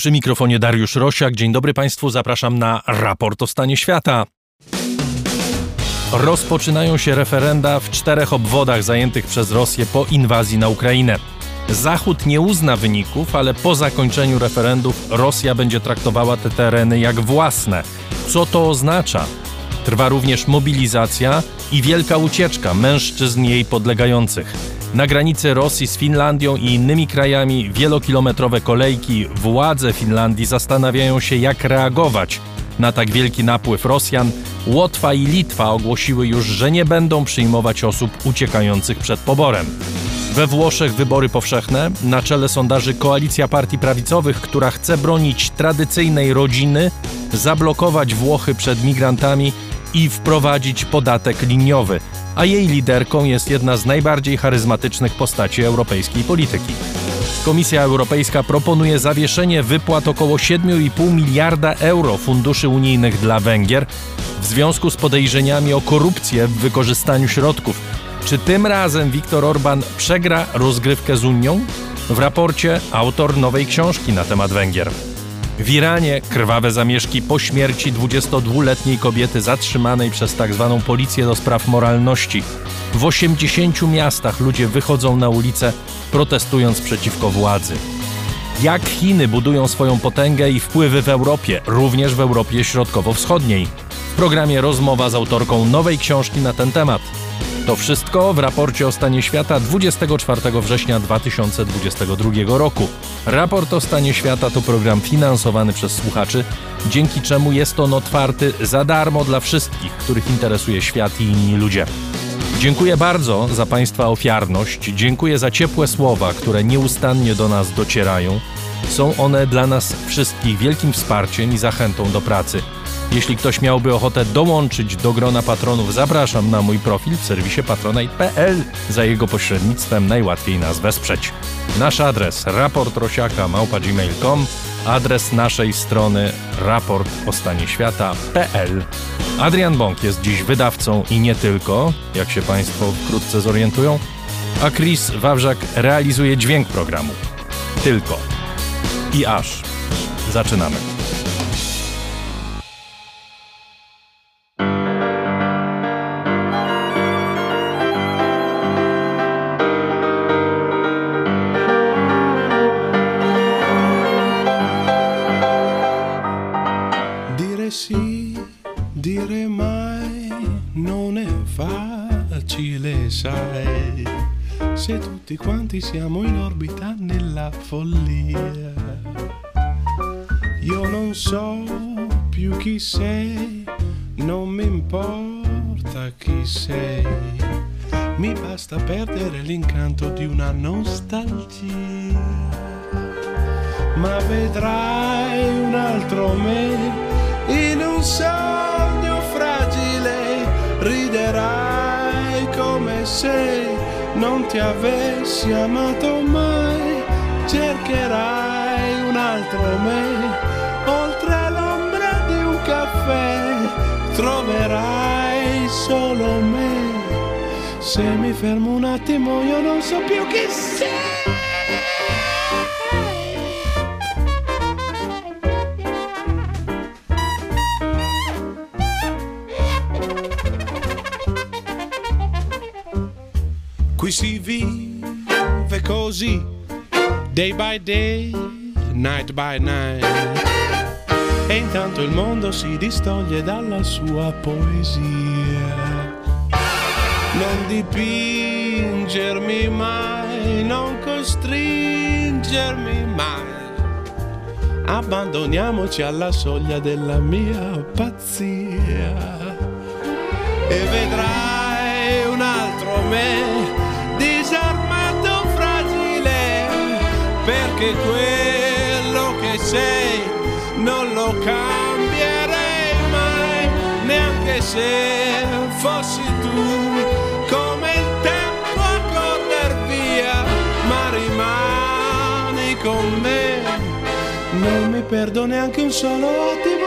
Przy mikrofonie Dariusz Rosiak. Dzień dobry Państwu, zapraszam na raport o stanie świata. Rozpoczynają się referenda w czterech obwodach zajętych przez Rosję po inwazji na Ukrainę. Zachód nie uzna wyników, ale po zakończeniu referendów Rosja będzie traktowała te tereny jak własne. Co to oznacza? Trwa również mobilizacja i wielka ucieczka mężczyzn jej podlegających. Na granicy Rosji z Finlandią i innymi krajami wielokilometrowe kolejki władze Finlandii zastanawiają się, jak reagować na tak wielki napływ Rosjan. Łotwa i Litwa ogłosiły już, że nie będą przyjmować osób uciekających przed poborem. We Włoszech wybory powszechne, na czele sondaży koalicja partii prawicowych, która chce bronić tradycyjnej rodziny, zablokować Włochy przed migrantami i wprowadzić podatek liniowy, a jej liderką jest jedna z najbardziej charyzmatycznych postaci europejskiej polityki. Komisja Europejska proponuje zawieszenie wypłat około 7,5 miliarda euro funduszy unijnych dla Węgier w związku z podejrzeniami o korupcję w wykorzystaniu środków. Czy tym razem Viktor Orban przegra rozgrywkę z Unią? W raporcie autor nowej książki na temat Węgier. W Iranie krwawe zamieszki po śmierci 22-letniej kobiety zatrzymanej przez tzw. Tak policję do spraw moralności. W 80 miastach ludzie wychodzą na ulice protestując przeciwko władzy. Jak Chiny budują swoją potęgę i wpływy w Europie, również w Europie Środkowo-Wschodniej. W programie rozmowa z autorką nowej książki na ten temat. To wszystko w raporcie o stanie świata 24 września 2022 roku. Raport o stanie świata to program finansowany przez słuchaczy, dzięki czemu jest on otwarty za darmo dla wszystkich, których interesuje świat i inni ludzie. Dziękuję bardzo za Państwa ofiarność, dziękuję za ciepłe słowa, które nieustannie do nas docierają. Są one dla nas wszystkich wielkim wsparciem i zachętą do pracy. Jeśli ktoś miałby ochotę dołączyć do grona patronów, zapraszam na mój profil w serwisie patronite.pl. Za jego pośrednictwem najłatwiej nas wesprzeć. Nasz adres raportrosiaka.gmail.com Adres naszej strony raportostanieświata.pl Adrian Bąk jest dziś wydawcą i nie tylko, jak się Państwo wkrótce zorientują, a Chris Wawrzak realizuje dźwięk programu. Tylko. I aż. Zaczynamy. Quanti siamo in orbita nella follia. Io non so più chi sei, non mi importa chi sei, mi basta perdere l'incanto di una nostalgia. Ma vedrai un altro me ti avessi amato mai, cercherai un altro me, oltre l'ombra di un caffè, troverai solo me. Se mi fermo un attimo io non so più chi sei. Qui si vive così, day by day, night by night. E intanto il mondo si distoglie dalla sua poesia. Non dipingermi mai, non costringermi mai. Abbandoniamoci alla soglia della mia pazzia. E vedrai perché quello che sei non lo cambierei mai, neanche se fossi tu. Come il tempo a correr via, ma rimani con me, non mi perdo neanche un solo attimo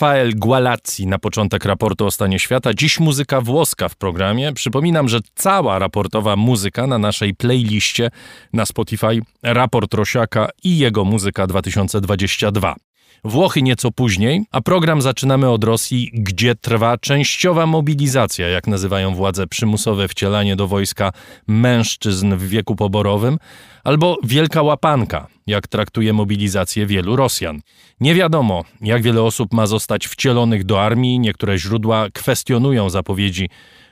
Rafael Gualazzi na początek raportu o stanie świata. Dziś muzyka włoska w programie. Przypominam, że cała raportowa muzyka na naszej playliście na Spotify Raport Rosiaka i jego muzyka 2022. Włochy nieco później, a program zaczynamy od Rosji, gdzie trwa częściowa mobilizacja, jak nazywają władze przymusowe wcielanie do wojska mężczyzn w wieku poborowym, albo wielka łapanka, jak traktuje mobilizację wielu Rosjan. Nie wiadomo, jak wiele osób ma zostać wcielonych do armii, niektóre źródła kwestionują zapowiedzi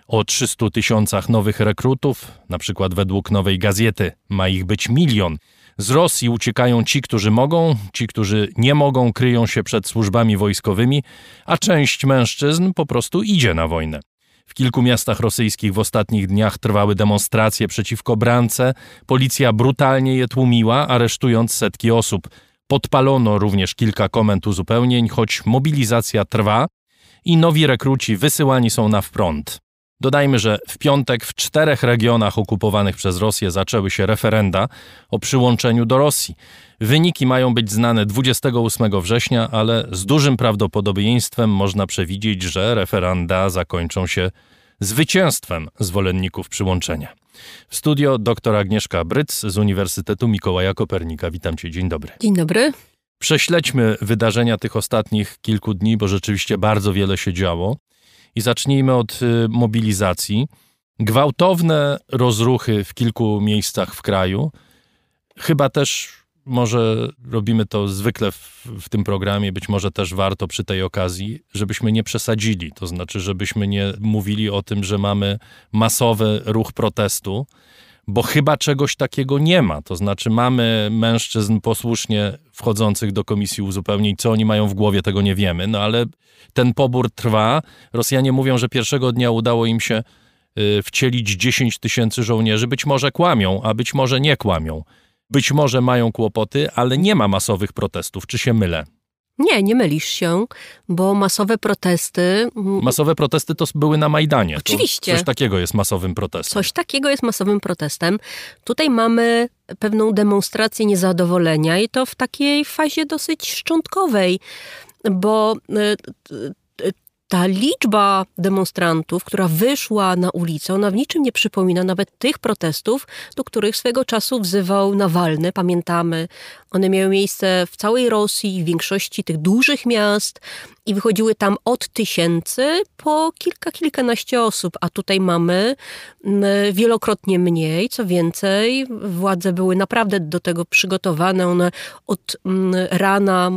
o 300 tysiącach nowych rekrutów, na przykład według nowej gazety ma ich być milion. Z Rosji uciekają ci, którzy mogą, ci, którzy nie mogą, kryją się przed służbami wojskowymi, a część mężczyzn po prostu idzie na wojnę. W kilku miastach rosyjskich w ostatnich dniach trwały demonstracje przeciwko brance. Policja brutalnie je tłumiła, aresztując setki osób. Podpalono również kilka komend uzupełnień, choć mobilizacja trwa i nowi rekruci wysyłani są na front. Dodajmy, że w piątek w czterech regionach okupowanych przez Rosję zaczęły się referenda o przyłączeniu do Rosji. Wyniki mają być znane 28 września, ale z dużym prawdopodobieństwem można przewidzieć, że referenda zakończą się zwycięstwem zwolenników przyłączenia. W studio dr Agnieszka Bryc z Uniwersytetu Mikołaja Kopernika. Witam cię, dzień dobry. Dzień dobry. Prześledźmy wydarzenia tych ostatnich kilku dni, bo rzeczywiście bardzo wiele się działo. I zacznijmy od y, mobilizacji. Gwałtowne rozruchy w kilku miejscach w kraju. Chyba też może robimy to zwykle w, w, tym programie, być może też warto przy tej okazji, żebyśmy nie przesadzili. To znaczy, żebyśmy nie mówili o tym, że mamy masowy ruch protestu, bo chyba czegoś takiego nie ma. To znaczy, mamy mężczyzn posłusznie wchodzących do komisji uzupełnień. Co oni mają w głowie, tego nie wiemy, no ale ten pobór trwa. Rosjanie mówią, że pierwszego dnia udało im się y, wcielić 10 tysięcy żołnierzy. Być może kłamią, a być może nie kłamią. Być może mają kłopoty, ale nie ma masowych protestów. Czy się mylę? Nie, nie mylisz się, bo masowe protesty. Masowe protesty to były na Majdanie. Oczywiście. To coś takiego jest masowym protestem. Coś takiego jest masowym protestem. Tutaj mamy pewną demonstrację niezadowolenia i to w takiej fazie dosyć szczątkowej, bo ta liczba demonstrantów, która wyszła na ulicę, ona w niczym nie przypomina nawet tych protestów, do których swego czasu wzywał Nawalny. Pamiętamy, one miały miejsce w całej Rosji, w większości tych dużych miast i wychodziły tam od tysięcy po kilka, kilkanaście osób, a tutaj mamy wielokrotnie mniej. Co więcej, władze były naprawdę do tego przygotowane. One od rana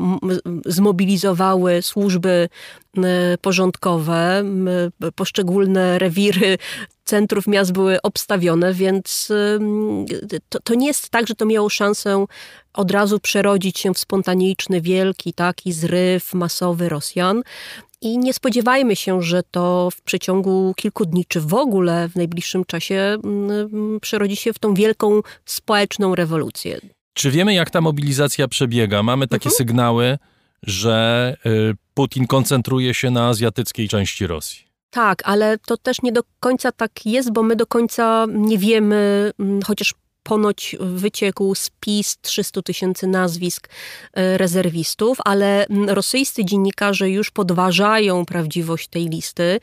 zmobilizowały służby porządkowe, poszczególne rewiry centrów miast były obstawione, więc to, to nie jest tak, że to miało szansę od razu przerodzić się w spontaniczny, wielki taki zryw masowy Rosjan. I nie spodziewajmy się, że to w przeciągu kilku dni, czy w ogóle w najbliższym czasie przerodzi się w tą wielką społeczną rewolucję. Czy wiemy, jak ta mobilizacja przebiega? Mamy takie mhm. sygnały, że Putin koncentruje się na azjatyckiej części Rosji. Tak, ale to też nie do końca tak jest, bo my do końca nie wiemy, chociaż ponoć wyciekł spis 300 tysięcy nazwisk rezerwistów, ale rosyjscy dziennikarze już podważają prawdziwość tej listy.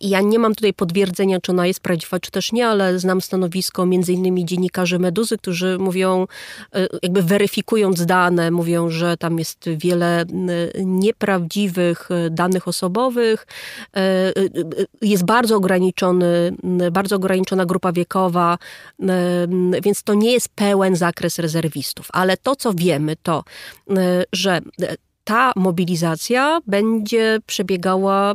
Ja nie mam tutaj potwierdzenia, czy ona jest prawdziwa, czy też nie, ale znam stanowisko między innymi dziennikarzy Meduzy, którzy mówią, jakby weryfikując dane, mówią, że tam jest wiele nieprawdziwych danych osobowych, jest bardzo ograniczony, bardzo ograniczona grupa wiekowa, więc to nie jest pełen zakres rezerwistów. Ale to, co wiemy, to, że ta mobilizacja będzie przebiegała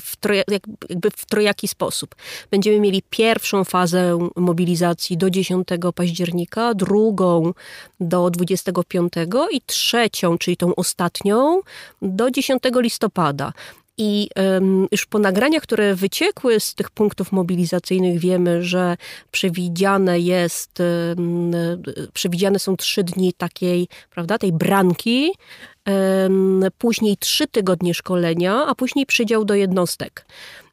w, troja, jakby w trojaki sposób. Będziemy mieli pierwszą fazę mobilizacji do 10 października, drugą do 25 i trzecią, czyli tą ostatnią, do 10 listopada. I już po nagraniach, które wyciekły z tych punktów mobilizacyjnych, wiemy, że przewidziane jest, przewidziane są trzy dni takiej, prawda, tej branki, później trzy tygodnie szkolenia, a później przydział do jednostek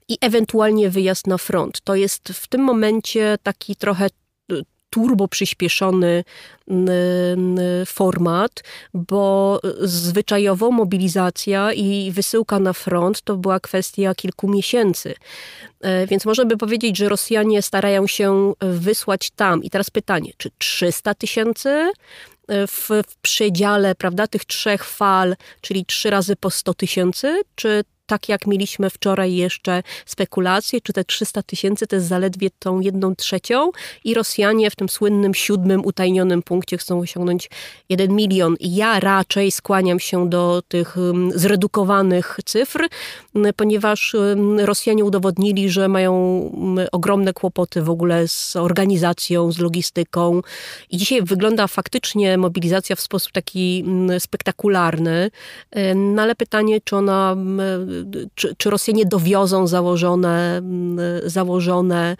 i ewentualnie wyjazd na front. To jest w tym momencie taki trochę turbo przyspieszony format, bo zwyczajowo mobilizacja i wysyłka na front to była kwestia kilku miesięcy. E, więc można by powiedzieć, że Rosjanie starają się wysłać tam. I teraz pytanie, czy 300 tysięcy e, w, w przedziale prawda, tych trzech fal, czyli trzy razy po 100 tysięcy, czy tak jak mieliśmy wczoraj jeszcze spekulacje, czy te 300 tysięcy to jest zaledwie tą jedną trzecią i Rosjanie w tym słynnym siódmym utajnionym punkcie chcą osiągnąć 1 milion. Ja raczej skłaniam się do tych zredukowanych cyfr, ponieważ Rosjanie udowodnili, że mają ogromne kłopoty w ogóle z organizacją, z logistyką. I dzisiaj wygląda faktycznie mobilizacja w sposób taki spektakularny, no ale pytanie, czy ona czy, czy Rosjanie dowiozą założone, założone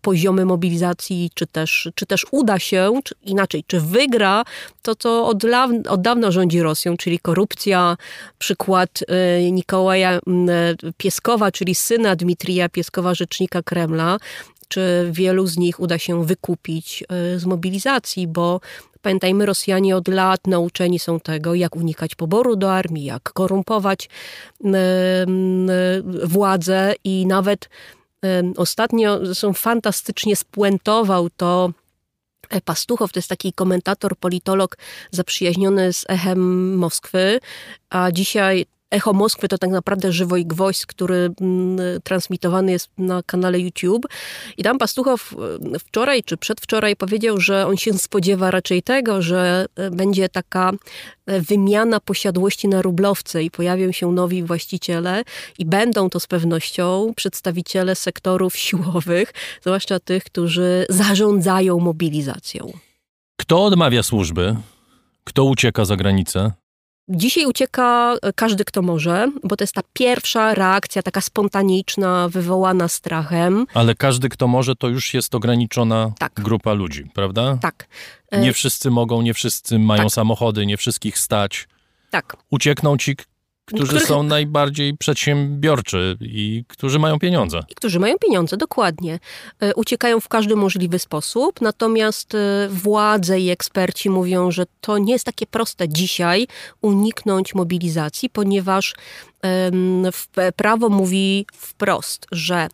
poziomy mobilizacji, czy też, czy też uda się, czy inaczej, czy wygra to, co od, od dawna rządzi Rosją, czyli korupcja. Przykład y, Nikołaja mm, Pieskowa, czyli syna Dmitrija Pieskowa, rzecznika Kremla, czy wielu z nich uda się wykupić y, z mobilizacji, bo Pamiętajmy, Rosjanie od lat nauczeni są tego, jak unikać poboru do armii, jak korumpować władzę i nawet ostatnio są fantastycznie spuentował to e, Pastuchow to jest taki komentator, politolog zaprzyjaźniony z Echem Moskwy, a dzisiaj Echo Moskwy to tak naprawdę żywo i gwoźdź, który mm, transmitowany jest na kanale YouTube. I tam Pastuchow e, wczoraj czy przedwczoraj powiedział, że on się spodziewa raczej tego, że e, będzie taka e, wymiana posiadłości na rublowce i pojawią się nowi właściciele i będą to z pewnością przedstawiciele sektorów siłowych, zwłaszcza tych, którzy zarządzają mobilizacją. Kto odmawia służby? Kto ucieka za granicę? Dzisiaj ucieka e, każdy, kto może, bo to jest ta pierwsza reakcja, taka spontaniczna, wywołana strachem. Ale każdy, kto może, to już jest ograniczona tak. grupa ludzi, prawda? Tak. Nie wszyscy mogą, nie wszyscy mają tak. samochody, nie wszystkich stać. Tak. Uciekną ci, którzy których... są najbardziej przedsiębiorczy i którzy mają pieniądze. I którzy mają pieniądze, dokładnie. E, uciekają w każdy możliwy sposób, natomiast e, władze i eksperci mówią, że to nie jest takie proste dzisiaj uniknąć mobilizacji, ponieważ prawo mówi wprost, że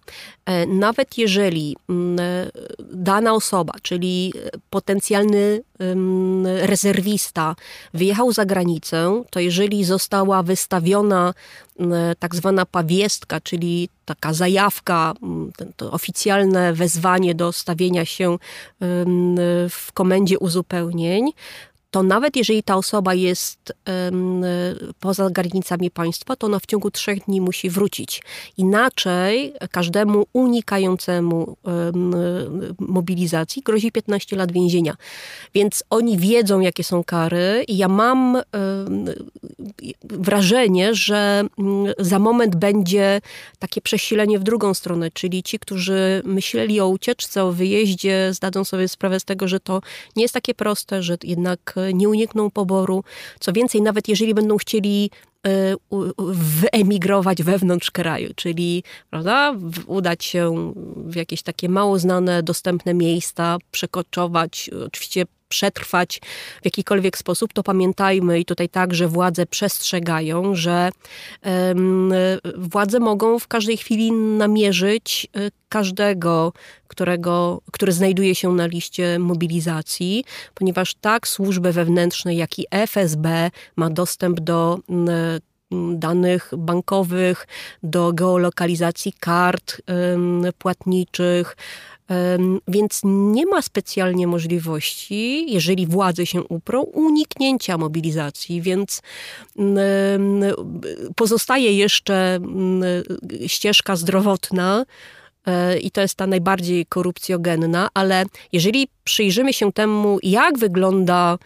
e, nawet jeżeli dana osoba, czyli potencjalny rezerwista wyjechał za granicę, to jeżeli została wystawiona tak zwana pawiestka, czyli taka zajawka, to oficjalne wezwanie do stawienia się w komendzie uzupełnień, to nawet jeżeli ta osoba jest poza granicami państwa, to ona w ciągu trzech dni musi wrócić. Inaczej każdemu unikającemu mobilizacji grozi 15 lat więzienia. Więc oni wiedzą, jakie są kary i ja mam wrażenie, że mm, za moment będzie takie przesilenie w drugą stronę, czyli ci, którzy myśleli o ucieczce, o wyjeździe, zdadzą sobie sprawę z tego, że to nie jest takie proste, że jednak nie unikną poboru. Co więcej, nawet jeżeli będą chcieli wyemigrować wewnątrz kraju, czyli prawda, udać się w jakieś takie mało znane, dostępne miejsca, przekoczować, oczywiście przetrwać w jakikolwiek sposób, to pamiętajmy i tutaj także władze przestrzegają, że um, władze mogą w każdej chwili namierzyć e, każdego, którego, który znajduje się na liście mobilizacji, ponieważ tak służby wewnętrzne, jak i FSB ma dostęp do danych bankowych, do geolokalizacji kart płatniczych, więc nie ma specjalnie możliwości, jeżeli władze się uprą, uniknięcia mobilizacji, więc pozostaje jeszcze ścieżka zdrowotna, e, i to jest ta najbardziej korupcjogenna, ale jeżeli przyjrzymy się temu, jak wygląda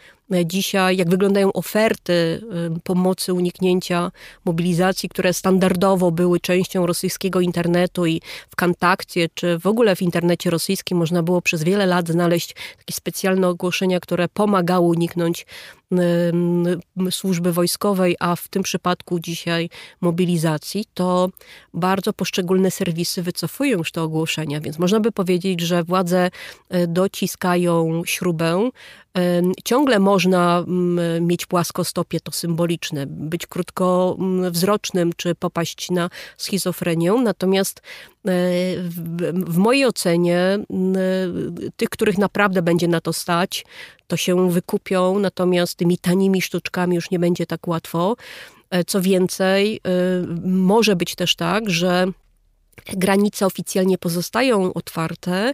dzisiaj, jak wyglądają oferty y, pomocy uniknięcia mobilizacji, które standardowo były częścią rosyjskiego internetu i w kontakcie, czy w ogóle w internecie rosyjskim można było przez wiele lat znaleźć takie specjalne ogłoszenia, które pomagały uniknąć służby wojskowej, a w tym przypadku dzisiaj mobilizacji, to bardzo poszczególne serwisy wycofują już te ogłoszenia, więc można by powiedzieć, że władze y, dociskają śrubę, Ciągle można mieć płaskostopie, to symboliczne, być krótkowzrocznym czy popaść na schizofrenię, natomiast e, w mojej ocenie tych, których naprawdę będzie na to stać, to się wykupią, natomiast tymi tanimi sztuczkami już nie będzie tak łatwo. E, co więcej, e, może być też tak, że granice oficjalnie pozostają otwarte,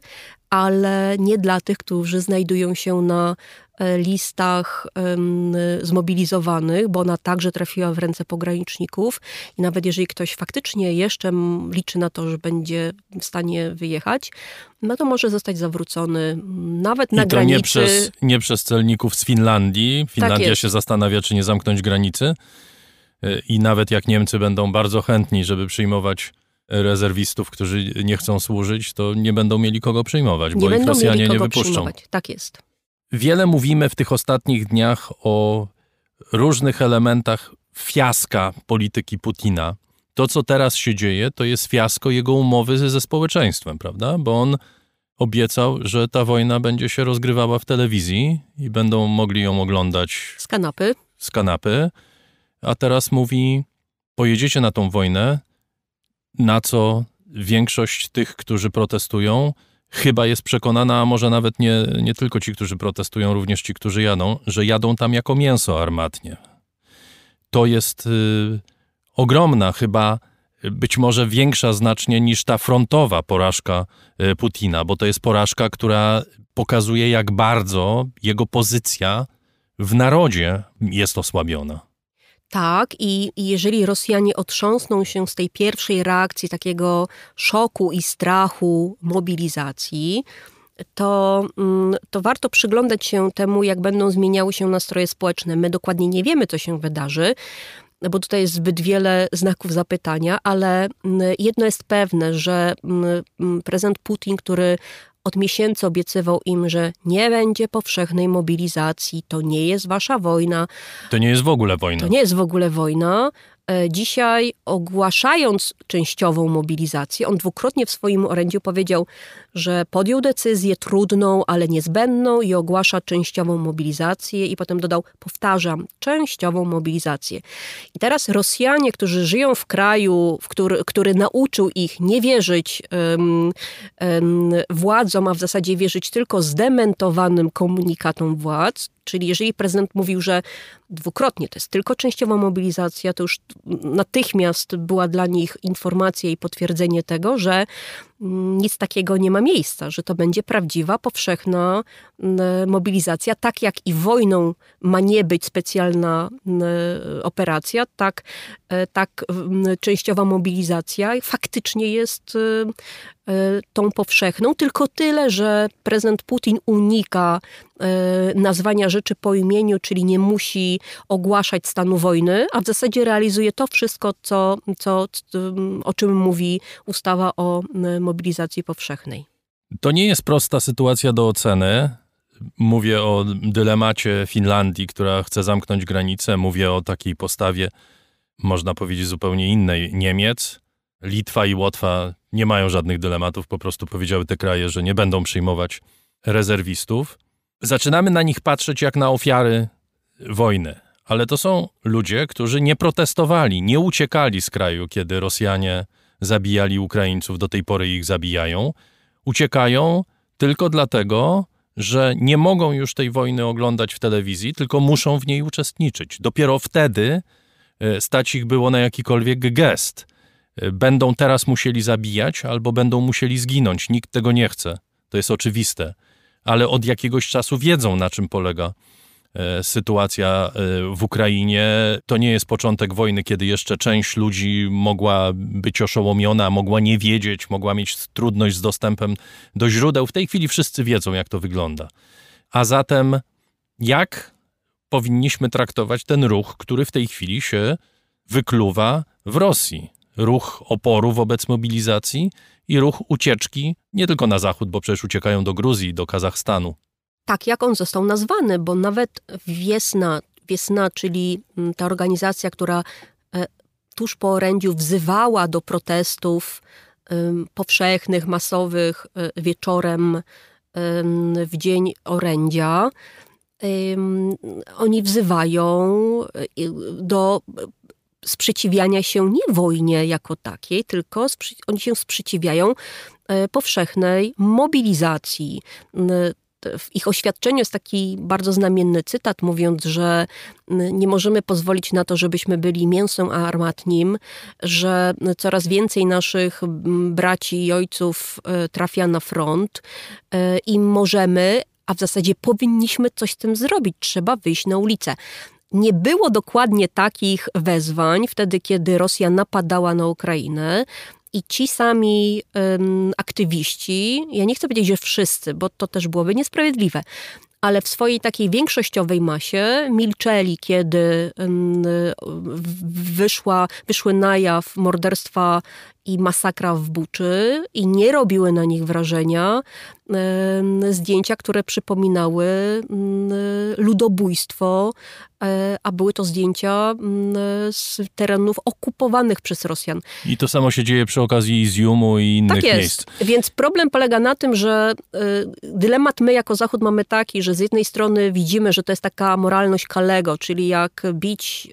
ale nie dla tych, którzy znajdują się na listach zmobilizowanych, bo ona także trafiła w ręce pograniczników i nawet jeżeli ktoś faktycznie jeszcze liczy na to, że będzie w stanie wyjechać, no to może zostać zawrócony nawet na I to granicy. Nie przez, nie przez celników z Finlandii. Finlandia tak się zastanawia, czy nie zamknąć granicy. E, I nawet jak Niemcy będą bardzo chętni, żeby przyjmować rezerwistów, którzy nie chcą służyć, to nie będą mieli kogo przyjmować, nie bo ich Rosjanie nie wypuszczą. Przyjmować. Tak jest. Wiele mówimy w tych ostatnich dniach o różnych elementach fiaska polityki Putina. To, co teraz się dzieje, to jest fiasko jego umowy ze społeczeństwem, prawda? Bo on obiecał, że ta wojna będzie się rozgrywała w telewizji i będą mogli ją oglądać z kanapy. Z kanapy. A teraz mówi: pojedziecie na tą wojnę, na co większość tych, którzy protestują, chyba jest przekonana, a może nawet nie, nie tylko ci, którzy protestują, również ci, którzy jadą, że jadą tam jako mięso armatnie. To jest y, ogromna, chyba być może większa znacznie niż ta frontowa porażka y, Putina, bo to jest porażka, która pokazuje, jak bardzo jego pozycja w narodzie jest osłabiona. Tak, i, i jeżeli Rosjanie otrząsną się z tej pierwszej reakcji takiego szoku i strachu mobilizacji, to, mm, to warto przyglądać się temu, jak będą zmieniały się nastroje społeczne. My dokładnie nie wiemy, co się wydarzy, bo tutaj jest zbyt wiele znaków zapytania, ale mm, jedno jest pewne, że mm, prezydent Putin, który od miesięcy obiecywał im, że nie będzie powszechnej mobilizacji, to nie jest wasza wojna. To nie jest w ogóle wojna. To nie jest w ogóle wojna. E, dzisiaj ogłaszając częściową mobilizację, on dwukrotnie w swoim orędziu powiedział, że podjął decyzję trudną, ale niezbędną i ogłasza częściową mobilizację i potem dodał, powtarzam, częściową mobilizację. I teraz Rosjanie, którzy żyją w kraju, w który, który nauczył ich nie wierzyć um, um, władzom, a w zasadzie wierzyć tylko zdementowanym komunikatom władz, Czyli jeżeli prezydent mówił, że dwukrotnie. To jest tylko częściowa mobilizacja, to już natychmiast była dla nich informacja i potwierdzenie tego, że nic takiego nie ma miejsca, że to będzie prawdziwa, powszechna mobilizacja, tak jak i wojną ma nie być specjalna operacja, tak, e, tak częściowa mobilizacja faktycznie jest e, e, tą powszechną, tylko tyle, że prezydent Putin unika nazwania rzeczy po imieniu, czyli nie musi ogłaszać stanu wojny, a w zasadzie realizuje to wszystko, co, co, o czym mówi ustawa o mobilizacji powszechnej. To nie jest prosta sytuacja do oceny. Mówię o dylemacie Finlandii, która chce zamknąć granicę, mówię o takiej postawie można powiedzieć zupełnie innej, Niemiec, Litwa i Łotwa nie mają żadnych dylematów, po prostu powiedziały te kraje, że nie będą przyjmować rezerwistów. Zaczynamy na nich patrzeć jak na ofiary wojny, ale to są ludzie, którzy nie protestowali, nie uciekali z kraju, kiedy Rosjanie zabijali Ukraińców, do tej pory ich zabijają. Uciekają tylko dlatego, że nie mogą już tej wojny oglądać w telewizji, tylko muszą w niej uczestniczyć. Dopiero wtedy e, stać ich było na jakikolwiek gest. E, będą teraz musieli zabijać albo będą musieli zginąć. Nikt tego nie chce. To jest oczywiste. Ale od jakiegoś czasu wiedzą, na czym polega sytuacja e, w Ukrainie. To nie jest początek wojny, kiedy jeszcze część ludzi mogła być oszołomiona, mogła nie wiedzieć, mogła mieć trudność z dostępem do źródeł. W tej chwili wszyscy wiedzą, jak to wygląda. A zatem, jak powinniśmy traktować ten ruch, który w tej chwili się wykluwa w Rosji? Ruch oporu wobec mobilizacji i ruch ucieczki nie tylko na zachód, bo przecież uciekają do Gruzji, do Kazachstanu tak, jak on został nazwany, bo nawet Wiesna, Wiesna czyli mm, ta organizacja, która e, tuż po orędziu wzywała do protestów powszechnych, masowych e, wieczorem w dzień orędzia, oni wzywają e, do sprzeciwiania się nie wojnie jako takiej, tylko oni się sprzeciwiają powszechnej mobilizacji w ich oświadczeniu jest taki bardzo znamienny cytat, mówiąc, że nie możemy pozwolić na to, żebyśmy byli mięsem armatnim, że coraz więcej naszych braci i ojców e, trafia na front e, i możemy, a w zasadzie powinniśmy coś z tym zrobić. Trzeba wyjść na ulicę. Nie było dokładnie takich wezwań wtedy, kiedy Rosja napadała na Ukrainę. I ci sami um, aktywiści, ja nie chcę powiedzieć, że wszyscy, bo to też byłoby niesprawiedliwe, ale w swojej takiej większościowej masie milczeli, kiedy wyszła, wyszły na jaw morderstwa i masakra w Buczy i nie robiły na nich wrażenia zdjęcia, które przypominały ludobójstwo, a były to zdjęcia z terenów okupowanych przez Rosjan. I to samo się dzieje przy okazji Izjumu i innych tak jest. miejsc. Więc problem polega na tym, że e, dylemat my jako Zachód mamy taki, że z jednej strony widzimy, że to jest taka moralność Kalego, czyli jak bić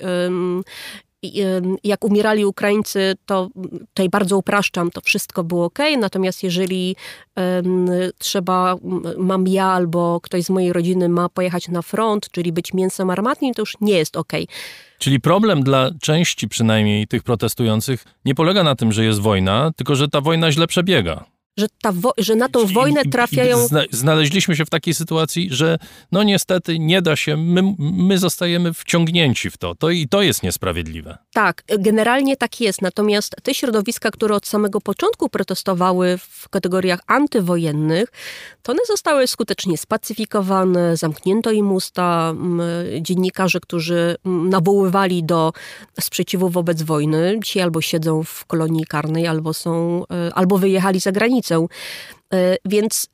jak umierali Ukraińcy, to tutaj bardzo upraszczam, to wszystko było ok, natomiast jeżeli um, trzeba, mam ja albo ktoś z mojej rodziny ma pojechać na front, czyli być mięsem armatnim, to już nie jest ok. Czyli problem dla części przynajmniej tych protestujących nie polega na tym, że jest wojna, tylko że ta wojna źle przebiega że, ta że na tą wojnę trafiają. Znaleźliśmy się w takiej sytuacji, że no niestety nie da się, my, my zostajemy wciągnięci w to. to. I to jest niesprawiedliwe. Tak, generalnie tak jest. Natomiast te środowiska, które od samego początku protestowały w kategoriach antywojennych, to one zostały skutecznie spacyfikowane, zamknięto im usta. Dziennikarze, którzy nawoływali do sprzeciwu wobec wojny, dzisiaj albo siedzą w kolonii karnej, albo są, e, albo wyjechali za granicę E, więc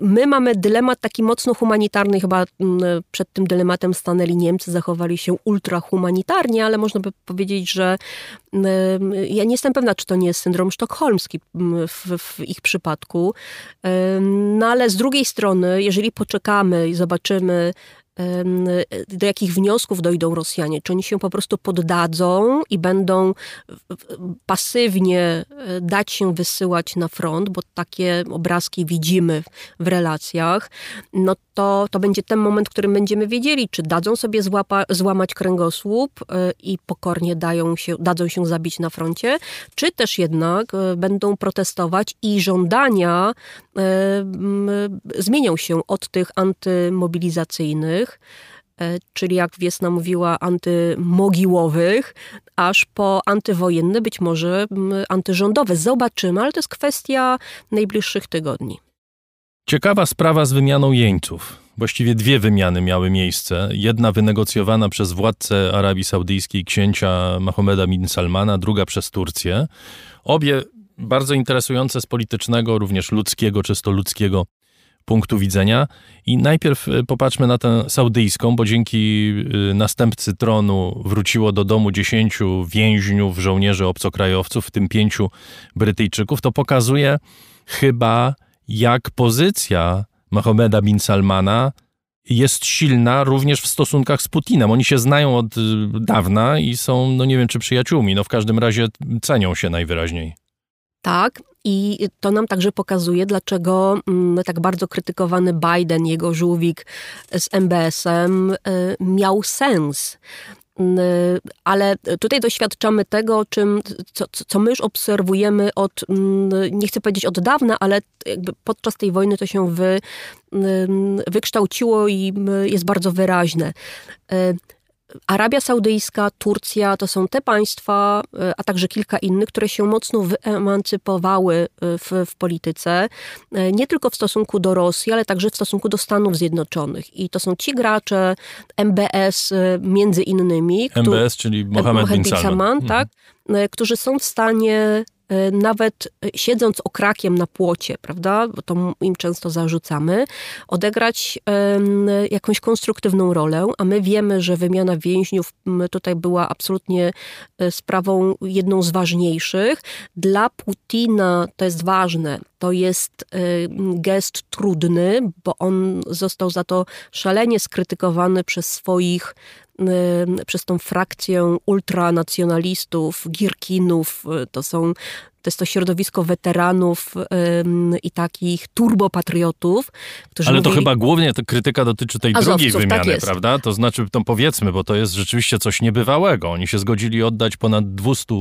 my mamy dylemat taki mocno humanitarny, chyba przed tym dylematem stanęli Niemcy, zachowali się ultrahumanitarnie, ale można by powiedzieć, że ja nie jestem pewna, czy to nie jest syndrom sztokholmski w, w ich przypadku. No ale z drugiej strony, jeżeli poczekamy i zobaczymy, do jakich wniosków dojdą Rosjanie? Czy oni się po prostu poddadzą i będą pasywnie e, dać się wysyłać na front, bo takie obrazki widzimy w relacjach, no to, to będzie ten moment, w którym będziemy wiedzieli, czy dadzą sobie złapa, złamać kręgosłup e, i pokornie dają się, dadzą się zabić na froncie, czy też jednak e, będą protestować i żądania zmienią się od tych antymobilizacyjnych, e, czyli jak Wiesna mówiła, antymogiłowych, aż po antywojenne, być może antyrządowe. Zobaczymy, ale to jest kwestia najbliższych tygodni. Ciekawa sprawa z wymianą jeńców. Właściwie dwie wymiany miały miejsce. Jedna wynegocjowana przez władcę Arabii Saudyjskiej księcia Mahomeda bin Salmana, druga przez Turcję. Obie bardzo interesujące z politycznego, również ludzkiego, czysto ludzkiego punktu widzenia. I najpierw y, popatrzmy na tę saudyjską, bo dzięki y, następcy tronu wróciło do domu dziesięciu więźniów, żołnierzy obcokrajowców, w tym pięciu Brytyjczyków. To pokazuje chyba, jak pozycja Mohameda bin Salmana jest silna również w stosunkach z Putinem. Oni się znają od y, dawna i są, no nie wiem czy przyjaciółmi, no w każdym razie cenią się najwyraźniej. Tak, i to nam także pokazuje, dlaczego mm, tak bardzo krytykowany Biden, jego żółwik z MBS-em y, miał sens. Y, ale tutaj doświadczamy tego, czym, co, co my już obserwujemy od, mm, nie chcę powiedzieć od dawna, ale jakby podczas tej wojny to się wy, wykształciło i jest bardzo wyraźne. Arabia Saudyjska, Turcja to są te państwa, e, a także kilka innych, które się mocno wyemancypowały e, w, w, polityce, e, nie tylko w stosunku do Rosji, ale także w stosunku do Stanów Zjednoczonych. I to są ci gracze, MBS między innymi. MBS, czyli Mohammed, Mohammed bin Salman, Salman mhm. tak, którzy są w stanie nawet e, siedząc okrakiem na płocie, prawda, bo to im często zarzucamy, odegrać jakąś konstruktywną rolę, a my wiemy, że wymiana więźniów tutaj była absolutnie e, sprawą jedną z ważniejszych. Dla Putina to jest ważne, to jest gest trudny, bo on został za to szalenie skrytykowany przez swoich przez tą frakcję ultranacjonalistów, Girkinów, y, to są to jest to środowisko weteranów ym, i takich turbopatriotów, którzy Ale to chyba głównie to krytyka dotyczy tej Azowców, drugiej tak wymiany, tak prawda? To znaczy, to powiedzmy, bo to jest rzeczywiście coś niebywałego. Oni się zgodzili oddać ponad 200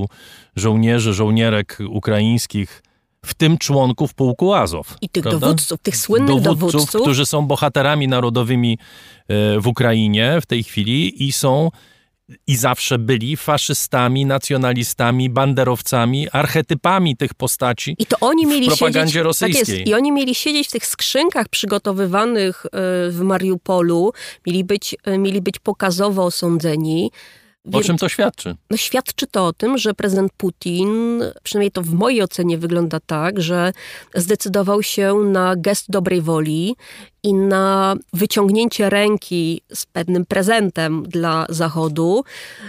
żołnierzy, żołnierek ukraińskich w tym członków pułku Azow. I tych prawda? dowódców, tych słynnych dowódców, dowódców, którzy są bohaterami narodowymi e, w Ukrainie w tej chwili i są i zawsze byli faszystami, nacjonalistami, banderowcami, archetypami tych postaci I to oni mieli w propagandzie siedzieć, rosyjskiej. Tak jest. I oni mieli siedzieć w tych skrzynkach przygotowywanych e, w Mariupolu, mieli być, e, mieli być pokazowo osądzeni. O czym to świadczy? No, świadczy to o tym, że prezydent Putin, przynajmniej to w mojej ocenie wygląda tak, że zdecydował się na gest dobrej woli i na wyciągnięcie ręki z pewnym prezentem dla Zachodu,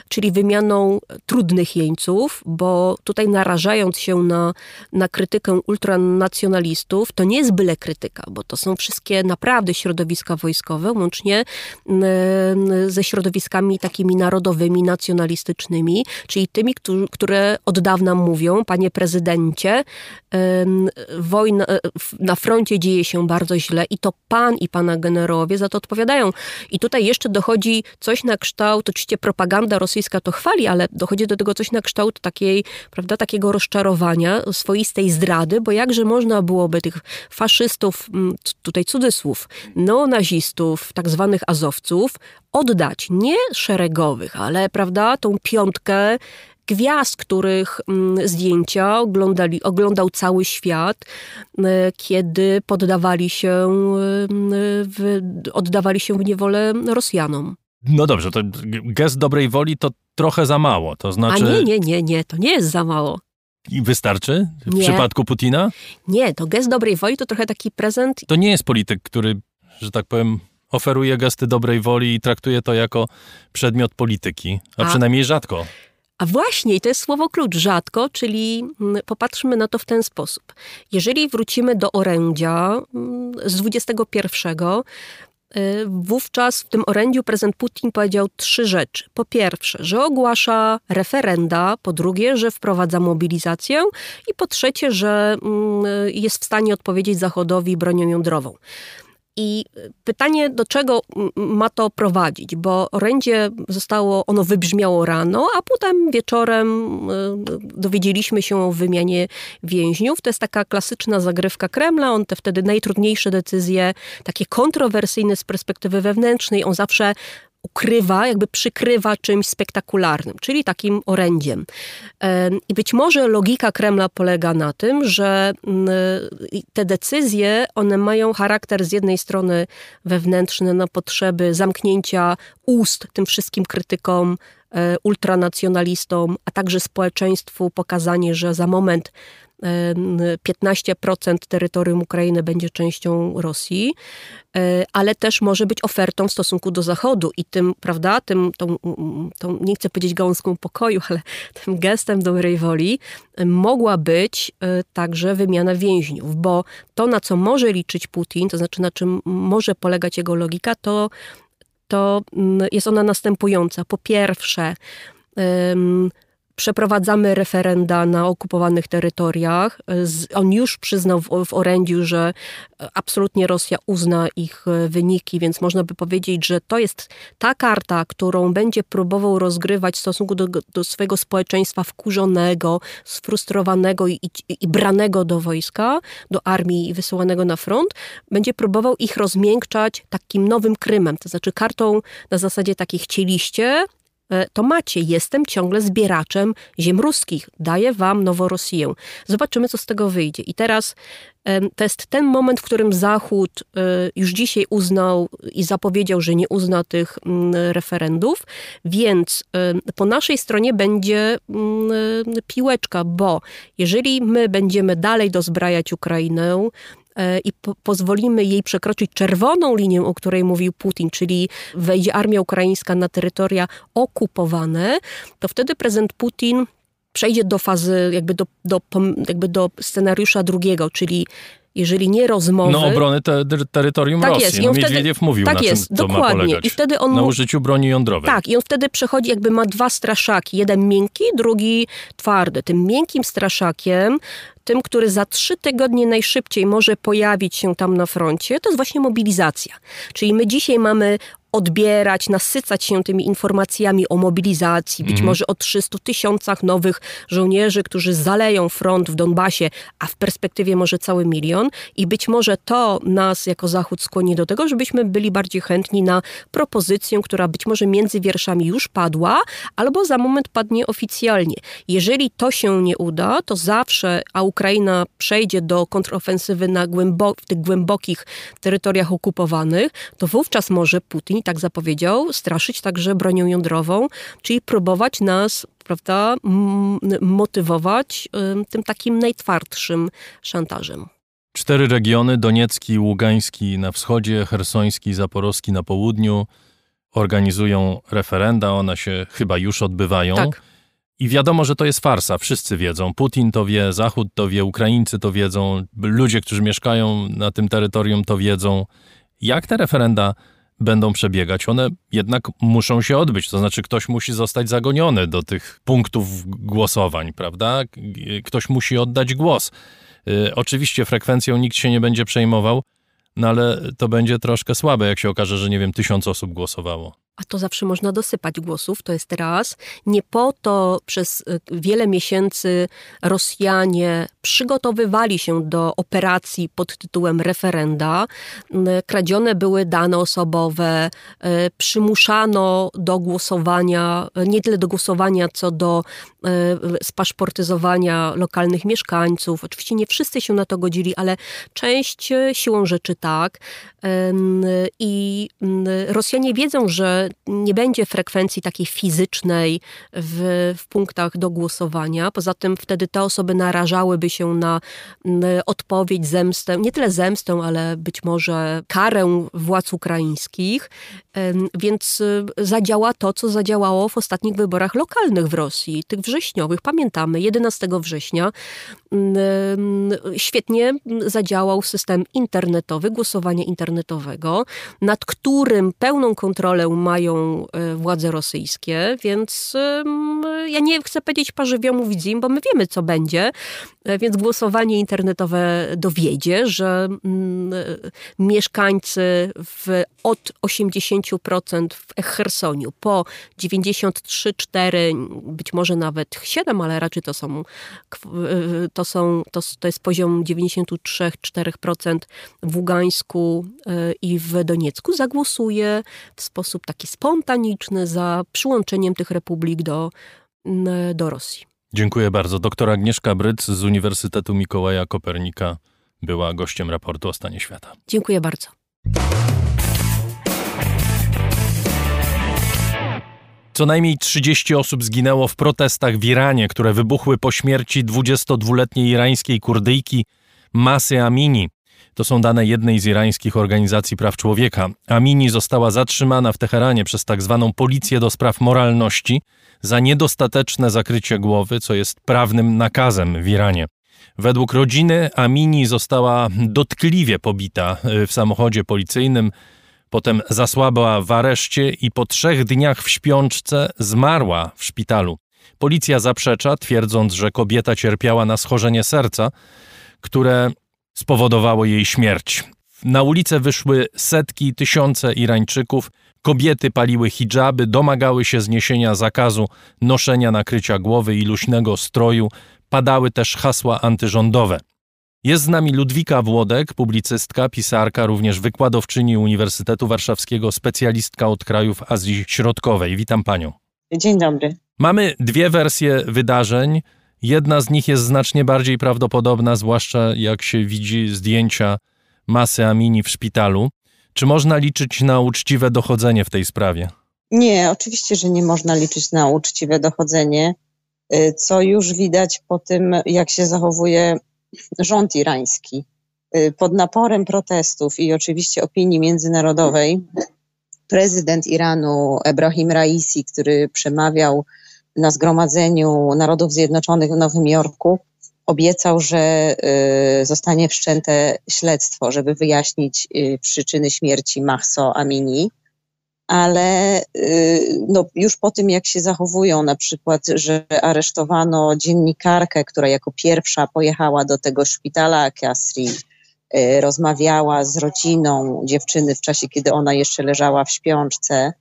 czyli wymianą trudnych jeńców, bo tutaj narażając się na, na krytykę ultranacjonalistów, to nie jest byle krytyka, bo to są wszystkie naprawdę środowiska wojskowe, łącznie ze środowiskami takimi narodowymi, nacjonalistycznymi, czyli tymi, które od dawna mówią, panie prezydencie, wojna na froncie dzieje się bardzo źle i to pan pan i pana generowie za to odpowiadają. I tutaj jeszcze dochodzi coś na kształt, oczywiście propaganda rosyjska to chwali, ale dochodzi do tego coś na kształt takiej, prawda, takiego rozczarowania, swoistej zdrady, bo jakże można byłoby tych faszystów, mm, tutaj cudzysłów, neonazistów, tak zwanych azowców, oddać nie szeregowych, ale, prawda, tą piątkę gwiazd, których mm, zdjęcia oglądali, oglądał cały świat, e, kiedy poddawali się, e, w, oddawali się w niewolę Rosjanom. No dobrze, to gest dobrej woli to trochę za mało, to znaczy... A nie, nie, nie, nie, to nie jest za mało. I wystarczy w nie. przypadku Putina? Nie, to gest dobrej woli to trochę taki prezent. To nie jest polityk, który, że tak powiem, oferuje gesty dobrej woli i traktuje to jako przedmiot polityki, a, a przynajmniej rzadko. A właśnie, i to jest słowo klucz, rzadko, czyli mm, popatrzmy na to w ten sposób. Jeżeli wrócimy do orędzia mm, z 21, y, Wówczas w tym orędziu prezydent Putin powiedział trzy rzeczy. Po pierwsze, że ogłasza referenda, po drugie, że wprowadza mobilizację i po trzecie, że mm, jest w stanie odpowiedzieć Zachodowi bronią jądrową. I pytanie, do czego ma to prowadzić, bo orędzie zostało, ono wybrzmiało rano, a potem wieczorem y, dowiedzieliśmy się o wymianie więźniów. To jest taka klasyczna zagrywka Kremla, on te wtedy najtrudniejsze decyzje, takie kontrowersyjne z perspektywy wewnętrznej, on zawsze ukrywa, jakby przykrywa czymś spektakularnym, czyli takim orędziem. I być może logika Kremla polega na tym, że te decyzje, one mają charakter z jednej strony wewnętrzny na potrzeby zamknięcia ust tym wszystkim krytykom ultranacjonalistom, a także społeczeństwu pokazanie, że za moment 15% terytorium Ukrainy będzie częścią Rosji, e, ale też może być ofertą w stosunku do Zachodu i tym, prawda, tym, tą, tą nie chcę powiedzieć gałązką pokoju, ale tym gestem dobrej woli mogła być e, także wymiana więźniów, bo to, na co może liczyć Putin, to znaczy na czym może polegać jego logika, to, to jest ona następująca. Po pierwsze, przeprowadzamy referenda na okupowanych terytoriach. On już przyznał w, w orędziu, że absolutnie Rosja uzna ich e, wyniki, więc można by powiedzieć, że to jest ta karta, którą będzie próbował rozgrywać w stosunku do, do swojego społeczeństwa wkurzonego, sfrustrowanego i, i, i branego do wojska, do armii i wysyłanego na front. Będzie próbował ich rozmiękczać takim nowym Krymem, to znaczy kartą na zasadzie takiej chcieliście, E, to macie, jestem ciągle zbieraczem ziem ruskich, daję wam Noworossiję. Zobaczymy, co z tego wyjdzie. I teraz to jest ten moment, w którym Zachód e, już dzisiaj uznał i zapowiedział, że nie uzna tych mm, referendów, więc po naszej stronie będzie mm, piłeczka, bo jeżeli my będziemy dalej dozbrajać Ukrainę, E, i po pozwolimy jej przekroczyć czerwoną linię, o której mówił Putin, czyli wejdzie armia ukraińska na terytoria okupowane, to wtedy prezydent Putin przejdzie do fazy, jakby do, do, jakby do scenariusza drugiego, czyli jeżeli nie rozmowy... No obrony te, terytorium tak Rosji. Jest. I on no, Miedwiediew mówił, tak na jest, czym to dokładnie. ma polegać. I wtedy on na użyciu broni jądrowej. Tak, i on wtedy przechodzi, jakby ma dwa straszaki. Jeden miękki, drugi twardy. Tym miękkim straszakiem tym, który za trzy tygodnie najszybciej może pojawić się tam na froncie, to jest właśnie mobilizacja. Czyli my dzisiaj mamy odbierać, nasycać się tymi informacjami o mobilizacji, być mhm. może o 300 tysiącach nowych żołnierzy, którzy zaleją front w Donbasie, a w perspektywie może cały milion. I być może to nas jako Zachód skłoni do tego, żebyśmy byli bardziej chętni na propozycję, która być może między wierszami już padła, albo za moment padnie oficjalnie. Jeżeli to się nie uda, to zawsze, a Ukraina przejdzie do kontrofensywy na głębo- w tych głębokich terytoriach okupowanych, to wówczas może Putin tak zapowiedział, straszyć także bronią jądrową, czyli próbować nas prawda, motywować tym takim najtwardszym szantażem. Cztery regiony, Doniecki, Ługański na wschodzie, Hersoński, Zaporowski na południu, organizują referenda, one się chyba już odbywają. Tak. I wiadomo, że to jest farsa, wszyscy wiedzą. Putin to wie, Zachód to wie, Ukraińcy to wiedzą, ludzie, którzy mieszkają na tym terytorium to wiedzą. Jak te referenda będą przebiegać, one jednak muszą się odbyć. To znaczy, ktoś musi zostać zagoniony do tych punktów głosowań, prawda? Ktoś musi oddać głos. Y, oczywiście frekwencją nikt się nie będzie przejmował, no ale to będzie troszkę słabe, jak się okaże, że nie wiem, tysiąc osób głosowało a to zawsze można dosypać głosów, to jest raz. Nie po to przez y, wiele miesięcy Rosjanie przygotowywali się do operacji pod tytułem referenda. Y, kradzione były dane osobowe, y, przymuszano do głosowania, nie tyle do głosowania, co do spaszportyzowania lokalnych mieszkańców. Oczywiście nie wszyscy się na to godzili, ale część siłą rzeczy tak. I Rosjanie wiedzą, że nie będzie frekwencji takiej fizycznej w, w punktach do głosowania. Poza tym wtedy te osoby narażałyby się na odpowiedź, zemstę, nie tyle zemstę, ale być może karę władz ukraińskich. Więc y, zadziała to, co zadziałało w ostatnich wyborach lokalnych w Rosji, tych wrześniowych. Pamiętamy, 11 września świetnie zadziałał system internetowy, głosowania internetowego, nad którym pełną kontrolę mają e, władze rosyjskie, więc ja nie chcę powiedzieć parzywiomu zim, bo my wiemy, co będzie, e, więc głosowanie internetowe dowiedzie, że mieszkańcy w, od 80% w Chersoniu po 93-4, być może nawet 7, ale raczej to są to są, to, to jest poziom 93-4% w Ługańsku e, i w Doniecku, zagłosuje w sposób taki spontaniczny za przyłączeniem tych republik do, do Rosji. Dziękuję bardzo. Doktor Agnieszka Bryc z Uniwersytetu Mikołaja Kopernika była gościem raportu o stanie świata. Dziękuję bardzo. Co najmniej 30 osób zginęło w protestach w Iranie, które wybuchły po śmierci 22-letniej irańskiej kurdyjki Masy Amini. To są dane jednej z irańskich organizacji praw człowieka. Amini została zatrzymana w Teheranie przez tak zwaną policję do spraw moralności za niedostateczne zakrycie głowy, co jest prawnym nakazem w Iranie. Według rodziny Amini została dotkliwie pobita y, w samochodzie policyjnym, potem zasłabła w areszcie i po trzech dniach w śpiączce zmarła w szpitalu. Policja zaprzecza, twierdząc, że kobieta cierpiała na schorzenie serca, które spowodowało jej śmierć. Na ulicę wyszły setki, tysiące Irańczyków. Kobiety paliły hijaby, domagały się zniesienia zakazu noszenia nakrycia głowy i luźnego stroju. Padały też hasła antyrządowe. Jest z nami Ludwika Włodek, publicystka, pisarka, również wykładowczyni Uniwersytetu Warszawskiego, specjalistka od krajów Azji Środkowej. Witam panią. Dzień dobry. Mamy dwie wersje wydarzeń. Jedna z nich jest znacznie bardziej prawdopodobna, zwłaszcza jak się widzi zdjęcia masy Amini w szpitalu. Czy można liczyć na uczciwe dochodzenie w tej sprawie? Nie, oczywiście, że nie można liczyć na uczciwe dochodzenie, y, co już widać po tym, jak się zachowuje rząd irański. Y, pod naporem protestów i oczywiście opinii międzynarodowej, prezydent Iranu Ebrahim Raisi, który przemawiał na Zgromadzeniu Narodów Zjednoczonych w Nowym Jorku obiecał, że y, zostanie wszczęte śledztwo, żeby wyjaśnić y, przyczyny śmierci Mahso Amini. Ale y, no, już po tym, jak się zachowują, na przykład, że aresztowano dziennikarkę, która jako pierwsza pojechała do tego szpitala Kasri, rozmawiała z rodziną dziewczyny w czasie, kiedy ona jeszcze leżała w śpiączce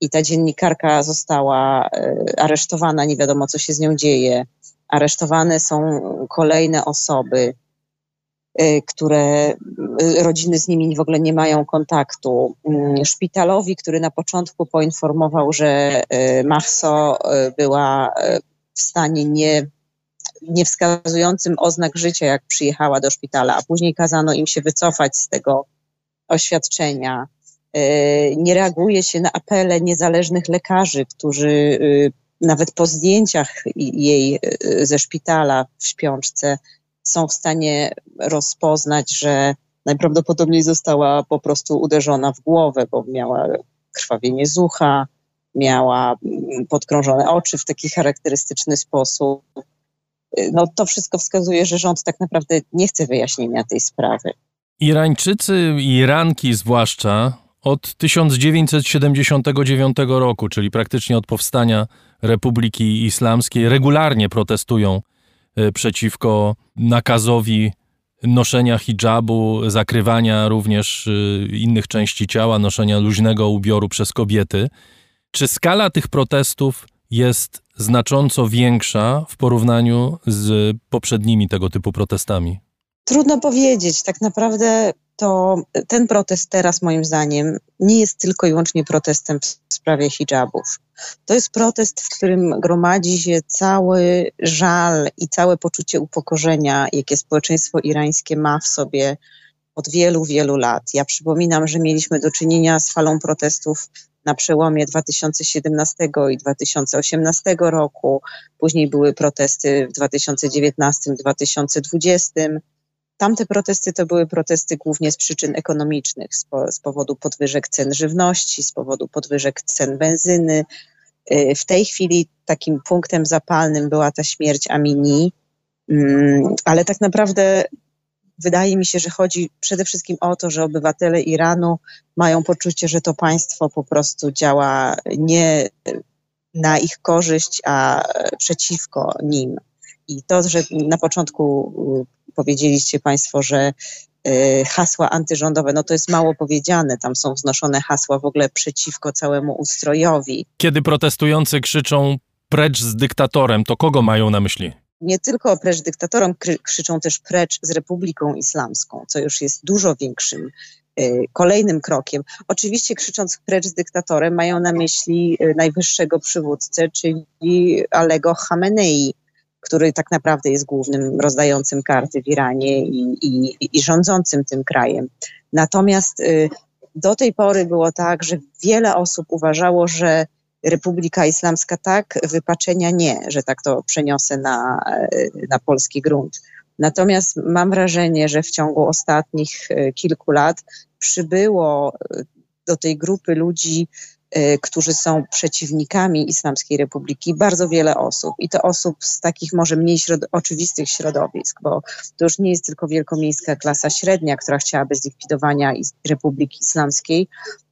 i ta dziennikarka została e, aresztowana, nie wiadomo co się z nią dzieje. Aresztowane są kolejne osoby, które e, rodziny z nimi w ogóle nie mają kontaktu. Mm, szpitalowi, który na początku poinformował, że Mahso była w stanie nie, nie wskazującym oznak życia, jak przyjechała do szpitala, a później kazano im się wycofać z tego oświadczenia. Nie reaguje się na apele niezależnych lekarzy, którzy y, nawet po zdjęciach jej y, ze szpitala w śpiączce są w stanie rozpoznać, że najprawdopodobniej została po prostu uderzona w głowę, bo miała krwawienie z ucha, miała mm, podkrążone oczy w taki charakterystyczny sposób. No, to wszystko wskazuje, że rząd tak naprawdę nie chce wyjaśnienia tej sprawy. Irańczycy Iranki zwłaszcza od 1979 roku, czyli praktycznie od powstania Republiki Islamskiej, regularnie protestują przeciwko nakazowi noszenia hijabu, zakrywania również e, innych części ciała, noszenia luźnego ubioru przez kobiety. Czy skala tych protestów jest znacząco większa w porównaniu z poprzednimi tego typu protestami? Trudno powiedzieć. Tak naprawdę to ten protest teraz, moim zdaniem, nie jest tylko i wyłącznie protestem w sprawie hijabów. To jest protest, w którym gromadzi się cały żal i całe poczucie upokorzenia, jakie społeczeństwo irańskie ma w sobie od wielu, wielu lat. Ja przypominam, że mieliśmy do czynienia z falą protestów na przełomie 2017 i 2018 roku. Później były protesty w 2019-2020. Tamte protesty to były protesty głównie z przyczyn ekonomicznych, z, po, z powodu podwyżek cen żywności, z powodu podwyżek cen benzyny. Y, w tej chwili takim punktem zapalnym była ta śmierć Amini, mm, ale tak naprawdę wydaje mi się, że chodzi przede wszystkim o to, że obywatele Iranu mają poczucie, że to państwo po prostu działa nie na ich korzyść, a przeciwko nim. I to, że na początku powiedzieliście Państwo, że y, hasła antyrządowe, no to jest mało powiedziane. Tam są wznoszone hasła w ogóle przeciwko całemu ustrojowi. Kiedy protestujący krzyczą precz z dyktatorem, to kogo mają na myśli? Nie tylko precz dyktatorem, krzyczą też precz z Republiką Islamską, co już jest dużo większym y, kolejnym krokiem. Oczywiście krzycząc precz z dyktatorem mają na myśli y, najwyższego przywódcę, czyli Alego Khamenei, który tak naprawdę jest głównym rozdającym karty w Iranie i, i, i rządzącym tym krajem. Natomiast y, do tej pory było tak, że wiele osób uważało, że Republika Islamska tak, wypaczenia nie, że tak to przeniosę na, na polski grunt. Natomiast mam wrażenie, że w ciągu ostatnich kilku lat przybyło do tej grupy ludzi Y, którzy są przeciwnikami Islamskiej Republiki, bardzo wiele osób. I to osób z takich może mniej środ oczywistych środowisk, bo to już nie jest tylko wielkomiejska klasa średnia, która chciałaby zlikwidowania Republiki Islamskiej,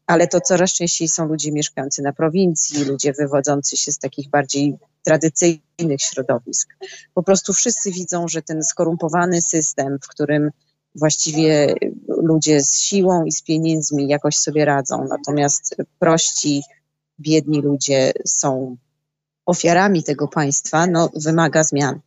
ale to coraz częściej są ludzie mieszkający na prowincji, ludzie wywodzący się z takich bardziej tradycyjnych środowisk. Po prostu wszyscy widzą, że ten skorumpowany system, w którym właściwie ludzie z siłą i z pieniędzmi jakoś sobie radzą, natomiast prości, biedni ludzie są ofiarami tego państwa, no, wymaga zmian.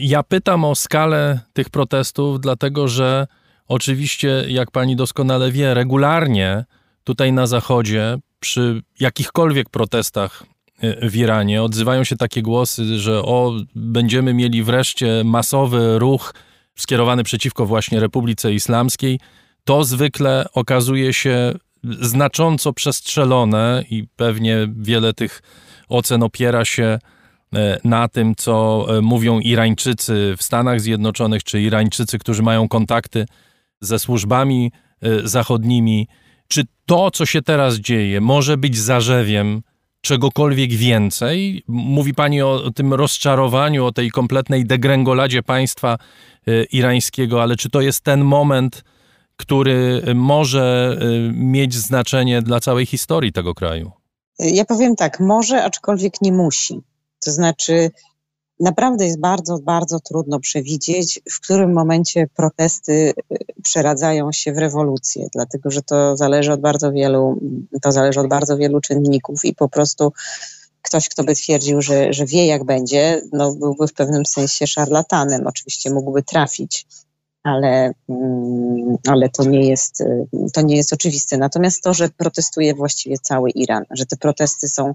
Ja pytam o skalę tych protestów, dlatego że oczywiście, jak pani doskonale wie, regularnie tutaj na Zachodzie, przy jakichkolwiek protestach w Iranie, odzywają się takie głosy, że o, będziemy mieli wreszcie masowy ruch skierowany przeciwko właśnie Republice Islamskiej, to zwykle okazuje się znacząco przestrzelone i pewnie wiele tych ocen opiera się e, na tym, co e, mówią Irańczycy w Stanach Zjednoczonych, czy Irańczycy, którzy mają kontakty ze służbami e, zachodnimi. Czy to, co się teraz dzieje, może być zarzewiem czegokolwiek więcej? Mówi Pani o tym rozczarowaniu, o tej kompletnej degręgoladzie państwa e, irańskiego, ale czy to jest ten moment, który może e, mieć znaczenie dla całej historii tego kraju? Ja powiem tak, może, aczkolwiek nie musi. To znaczy, naprawdę jest bardzo, bardzo trudno przewidzieć, w którym momencie protesty y, przeradzają się w rewolucję, dlatego że to zależy od bardzo wielu, to zależy od bardzo wielu czynników i po prostu ktoś, kto by twierdził, że, że wie jak będzie, no byłby w pewnym sensie szarlatanem. Oczywiście mógłby trafić, ale, mm, ale to, nie jest, y, to nie jest oczywiste. Natomiast to, że protestuje właściwie cały Iran, że te protesty są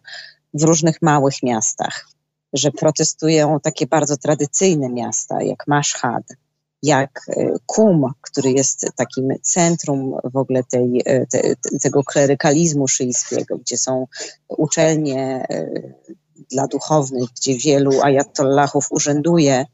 w różnych małych miastach, że protestują takie bardzo tradycyjne miasta jak Mashhad, jak e, Kum, który jest takim centrum w ogóle tej, e, te, tego klerykalizmu szyjskiego, gdzie są uczelnie e, dla duchownych, gdzie wielu ajatollahów urzęduje,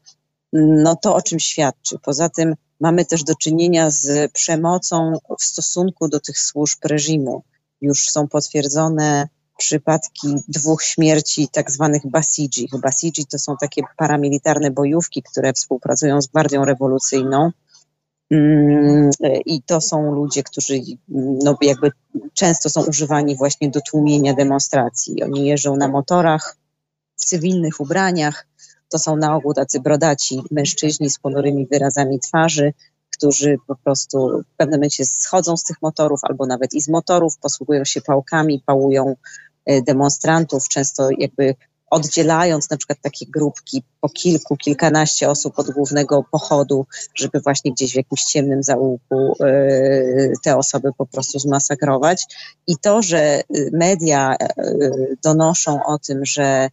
no to o czym świadczy. Poza tym mamy też do czynienia z przemocą w stosunku do tych służb reżimu. Już są potwierdzone przypadki dwóch śmierci tak zwanych Basiji. Basiji to są takie paramilitarne bojówki, które współpracują z Gwardią Rewolucyjną. Mm, I to są ludzie, którzy no jakby często są używani właśnie do tłumienia demonstracji. Oni jeżdżą na motorach, w cywilnych ubraniach. To są na ogół tacy brodaci mężczyźni z ponurymi wyrazami twarzy, którzy po prostu w pewnym momencie schodzą z tych motorów albo nawet i z motorów, posługują się pałkami, pałują E, demonstrantów, często jakby oddzielając na przykład takie grupki po kilku, kilkanaście osób od głównego pochodu, żeby właśnie gdzieś w jakimś ciemnym zaułku e, te osoby po prostu zmasakrować. I to, że media e, donoszą o tym, że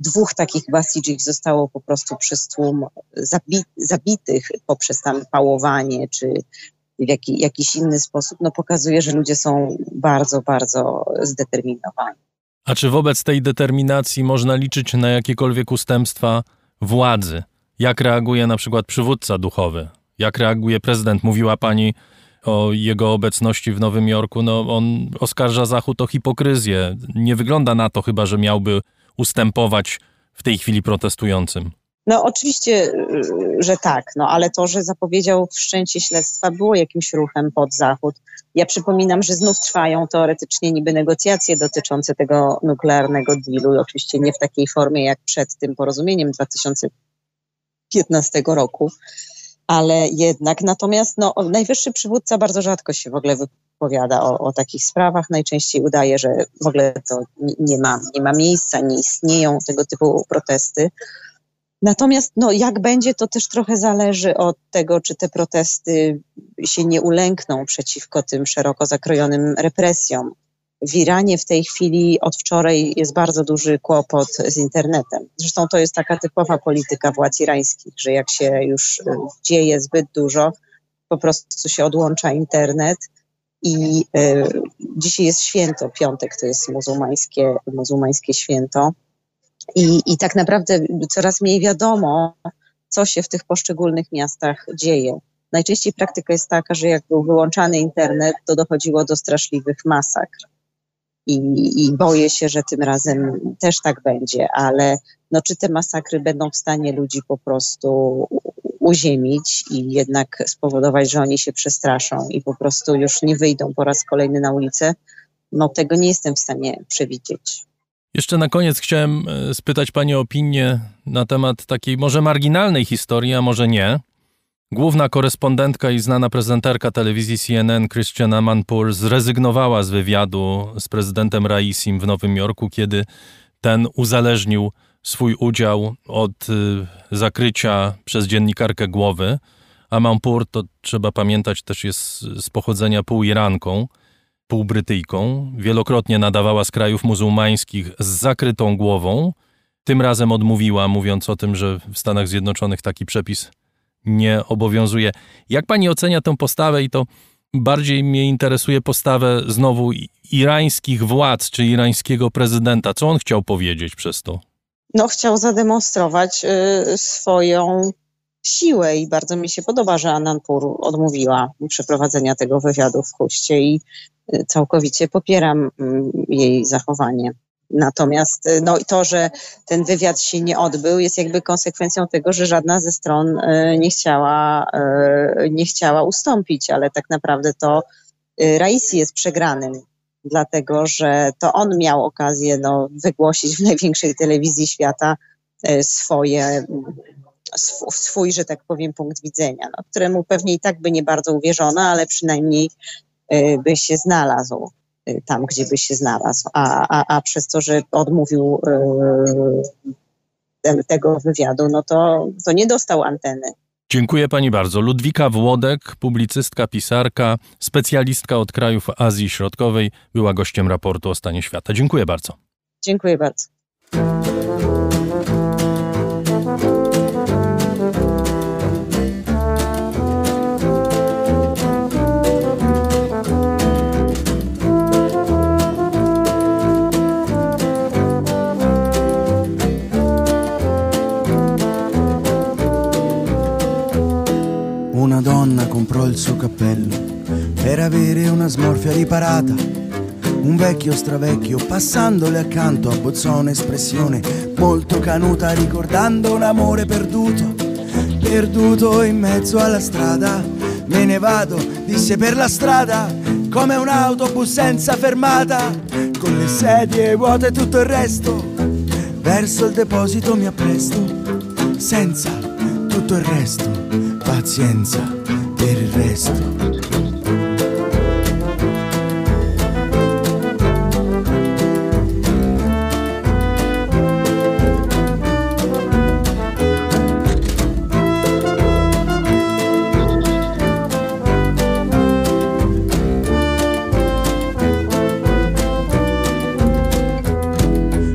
dwóch takich Basijów zostało po prostu przez tłum zabitych poprzez tam pałowanie czy w jaki, jakiś inny sposób, no pokazuje, że ludzie są bardzo, bardzo zdeterminowani. A czy wobec tej determinacji można liczyć na jakiekolwiek ustępstwa władzy? Jak reaguje na przykład przywódca duchowy? Jak reaguje prezydent? Mówiła pani o jego obecności w Nowym Jorku. No, on oskarża Zachód o hipokryzję. Nie wygląda na to chyba, że miałby ustępować w tej chwili protestującym. No oczywiście, y, że tak, no ale to, że zapowiedział wszczęcie śledztwa było jakimś ruchem pod Zachód. Ja przypominam, że znów trwają teoretycznie niby negocjacje dotyczące tego nuklearnego dealu, oczywiście nie w takiej formie jak przed tym porozumieniem 2015 roku, ale jednak. Natomiast no, najwyższy przywódca bardzo rzadko się w ogóle wypowiada o, o takich sprawach. Najczęściej udaje, że w ogóle to nie ma, nie ma miejsca, nie istnieją tego typu protesty. Natomiast no, jak będzie, to też trochę zależy od tego, czy te protesty się nie ulękną przeciwko tym szeroko zakrojonym represjom. W Iranie w tej chwili od wczoraj jest bardzo duży kłopot z internetem. Zresztą to jest taka typowa polityka władz irańskich, że jak się już dzieje zbyt dużo, po prostu się odłącza internet I y, dzisiaj jest święto, piątek to jest muzułmańskie, muzułmańskie święto. I, I tak naprawdę coraz mniej wiadomo, co się w tych poszczególnych miastach dzieje. Najczęściej praktyka jest taka, że jak był wyłączany internet, to dochodziło do straszliwych masakr. I, I, boję się, że tym razem też tak będzie, ale no, czy te masakry będą w stanie ludzi po prostu uziemić i jednak spowodować, że oni się przestraszą i po prostu już nie wyjdą po raz kolejny na ulicę, no tego nie jestem w stanie przewidzieć. Jeszcze na koniec chciałem e, spytać Pani opinię na temat takiej może marginalnej historii, a może nie. Główna korespondentka i znana prezenterka telewizji CNN Christiana Manpur zrezygnowała z wywiadu z prezydentem Raisim w Nowym Jorku, kiedy ten uzależnił swój udział od y, zakrycia przez dziennikarkę głowy. A Manpur, to trzeba pamiętać, też jest z pochodzenia pół-Iranką, pół-Brytyjką. Wielokrotnie nadawała z krajów muzułmańskich z zakrytą głową. Tym razem odmówiła, mówiąc o tym, że w Stanach Zjednoczonych taki przepis nie obowiązuje. Jak pani ocenia tę postawę i to bardziej mnie interesuje postawę znowu irańskich władz czy irańskiego prezydenta. Co on chciał powiedzieć przez to? No, chciał zademonstrować y, swoją siłę i bardzo mi się podoba, że Anandpur odmówiła przeprowadzenia tego wywiadu w Huście i y, całkowicie popieram mm, jej zachowanie. Natomiast y, no, to, że ten wywiad się nie odbył, jest jakby konsekwencją tego, że żadna ze stron nie chciała, nie chciała ustąpić, ale tak naprawdę to Raisi jest przegranym, dlatego że to on miał okazję no, wygłosić w największej telewizji świata swoje, swój, że tak powiem, punkt widzenia, no, któremu pewnie i tak by nie bardzo uwierzono, ale przynajmniej by się znalazł. Y, tam, gdzie by się znalazł. A, a, a przez to, że odmówił y, tego wywiadu, no to, to nie dostał anteny. Dziękuję pani bardzo. Ludwika Włodek, publicystka, pisarka, specjalistka od krajów Azji Środkowej, była gościem raportu o stanie świata. Dziękuję bardzo. Dziękuję bardzo. Una donna comprò il suo cappello per avere una smorfia riparata. Un vecchio stravecchio passandole accanto abbozzò un'espressione molto canuta ricordando un amore perduto, perduto in mezzo alla strada. Me ne vado, disse per la strada, come un autobus senza fermata, con le sedie vuote e tutto il resto. Verso il deposito mi appresto, senza tutto il resto pazienza per il resto.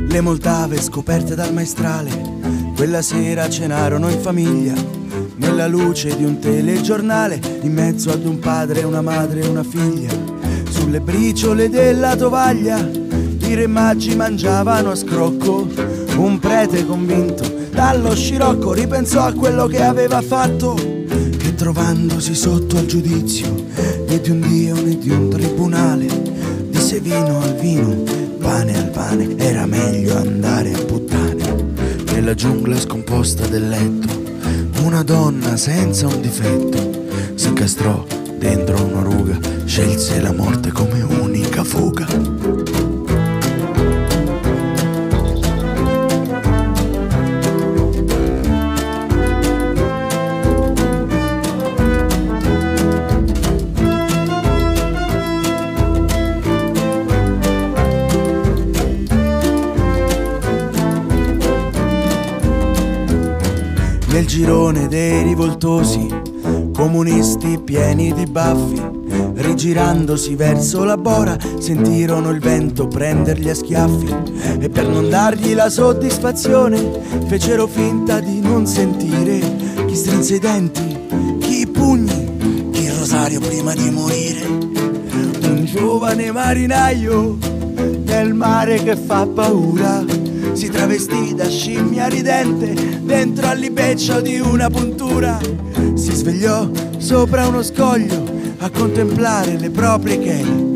Le Moldave scoperte dal maestrale, quella sera cenarono in famiglia nella luce di un telegiornale, in mezzo ad un padre, una madre e una figlia, sulle briciole della tovaglia, i re maggi mangiavano a scrocco, un prete convinto dallo scirocco ripensò a quello che aveva fatto, che trovandosi sotto al giudizio né di un dio né di un tribunale, disse vino al vino, pane al pane, era meglio andare a puttane, nella giungla scomposta del letto una donna senza un difetto si incastrò dentro una ruga, scelse la morte come unica fuga. Girone dei rivoltosi, comunisti pieni di baffi, rigirandosi verso la bora, sentirono il vento prenderli a schiaffi e per non dargli la soddisfazione fecero finta di non sentire chi strinse i denti, chi i pugni, chi rosario prima di morire. giovane marinaio nel mare che fa paura. Si travestì da scimmia ridente dentro all'ibeccio di una puntura. Si svegliò sopra uno scoglio a contemplare le proprie chele.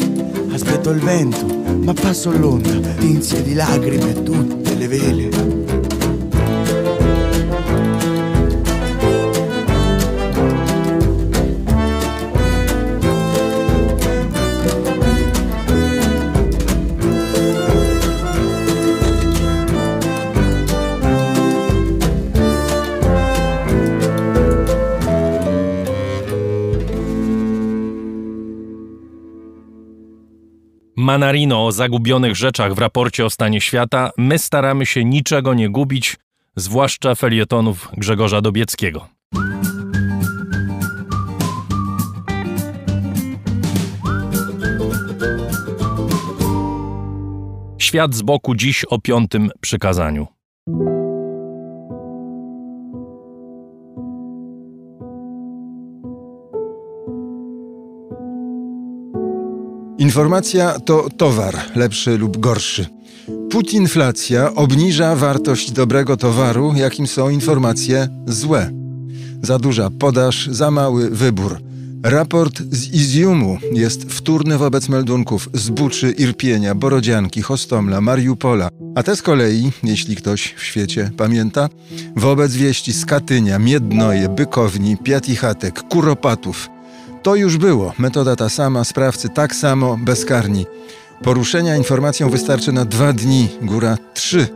Aspetto il vento, ma passo l'onda, tinse di lacrime tutte le vele. Manarino o zagubionych rzeczach w raporcie o stanie świata, my staramy się niczego nie gubić, zwłaszcza felietonów Grzegorza Dobieckiego. Świat z boku dziś o piątym przykazaniu. Informacja to towar, lepszy lub gorszy. Putinflacja obniża wartość dobrego towaru, jakim są informacje złe. Za duża podaż, za mały wybór. Raport z Iziumu jest wtórny wobec meldunków z Buczy, Irpienia, Borodzianki, Hostomla, Mariupola, a te z kolei, jeśli ktoś w świecie pamięta, wobec wieści z Katynia, Miednoje, Bykowni, Piatichatek, Kuropatów – to już było. Metoda ta sama, sprawcy tak samo, bezkarni. Poruszenia informacją wystarczy na dwa dni, góra trzy.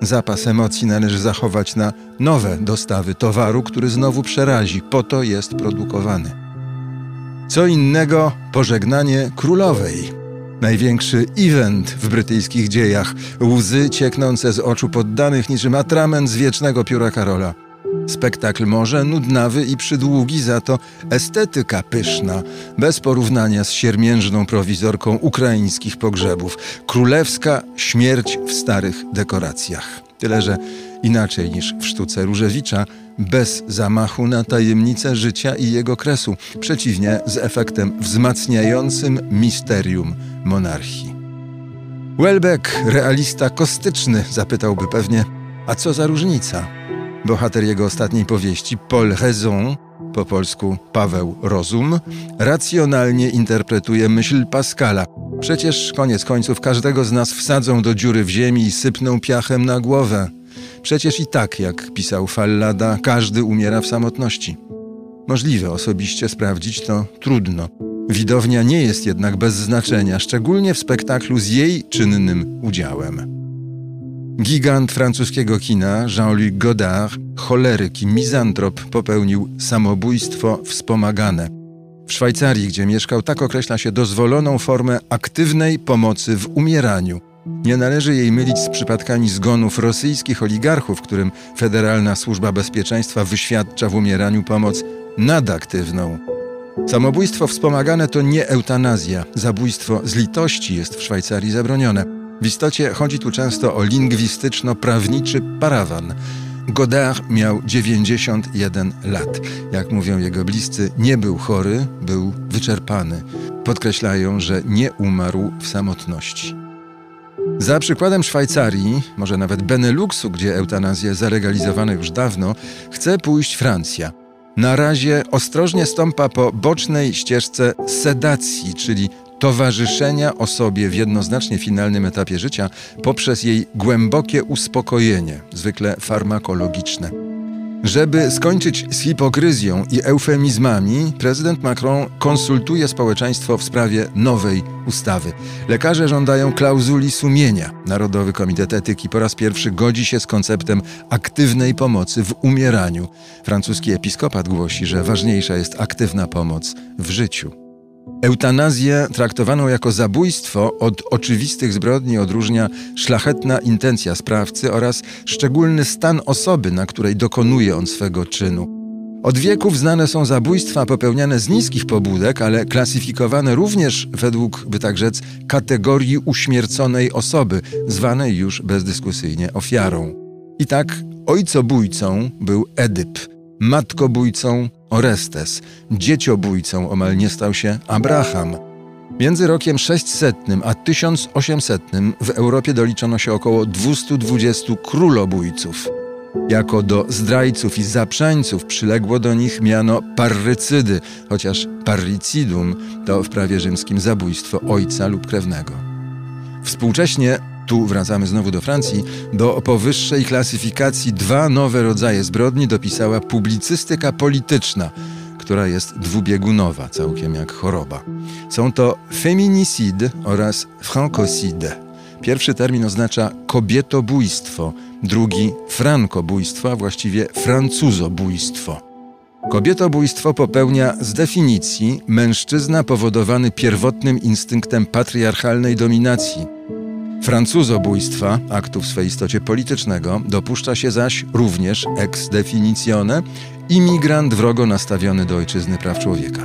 Zapas emocji należy zachować na nowe dostawy towaru, który znowu przerazi. Po to jest produkowany. Co innego pożegnanie królowej. Największy event w brytyjskich dziejach. Łzy cieknące z oczu poddanych niczym atrament z wiecznego pióra Karola. Spektakl może nudnawy i przydługi, za to estetyka pyszna, bez porównania z siermiężną prowizorką ukraińskich pogrzebów. Królewska śmierć w starych dekoracjach. Tyle, że inaczej niż w sztuce Różewicza, bez zamachu na tajemnicę życia i jego kresu, przeciwnie z efektem wzmacniającym misterium monarchii. Welbeck, realista kostyczny, zapytałby pewnie, a co za różnica? Bohater jego ostatniej powieści, Paul Raison, po polsku Paweł Rozum, racjonalnie interpretuje myśl Pascala. Przecież koniec końców każdego z nas wsadzą do dziury w ziemi i sypną piachem na głowę. Przecież i tak, jak pisał Fallada, każdy umiera w samotności. Możliwe osobiście sprawdzić to trudno. Widownia nie jest jednak bez znaczenia, szczególnie w spektaklu z jej czynnym udziałem. Gigant francuskiego kina Jean-Luc Godard, choleryk i mizantrop, popełnił samobójstwo wspomagane. W Szwajcarii, gdzie mieszkał, tak określa się dozwoloną formę aktywnej pomocy w umieraniu. Nie należy jej mylić z przypadkami zgonów rosyjskich oligarchów, którym Federalna Służba Bezpieczeństwa wyświadcza w umieraniu pomoc nadaktywną. Samobójstwo wspomagane to nie eutanazja. Zabójstwo z litości jest w Szwajcarii zabronione. W istocie chodzi tu często o lingwistyczno-prawniczy parawan. Godard miał 91 lat. Jak mówią jego bliscy, nie był chory, był wyczerpany. Podkreślają, że nie umarł w samotności. Za przykładem Szwajcarii, może nawet Beneluxu, gdzie eutanazja zalegalizowana już dawno, chce pójść Francja. Na razie ostrożnie stąpa po bocznej ścieżce sedacji, czyli towarzyszenia osobie w jednoznacznie finalnym etapie życia poprzez jej głębokie uspokojenie, zwykle farmakologiczne. Żeby skończyć z hipokryzją i eufemizmami, prezydent Macron konsultuje społeczeństwo w sprawie nowej ustawy. Lekarze żądają klauzuli sumienia. Narodowy Komitet Etyki po raz pierwszy godzi się z konceptem aktywnej pomocy w umieraniu. Francuski episkopat głosi, że ważniejsza jest aktywna pomoc w życiu. Eutanazję traktowaną jako zabójstwo od oczywistych zbrodni odróżnia szlachetna intencja sprawcy oraz szczególny stan osoby, na której dokonuje on swego czynu. Od wieków znane są zabójstwa popełniane z niskich pobudek, ale klasyfikowane również według, by tak rzec, kategorii uśmierconej osoby, zwanej już bezdyskusyjnie ofiarą. I tak ojcobójcą był Edyp, matkobójcą Orestes, dzieciobójcą omal nie stał się Abraham. Między rokiem 600 a 1800 w Europie doliczono się około 220 królobójców. Jako do zdrajców i zaprzańców przyległo do nich miano parrycydy, chociaż parricidum to w prawie rzymskim zabójstwo ojca lub krewnego. Współcześnie, tu wracamy znowu do Francji, do powyższej klasyfikacji dwa nowe rodzaje zbrodni dopisała publicystyka polityczna, która jest dwubiegunowa, całkiem jak choroba. Są to feminicide oraz francocide. Pierwszy termin oznacza kobietobójstwo, drugi frankobójstwo, a właściwie francuzobójstwo. Kobietobójstwo popełnia z definicji mężczyzna powodowany pierwotnym instynktem patriarchalnej dominacji. Francuzobójstwa, aktu w swej istocie politycznego, dopuszcza się zaś również ex definitione imigrant wrogo nastawiony do ojczyzny praw człowieka.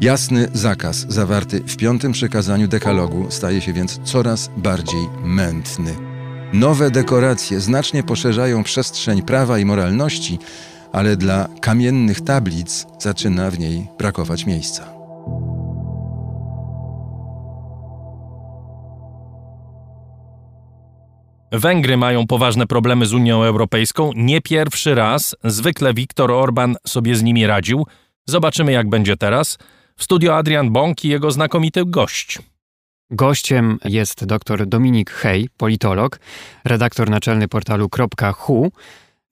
Jasny zakaz zawarty w piątym przykazaniu dekalogu staje się więc coraz bardziej mętny. Nowe dekoracje znacznie poszerzają przestrzeń prawa i moralności, ale dla kamiennych tablic zaczyna w niej brakować miejsca. Węgry mają poważne problemy z Unią Europejską. Nie pierwszy raz. Zwykle Viktor Orban sobie z nimi radził. Zobaczymy, jak będzie teraz. W studio Adrian Bąk i jego znakomity gość. Gościem jest dr Dominik Hej, politolog, redaktor naczelny portalu .hu.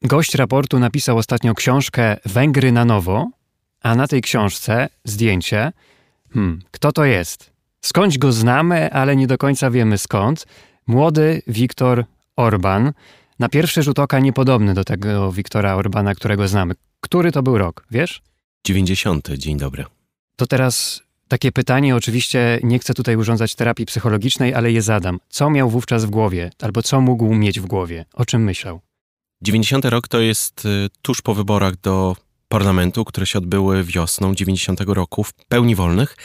Gość raportu napisał ostatnio książkę Węgry na nowo, a na tej książce zdjęcie. Hmm, kto to jest? Skądś go znamy, ale nie do końca wiemy skąd. Młody Viktor Orban. Na pierwszy rzut oka niepodobny do tego Wiktora Orbana, którego znamy. Który to był rok, wiesz? 90. Dzień dobry. To teraz takie pytanie, oczywiście nie chcę tutaj urządzać terapii psychologicznej, ale je zadam. Co miał wówczas w głowie, albo co mógł mieć w głowie? O czym myślał? 90 rok to jest y, tuż po wyborach do parlamentu, które się odbyły wiosną 90 roku w pełni wolnych.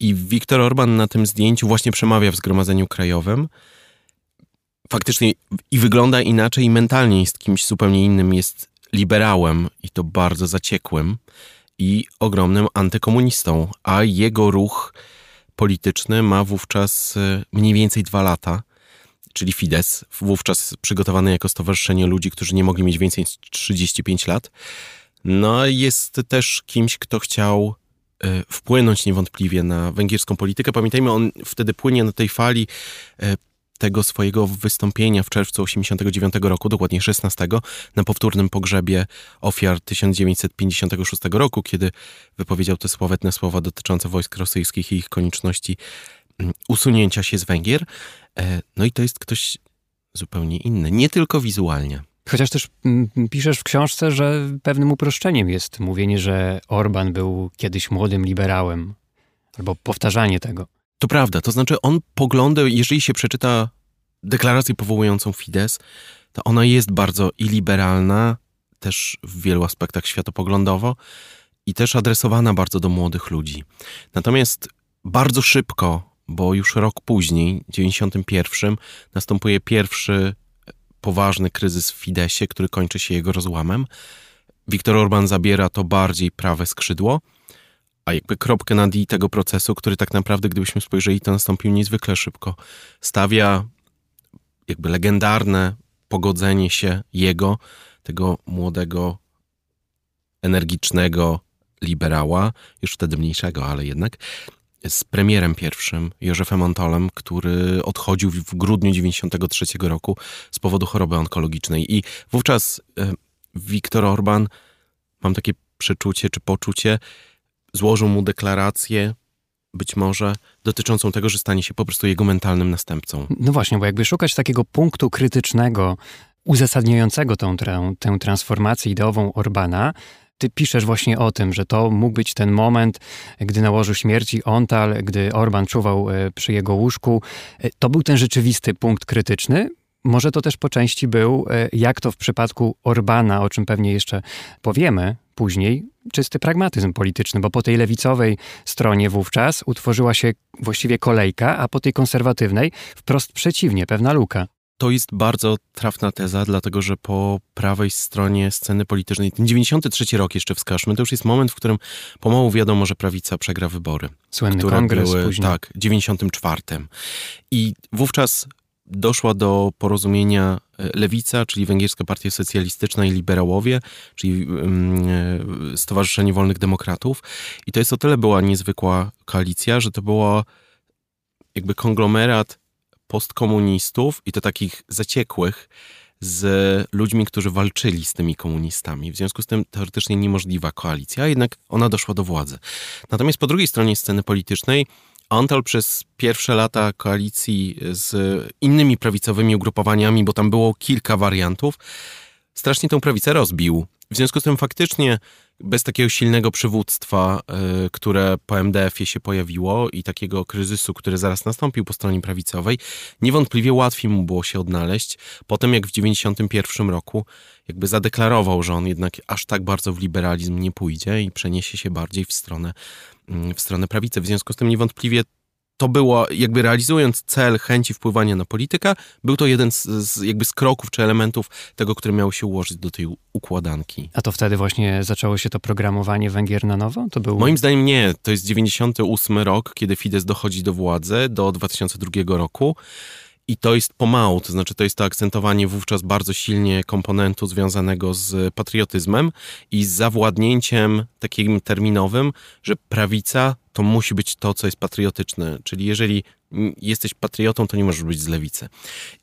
I Viktor Orban na tym zdjęciu właśnie przemawia w Zgromadzeniu Krajowym. Faktycznie i wygląda inaczej, i mentalnie jest kimś zupełnie innym. Jest liberałem i to bardzo zaciekłym i ogromnym antykomunistą, a jego ruch polityczny ma wówczas y, mniej więcej dwa lata, czyli Fidesz, wówczas przygotowany jako stowarzyszenie ludzi, którzy nie mogli mieć więcej niż 35 lat. No, jest też kimś, kto chciał y, wpłynąć niewątpliwie na węgierską politykę. Pamiętajmy, on wtedy płynie na tej fali y, tego swojego wystąpienia w czerwcu 89 roku, dokładnie 16, na powtórnym pogrzebie ofiar 1956 roku, kiedy wypowiedział te sławetne słowa dotyczące wojsk rosyjskich i ich konieczności mm, usunięcia się z Węgier. E, no i to jest ktoś zupełnie inny, nie tylko wizualnie. Chociaż też mm, piszesz w książce, że pewnym uproszczeniem jest mówienie, że Orban był kiedyś młodym liberałem, albo powtarzanie tego. To prawda, to znaczy on poglądy, jeżeli się przeczyta deklarację powołującą Fidesz, to ona jest bardzo i liberalna, też w wielu aspektach światopoglądowo i też adresowana bardzo do młodych ludzi. Natomiast bardzo szybko, bo już rok później, w 91, następuje pierwszy poważny kryzys w Fideszie, który kończy się jego rozłamem. Viktor Orban zabiera to bardziej prawe skrzydło, a jakby kropkę nad i tego procesu, który tak naprawdę, gdybyśmy spojrzeli, to nastąpił niezwykle szybko. Stawia jakby legendarne pogodzenie się jego, tego młodego, energicznego liberała, już wtedy mniejszego, ale jednak, z premierem pierwszym, Józefem Antolem, który odchodził w grudniu 93 roku z powodu choroby onkologicznej. I wówczas e, Viktor Orban, mam takie przeczucie czy poczucie, złożył mu deklarację, być może dotyczącą tego, że stanie się po prostu jego mentalnym następcą. No właśnie, bo jakby szukać takiego punktu krytycznego, uzasadniającego tą, tę transformację ideową Orbana, ty piszesz właśnie o tym, że to mógł być ten moment, gdy na łożu śmierci Ontal, gdy Orban czuwał e, przy jego łóżku. E, to był ten rzeczywisty punkt krytyczny. Może to też po części był, e, jak to w przypadku Orbana, o czym pewnie jeszcze powiemy później, czysty pragmatyzm polityczny, bo po tej lewicowej stronie wówczas utworzyła się właściwie kolejka, a po tej konserwatywnej wprost przeciwnie, pewna luka. to jest bardzo trafna teza, dlatego że po prawej stronie sceny politycznej, ten 93 rok jeszcze wskażmy, to już jest moment, w którym pomału wiadomo, że prawica przegra wybory. Słynny które kongres były, później. Tak, 94. I wówczas doszła do porozumienia e, Lewica, czyli Węgierska Partia Socjalistyczna i Liberałowie, czyli mm, e, Stowarzyszenie Wolnych Demokratów. I to jest o tyle była niezwykła koalicja, że to była jakby konglomerat postkomunistów i to takich zaciekłych z ludźmi, którzy walczyli z tymi komunistami. W związku z tym teoretycznie niemożliwa koalicja, jednak ona doszła do władzy. Natomiast po drugiej stronie sceny politycznej Antal przez pierwsze lata koalicji z innymi prawicowymi ugrupowaniami, bo tam było kilka wariantów, strasznie tę prawicę rozbił. W związku z tym faktycznie bez takiego silnego przywództwa, y, które po MDF-ie się pojawiło i takiego kryzysu, który zaraz nastąpił po stronie prawicowej, niewątpliwie łatwiej mu było się odnaleźć. Potem jak w 1991 roku jakby zadeklarował, że on jednak aż tak bardzo w liberalizm nie pójdzie i przeniesie się bardziej w stronę, w stronę prawicy. W związku z tym niewątpliwie to było, jakby realizując cel chęci wpływania na politykę, był to jeden z, z, jakby z kroków czy elementów tego, który miał się ułożyć do tej układanki. A to wtedy właśnie zaczęło się to programowanie Węgier na nowo? To był... Moim zdaniem nie. To jest 98 rok, kiedy Fidesz dochodzi do władzy, do 2002 roku. I to jest pomału, to znaczy to jest to akcentowanie wówczas bardzo silnie komponentu związanego z patriotyzmem i z zawładnięciem takim terminowym, że prawica to musi być to, co jest patriotyczne. Czyli jeżeli jesteś patriotą, to nie możesz być z lewicy.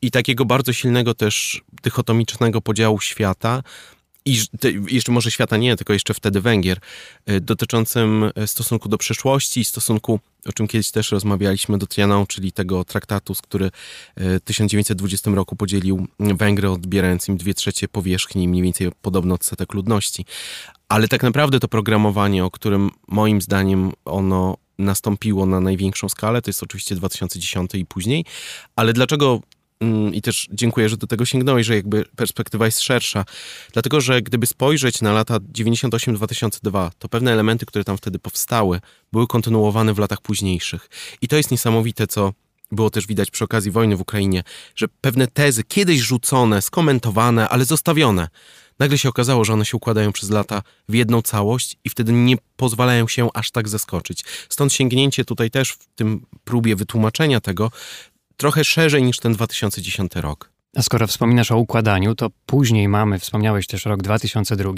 I takiego bardzo silnego też dychotomicznego podziału świata, i jeszcze może świata nie, tylko jeszcze wtedy Węgier, y, dotyczącym y, stosunku do przeszłości, stosunku, o czym kiedyś też rozmawialiśmy, do Trianon, czyli tego traktatu, który y, w 1920 roku podzielił Węgry, odbierając im dwie trzecie powierzchni, mniej więcej podobno odsetek ludności. Ale tak naprawdę to programowanie, o którym moim zdaniem ono nastąpiło na największą skalę, to jest oczywiście 2010 i później. Ale dlaczego i też dziękuję, że do tego sięgnąłeś, że jakby perspektywa jest szersza. Dlatego, że gdyby spojrzeć na lata 98-2002, to pewne elementy, które tam wtedy powstały, były kontynuowane w latach późniejszych. I to jest niesamowite, co było też widać przy okazji wojny w Ukrainie, że pewne tezy kiedyś rzucone, skomentowane, ale zostawione, nagle się okazało, że one się układają przez lata w jedną całość i wtedy nie pozwalają się aż tak zaskoczyć. Stąd sięgnięcie tutaj też w tym próbie wytłumaczenia tego trochę szerzej niż ten 2010 rok. A skoro wspominasz o układaniu, to później mamy, wspomniałeś też rok 2002,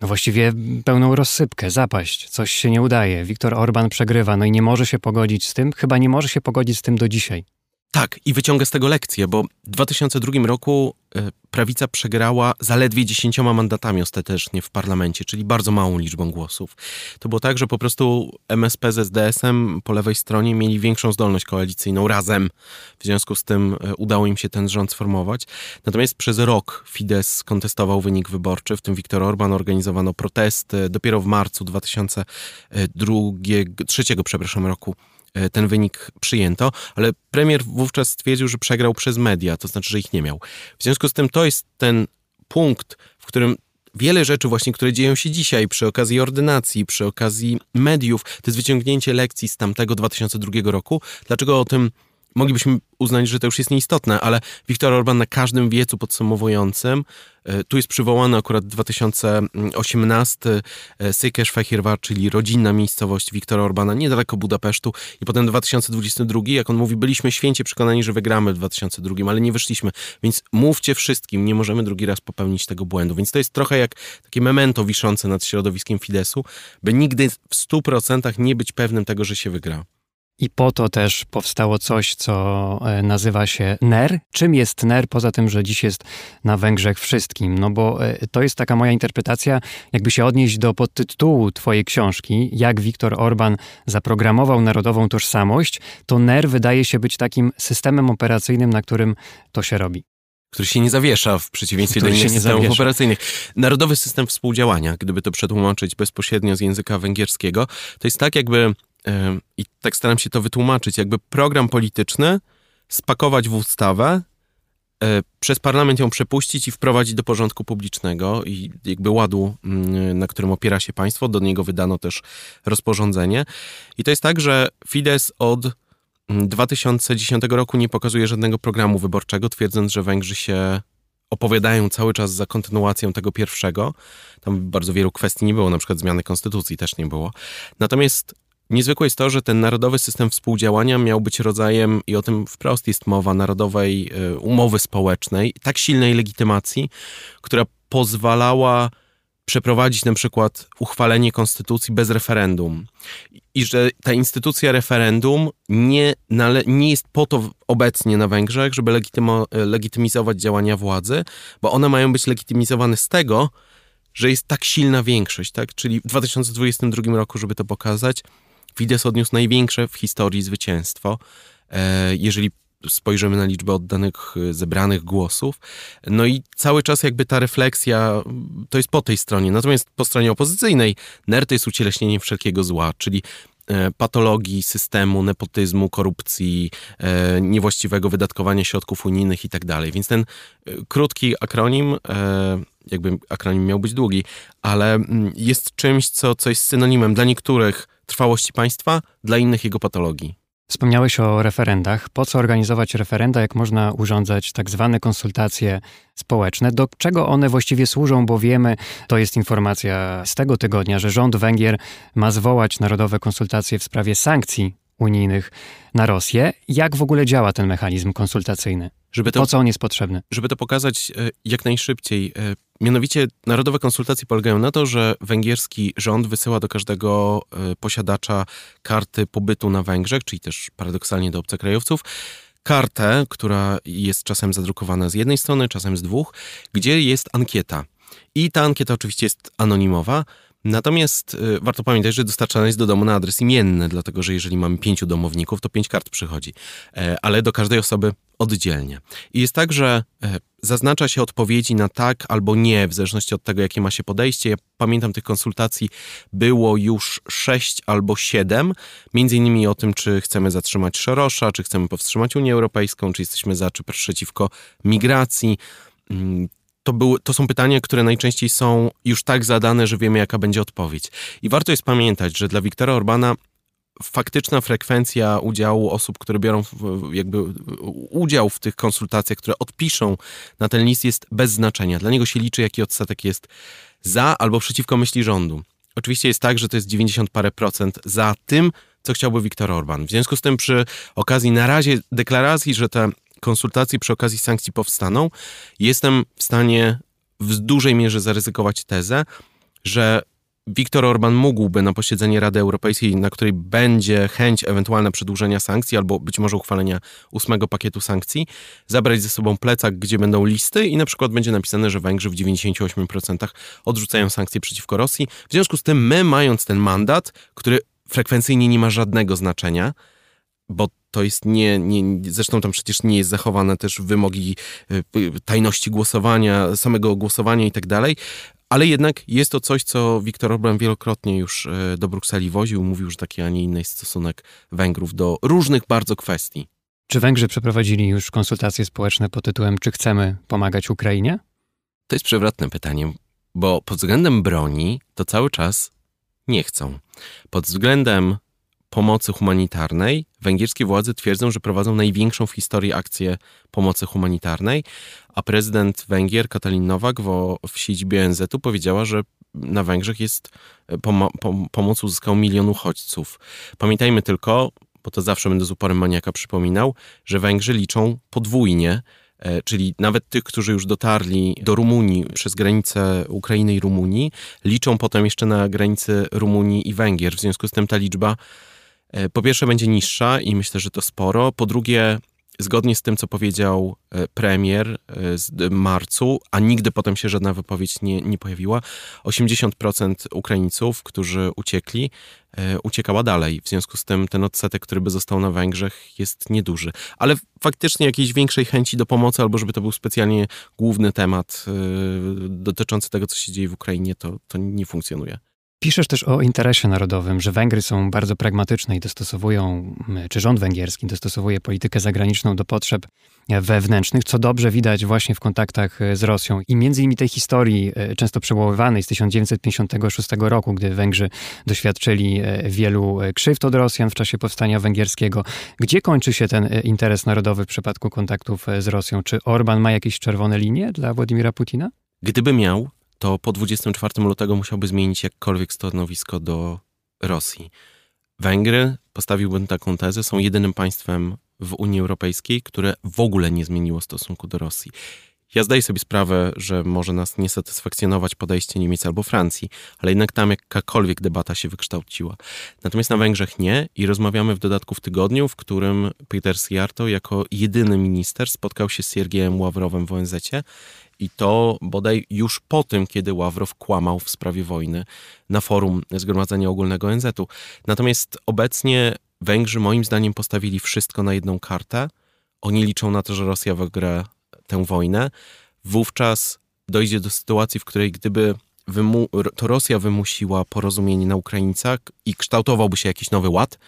no właściwie pełną rozsypkę, zapaść, coś się nie udaje. Viktor Orban przegrywa, no i nie może się pogodzić z tym, chyba nie może się pogodzić z tym do dzisiaj. Tak, i wyciąga z tego lekcję, bo w 2002 roku e, prawica przegrała zaledwie 10 mandatami ostatecznie w parlamencie, czyli bardzo małą liczbą głosów. To było tak, że po prostu MSP z SDS-em po lewej stronie mieli większą zdolność koalicyjną razem. W związku z tym e, udało im się ten rząd sformować. Natomiast przez rok Fidesz kontestował wynik wyborczy, w tym Viktor Orban organizowano protesty. Dopiero w marcu 2003 przepraszam, roku E, ten wynik przyjęto, ale premier wówczas stwierdził, że przegrał przez media, to znaczy, że ich nie miał. W związku z tym to jest ten punkt, w którym wiele rzeczy właśnie, które dzieją się dzisiaj przy okazji ordynacji, przy okazji mediów, to jest wyciągnięcie lekcji z tamtego 2002 roku. Dlaczego o tym moglibyśmy uznać, że to już jest nieistotne, ale Viktor Orban na każdym wiecu podsumowującym, e, tu jest przywołany akurat 2018 Székesfehérvár, czyli rodzinna miejscowość Viktora Orbana, niedaleko Budapesztu i potem 2022, jak on mówi, byliśmy święcie przekonani, że wygramy w 2002, ale nie wyszliśmy, więc mówcie wszystkim, nie możemy drugi raz popełnić tego błędu, więc to jest trochę jak takie memento wiszące nad środowiskiem Fidesu, by nigdy w 100% nie być pewnym tego, że się wygra. I po to też powstało coś, co e, nazywa się NER. Czym jest NER, poza tym, że dziś jest na Węgrzech wszystkim? No bo e, to jest taka moja interpretacja, jakby się odnieść do podtytułu twojej książki, jak Viktor Orban zaprogramował narodową tożsamość, to NER wydaje się być takim systemem operacyjnym, na którym to się robi który się nie zawiesza w przeciwieństwie który do innych systemów zawiesza. operacyjnych. Narodowy system współdziałania, gdyby to przetłumaczyć bezpośrednio z języka węgierskiego, to jest tak jakby i tak staram się to wytłumaczyć, jakby program polityczny spakować w ustawę, e, przez parlament ją przepuścić i wprowadzić do porządku publicznego i jakby ładu, mm, na którym opiera się państwo. Do niego wydano też rozporządzenie. I to jest tak, że Fidesz od 2010 roku nie pokazuje żadnego programu wyborczego, twierdząc, że Węgrzy się opowiadają cały czas za kontynuacją tego pierwszego. Tam bardzo wielu kwestii nie było, na przykład zmiany konstytucji też nie było. Natomiast niezwykłe jest to, że ten narodowy system współdziałania miał być rodzajem, i o tym wprost jest mowa, narodowej e, umowy społecznej, tak silnej legitymacji, która pozwalała przeprowadzić na przykład uchwalenie konstytucji bez referendum. I że ta instytucja referendum nie, nie jest po to obecnie na Węgrzech, żeby legitymo, legitymizować działania władzy, bo one mają być legitymizowane z tego, że jest tak silna większość, tak? Czyli w 2022 roku, żeby to pokazać, Fidesz odniósł największe w historii zwycięstwo. E, jeżeli spojrzymy na liczbę oddanych, y, zebranych głosów. No i cały czas jakby ta refleksja to jest po tej stronie. Natomiast po stronie opozycyjnej NER to jest ucieleśnienie wszelkiego zła, czyli e, patologii systemu, nepotyzmu, korupcji, e, niewłaściwego wydatkowania środków unijnych i tak. Więc ten e, krótki akronim, jakby akronim miał być długi, ale mm, jest czymś, co, co jest synonimem dla niektórych trwałości państwa, dla innych jego patologii. Wspomniałeś o referendach. Po co organizować referenda, jak można urządzać tak zwane konsultacje społeczne? Do czego one właściwie służą? Bo wiemy, to jest informacja z tego tygodnia, że rząd Węgier ma zwołać narodowe konsultacje w sprawie sankcji unijnych na Rosję. Jak w ogóle działa ten mechanizm konsultacyjny? Żeby to, po co on jest potrzebny? Żeby to pokazać e, jak najszybciej. E, mianowicie narodowe konsultacje polegają na to, że węgierski rząd wysyła do każdego e, posiadacza karty pobytu na Węgrzech, czyli też paradoksalnie do obcokrajowców, kartę, która jest czasem zadrukowana z jednej strony, czasem z dwóch, gdzie jest ankieta. I ta ankieta oczywiście jest anonimowa, Natomiast y, warto pamiętać, że dostarczana jest do domu na adres imienny, dlatego że jeżeli mamy pięciu domowników, to pięć kart przychodzi, e, ale do każdej osoby oddzielnie. I jest tak, że e, zaznacza się odpowiedzi na tak albo nie, w zależności od tego, jakie ma się podejście. Ja pamiętam tych konsultacji było już sześć albo siedem, między innymi o tym, czy chcemy zatrzymać Szerosza, czy chcemy powstrzymać Unię Europejską, czy jesteśmy za, czy przeciwko migracji mm, to, były, to są pytania, które najczęściej są już tak zadane, że wiemy, jaka będzie odpowiedź. I warto jest pamiętać, że dla Wiktora Orbana faktyczna frekwencja udziału osób, które biorą jakby udział w tych konsultacjach, które odpiszą na ten list jest bez znaczenia. Dla niego się liczy, jaki odsetek jest za albo przeciwko myśli rządu. Oczywiście jest tak, że to jest 90 parę procent za tym, co chciałby Viktor Orban. W związku z tym przy okazji na razie deklaracji, że te konsultacje przy okazji sankcji powstaną, jestem w stanie w dużej mierze zaryzykować tezę, że Viktor Orban mógłby na posiedzenie Rady Europejskiej, na której będzie chęć ewentualna przedłużenia sankcji albo być może uchwalenia ósmego pakietu sankcji, zabrać ze sobą plecak, gdzie będą listy i na przykład będzie napisane, że Węgrzy w 98% odrzucają sankcje przeciwko Rosji. W związku z tym my, mając ten mandat, który frekwencyjnie nie ma żadnego znaczenia, bo to jest nie, nie, zresztą tam przecież nie jest zachowane też wymogi y, tajności głosowania, samego głosowania i tak dalej, ale jednak jest to coś, co Viktor Orban wielokrotnie już y, do Brukseli woził, mówił, że taki, a nie inny jest stosunek Węgrów do różnych bardzo kwestii. Czy Węgrzy przeprowadzili już konsultacje społeczne pod tytułem Czy chcemy pomagać Ukrainie? To jest przewrotne pytanie, bo pod względem broni to cały czas nie chcą. Pod względem pomocy humanitarnej. Węgierskie władze twierdzą, że prowadzą największą w historii akcję pomocy humanitarnej, a prezydent Węgier Katalin Nowak w, siedzibie ONZ-u powiedziała, że na Węgrzech jest e, pom pom pomoc uzyskał milion uchodźców. Pamiętajmy tylko, bo to zawsze będę z uporem maniaka przypominał, że Węgrzy liczą podwójnie, e, czyli nawet tych, którzy już dotarli do Rumunii przez granicę Ukrainy i Rumunii, liczą potem jeszcze na granicy Rumunii i Węgier. W związku z tym ta liczba po pierwsze będzie niższa i myślę, że to sporo. Po drugie, zgodnie z tym, co powiedział e, premier e, z marcu, a nigdy potem się żadna wypowiedź nie, nie pojawiła, 80% Ukraińców, którzy uciekli, uciekała dalej. W związku z tym ten odsetek, który by został na Węgrzech jest nieduży. Ale faktycznie jakiejś większej chęci do pomocy, albo żeby to był specjalnie główny temat dotyczący tego, co się dzieje w Ukrainie, to, to nie funkcjonuje. Piszesz też o interesie narodowym, że Węgry są bardzo pragmatyczne i dostosowują, czy rząd węgierski dostosowuje politykę zagraniczną do potrzeb wewnętrznych, co dobrze widać właśnie w kontaktach e, z Rosją. I między innymi tej historii, e, często przełowywanej z 1956 roku, gdy Węgrzy doświadczyli e, wielu krzywd od Rosjan w czasie powstania węgierskiego. Gdzie kończy się ten interes narodowy w przypadku kontaktów z Rosją? Czy Orban ma jakieś czerwone linie dla Władimira Putina? Gdyby miał, to po 24 lutego musiałby zmienić jakkolwiek stanowisko do Rosji. Węgry, postawiłbym taką tezę, są jedynym państwem w Unii Europejskiej, które w ogóle nie zmieniło stosunku do Rosji. Ja zdaję sobie sprawę, że może nas nie satysfakcjonować podejście Niemiec albo Francji, ale jednak tam jakakolwiek debata się wykształciła. Natomiast na Węgrzech nie i rozmawiamy w dodatku w tygodniu, w którym Peter Sjarto jako jedyny minister spotkał się z Siergiejem Ławrowem w ONZ i to bodaj już po tym, kiedy Ławrow kłamał w sprawie wojny na forum Zgromadzenia Ogólnego ONZ-u. Natomiast obecnie Węgrzy moim zdaniem postawili wszystko na jedną kartę. Oni liczą na to, że Rosja wygra tę wojnę. Wówczas dojdzie do sytuacji, w której gdyby to Rosja wymusiła porozumienie na Ukraińcach i kształtowałby się jakiś nowy ład,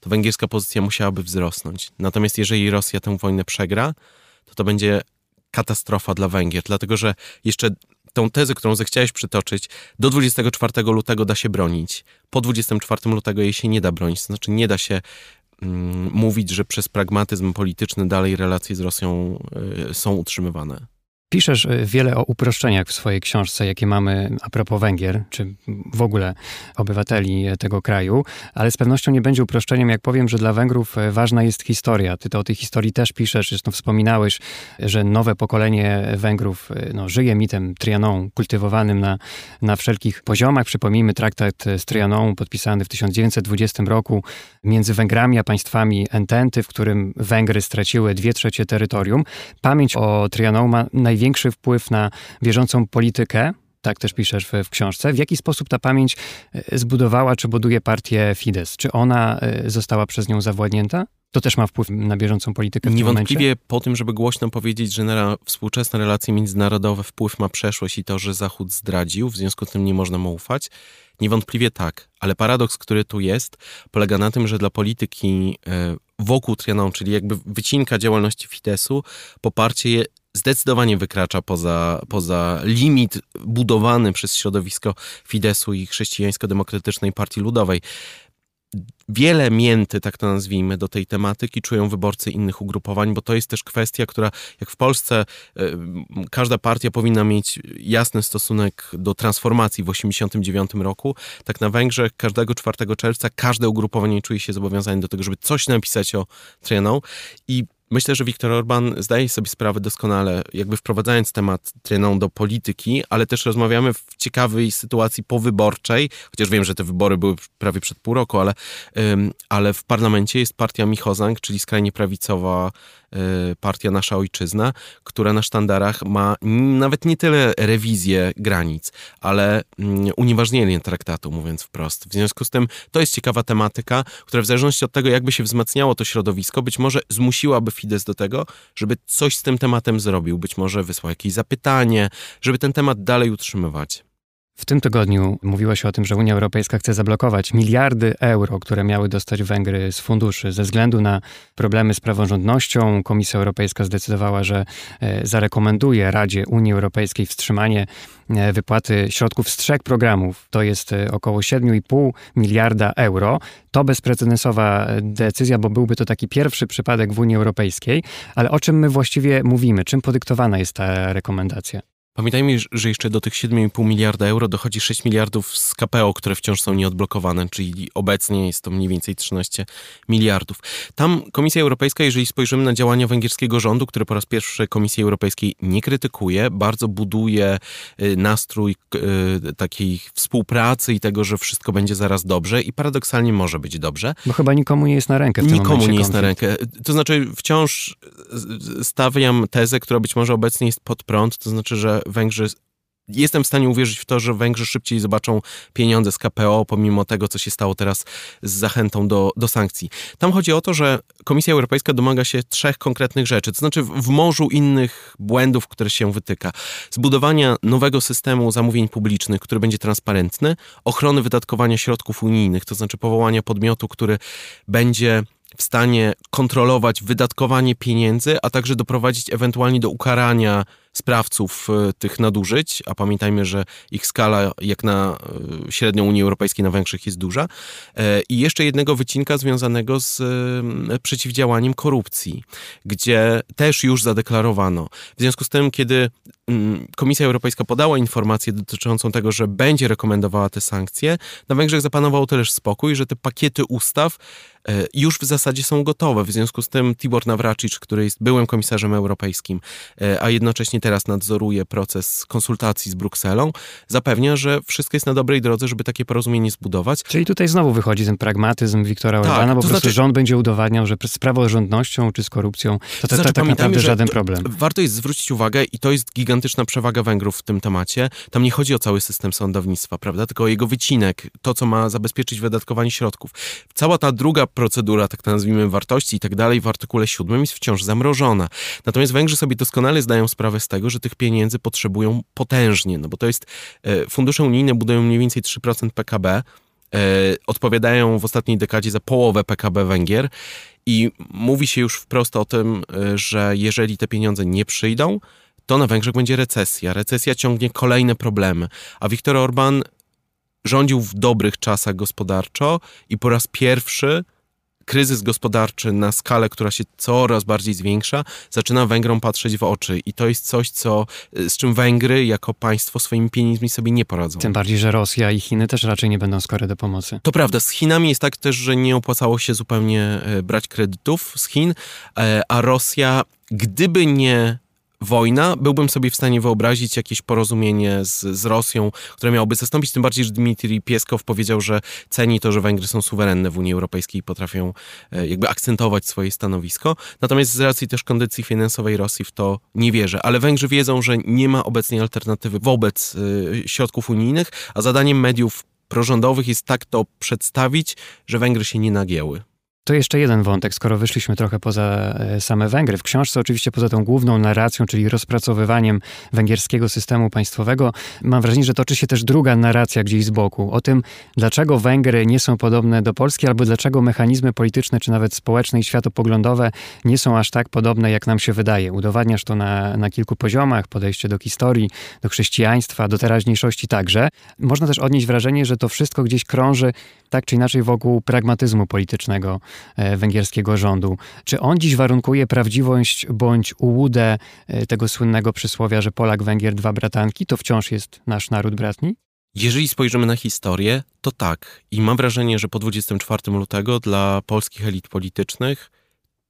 to węgierska pozycja musiałaby wzrosnąć. Natomiast jeżeli Rosja tę wojnę przegra, to to będzie katastrofa dla Węgier, dlatego że jeszcze tą tezę, którą zechciałeś przytoczyć, do 24 lutego da się bronić. Po 24 lutego jej się nie da bronić. To znaczy nie da się mm, mówić, że przez pragmatyzm polityczny dalej relacje z Rosją y, są utrzymywane. Piszesz y, wiele o uproszczeniach w swojej książce, jakie mamy a propos Węgier, czy w ogóle obywateli tego kraju, ale z pewnością nie będzie uproszczeniem, jak powiem, że dla Węgrów y, ważna jest historia. Ty to o tej historii też piszesz, zresztą wspominałeś, że nowe pokolenie Węgrów y, no, żyje mitem Trianon, kultywowanym na, na wszelkich poziomach. Przypomnijmy traktat z Trianon podpisany w 1920 roku między Węgrami a państwami Ententy, w którym Węgry straciły dwie trzecie terytorium. Pamięć o Trianon ma naj największy wpływ na bieżącą politykę, tak też piszesz w, w, książce. W jaki sposób ta pamięć e, zbudowała czy buduje partię Fidesz? Czy ona e, została przez nią zawładnięta? To też ma wpływ na bieżącą politykę w Niewątpliwie po tym, żeby głośno powiedzieć, że na współczesne relacje międzynarodowe wpływ ma przeszłość i to, że Zachód zdradził, w związku z tym nie można mu ufać. Niewątpliwie tak, ale paradoks, który tu jest, polega na tym, że dla polityki e, wokół Trianon, czyli jakby wycinka działalności Fideszu, poparcie zdecydowanie wykracza poza, poza limit budowany przez środowisko Fidesu i Chrześcijańsko-Demokratycznej Partii Ludowej. Wiele mięty, tak to nazwijmy, do tej tematyki czują wyborcy innych ugrupowań, bo to jest też kwestia, która, jak w Polsce, y, każda partia powinna mieć jasny stosunek do transformacji w 1989 roku, tak na Węgrzech każdego 4 czerwca każde ugrupowanie czuje się zobowiązane do tego, żeby coś napisać o Trianon i Myślę, że Viktor Orban zdaje sobie sprawę doskonale, jakby wprowadzając temat Trianon do polityki, ale też rozmawiamy w ciekawej sytuacji powyborczej, chociaż wiem, że te wybory były prawie przed pół roku, ale, ale w parlamencie jest partia Michozang, czyli skrajnie prawicowa partia Nasza Ojczyzna, która na sztandarach ma nawet nie tyle rewizję granic, ale mm, unieważnienie traktatu, mówiąc wprost. W związku z tym to jest ciekawa tematyka, która w zależności od tego, jakby się wzmacniało to środowisko, być może zmusiłaby Fidesz do tego, żeby coś z tym tematem zrobił, być może wysłał jakieś zapytanie, żeby ten temat dalej utrzymywać. W tym tygodniu mówiło się o tym, że Unia Europejska chce zablokować miliardy euro, które miały dostać Węgry z funduszy. Ze względu na problemy z praworządnością, Komisja Europejska zdecydowała, że e, zarekomenduje Radzie Unii Europejskiej wstrzymanie e, wypłaty środków z trzech programów. To jest e, około 7,5 miliarda euro. To bezprecedensowa decyzja, bo byłby to taki pierwszy przypadek w Unii Europejskiej. Ale o czym my właściwie mówimy? Czym podyktowana jest ta rekomendacja? Pamiętajmy, że jeszcze do tych 7,5 miliarda euro dochodzi 6 miliardów z KPO, które wciąż są nieodblokowane, czyli obecnie jest to mniej więcej 13 miliardów. Tam Komisja Europejska, jeżeli spojrzymy na działania węgierskiego rządu, który po raz pierwszy Komisji Europejskiej nie krytykuje, bardzo buduje y, nastrój y, takiej współpracy i tego, że wszystko będzie zaraz dobrze i paradoksalnie może być dobrze. Bo chyba nikomu nie jest na rękę w tym Nikomu nie jest na rękę. To znaczy wciąż stawiam tezę, która być może obecnie jest pod prąd, to znaczy, że Węgrzy jestem w stanie uwierzyć w to, że Węgrzy szybciej zobaczą pieniądze z KPO, pomimo tego, co się stało teraz z zachętą do, do sankcji. Tam chodzi o to, że Komisja Europejska domaga się trzech konkretnych rzeczy, to znaczy w morzu innych błędów, które się wytyka. Zbudowania nowego systemu zamówień publicznych, który będzie transparentny, ochrony wydatkowania środków unijnych, to znaczy powołania podmiotu, który będzie w stanie kontrolować wydatkowanie pieniędzy, a także doprowadzić ewentualnie do ukarania sprawców e, tych nadużyć, a pamiętajmy, że ich skala jak na e, średnią Unii Europejskiej na Węgrzech jest duża. E, I jeszcze jednego wycinka związanego z przeciwdziałaniem korupcji, gdzie też już zadeklarowano. W związku z tym, kiedy mm, Komisja Europejska podała informację dotyczącą tego, że będzie rekomendowała te sankcje, na Węgrzech zapanował też spokój, że te pakiety ustaw już w zasadzie są gotowe. W związku z tym Tibor Nawracicz, który jest byłym komisarzem europejskim, a jednocześnie teraz nadzoruje proces konsultacji z Brukselą, zapewnia, że wszystko jest na dobrej drodze, żeby takie porozumienie zbudować. Czyli tutaj znowu wychodzi ten pragmatyzm Wiktora tak, Orbana, bo po prostu znaczy... rząd będzie udowadniał, że z praworządnością czy z korupcją to, to, to, to tak naprawdę żaden problem. Warto jest zwrócić uwagę i to jest gigantyczna przewaga Węgrów w tym temacie. Tam nie chodzi o cały system sądownictwa, prawda, tylko o jego wycinek, to co ma zabezpieczyć wydatkowanie środków. Cała ta druga procedura, tak nazwijmy, wartości i tak dalej w artykule 7 jest wciąż zamrożona. Natomiast Węgrzy sobie doskonale zdają sprawę z tego, tego, że tych pieniędzy potrzebują potężnie, no bo to jest, e, fundusze unijne budują mniej więcej 3% PKB, e, odpowiadają w ostatniej dekadzie za połowę PKB Węgier i mówi się już wprost o tym, e, że jeżeli te pieniądze nie przyjdą, to na Węgrzech będzie recesja. Recesja ciągnie kolejne problemy, a Viktor Orban rządził w dobrych czasach gospodarczo i po raz pierwszy kryzys gospodarczy na skalę, która się coraz bardziej zwiększa, zaczyna Węgrom patrzeć w oczy. I to jest coś, co, z czym Węgry jako państwo swoimi pieniędzmi sobie nie poradzą. Tym bardziej, że Rosja i Chiny też raczej nie będą skore do pomocy. To prawda. Z Chinami jest tak też, że nie opłacało się zupełnie e, brać kredytów z Chin, e, a Rosja, gdyby nie wojna, byłbym sobie w stanie wyobrazić jakieś porozumienie z, z Rosją, które miałoby zastąpić, tym bardziej, że Dmitrij Pieskow powiedział, że ceni to, że Węgry są suwerenne w Unii Europejskiej i potrafią e, jakby akcentować swoje stanowisko. Natomiast z racji też kondycji finansowej Rosji w to nie wierzę. Ale Węgrzy wiedzą, że nie ma obecnej alternatywy wobec y, środków unijnych, a zadaniem mediów prorządowych jest tak to przedstawić, że Węgry się nie nagięły. To jeszcze jeden wątek, skoro wyszliśmy trochę poza e, same Węgry. W książce, oczywiście poza tą główną narracją, czyli rozpracowywaniem węgierskiego systemu państwowego, mam wrażenie, że toczy się też druga narracja gdzieś z boku. O tym, dlaczego Węgry nie są podobne do Polski, albo dlaczego mechanizmy polityczne, czy nawet społeczne i światopoglądowe nie są aż tak podobne, jak nam się wydaje. Udowadniasz to na, na kilku poziomach, podejście do historii, do chrześcijaństwa, do teraźniejszości także. Można też odnieść wrażenie, że to wszystko gdzieś krąży tak czy inaczej wokół pragmatyzmu politycznego węgierskiego rządu. Czy on dziś warunkuje prawdziwość bądź ułudę e, tego słynnego przysłowia, że Polak, Węgier, dwa bratanki, to wciąż jest nasz naród bratni? Jeżeli spojrzymy na historię, to tak. I mam wrażenie, że po 24 lutego dla polskich elit politycznych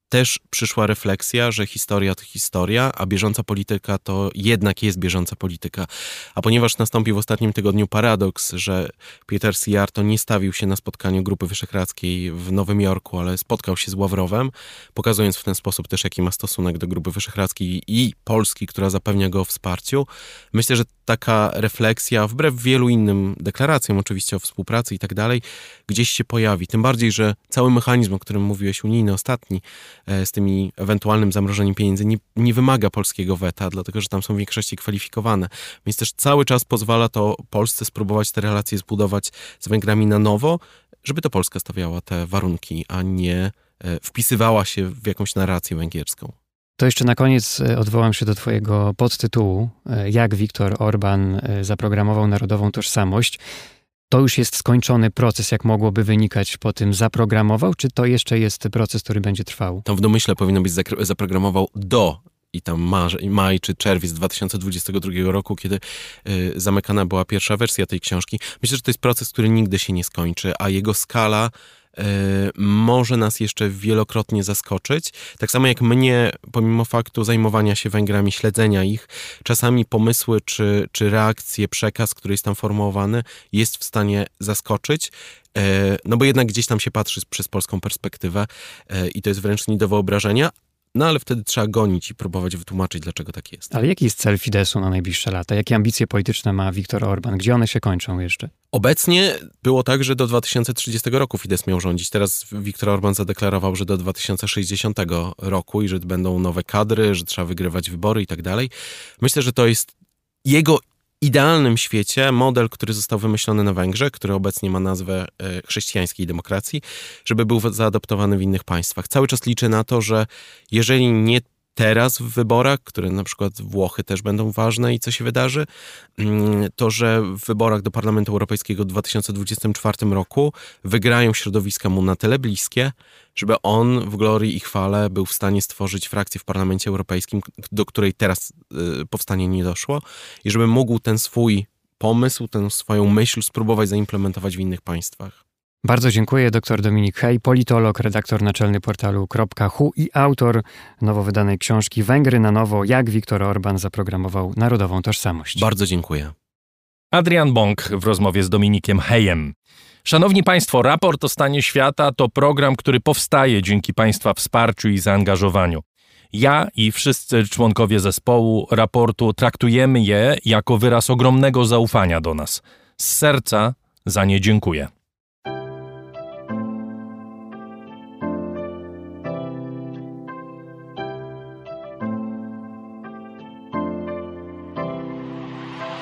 też przyszła refleksja, że historia to historia, a bieżąca polityka to jednak jest bieżąca polityka. A ponieważ nastąpił w ostatnim tygodniu paradoks, że Peter Sijarto nie stawił się na spotkaniu Grupy Wyszehradzkiej w Nowym Jorku, ale spotkał się z Ławrowem, pokazując w ten sposób też, jaki ma stosunek do Grupy Wyszehradzkiej i Polski, która zapewnia go o wsparciu, myślę, że taka refleksja, wbrew wielu innym deklaracjom oczywiście o współpracy i tak dalej, gdzieś się pojawi. Tym bardziej, że cały mechanizm, o którym mówiłeś, unijny ostatni, E, z tymi ewentualnym zamrożeniem pieniędzy nie, nie wymaga polskiego weta, dlatego że tam są w większości kwalifikowane. Więc też cały czas pozwala to Polsce spróbować te relacje zbudować z Węgrami na nowo, żeby to Polska stawiała te warunki, a nie e, wpisywała się w jakąś narrację węgierską. To jeszcze na koniec e, odwołam się do Twojego podtytułu, jak Viktor Orban zaprogramował narodową tożsamość to już jest skończony proces, jak mogłoby wynikać po tym, zaprogramował, czy to jeszcze jest proces, który będzie trwał? Tam w domyśle powinno być zaprogramował do i tam maj, czy czerwiec 2022 roku, kiedy y, zamykana była pierwsza wersja tej książki. Myślę, że to jest proces, który nigdy się nie skończy, a jego skala E, może nas jeszcze wielokrotnie zaskoczyć. Tak samo jak mnie, pomimo faktu zajmowania się Węgrami, śledzenia ich, czasami pomysły czy, czy reakcje, przekaz, który jest tam formułowany, jest w stanie zaskoczyć. E, no bo jednak gdzieś tam się patrzy przez polską perspektywę e, i to jest wręcz nie do wyobrażenia, No ale wtedy trzeba gonić i próbować wytłumaczyć, dlaczego tak jest. Ale jaki jest cel Fidesu na najbliższe lata? Jakie ambicje polityczne ma Viktor Orban? Gdzie one się kończą jeszcze? Obecnie było tak, że do 2030 roku Fidesz miał rządzić. Teraz Viktor Orban zadeklarował, że do 2060 roku i że będą nowe kadry, że trzeba wygrywać wybory i tak dalej. Myślę, że to jest jego idealnym świecie model, który został wymyślony na Węgrzech, który obecnie ma nazwę e, chrześcijańskiej demokracji, żeby był zaadoptowany w innych państwach. Cały czas liczy na to, że jeżeli nie teraz w wyborach, które na przykład Włochy też będą ważne i co się wydarzy, mm, to że w wyborach do Parlamentu Europejskiego w 2024 roku wygrają środowiska mu na tyle bliskie, żeby on w glorii i chwale był w stanie stworzyć frakcję w Parlamencie Europejskim, do której teraz y, powstanie nie doszło i żeby mógł ten swój pomysł, tę swoją myśl spróbować zaimplementować w innych państwach. Bardzo dziękuję. Dr Dominik Hej, politolog, redaktor naczelny portalu .hu i autor nowo wydanej książki Węgry na nowo, jak Viktor Orban zaprogramował narodową tożsamość. Bardzo dziękuję. Adrian Bąk w rozmowie z Dominikiem Hejem. Szanowni Państwo, raport o stanie świata to program, który powstaje dzięki Państwa wsparciu i zaangażowaniu. Ja i wszyscy członkowie zespołu raportu traktujemy je jako wyraz ogromnego zaufania do nas. Z serca za nie dziękuję.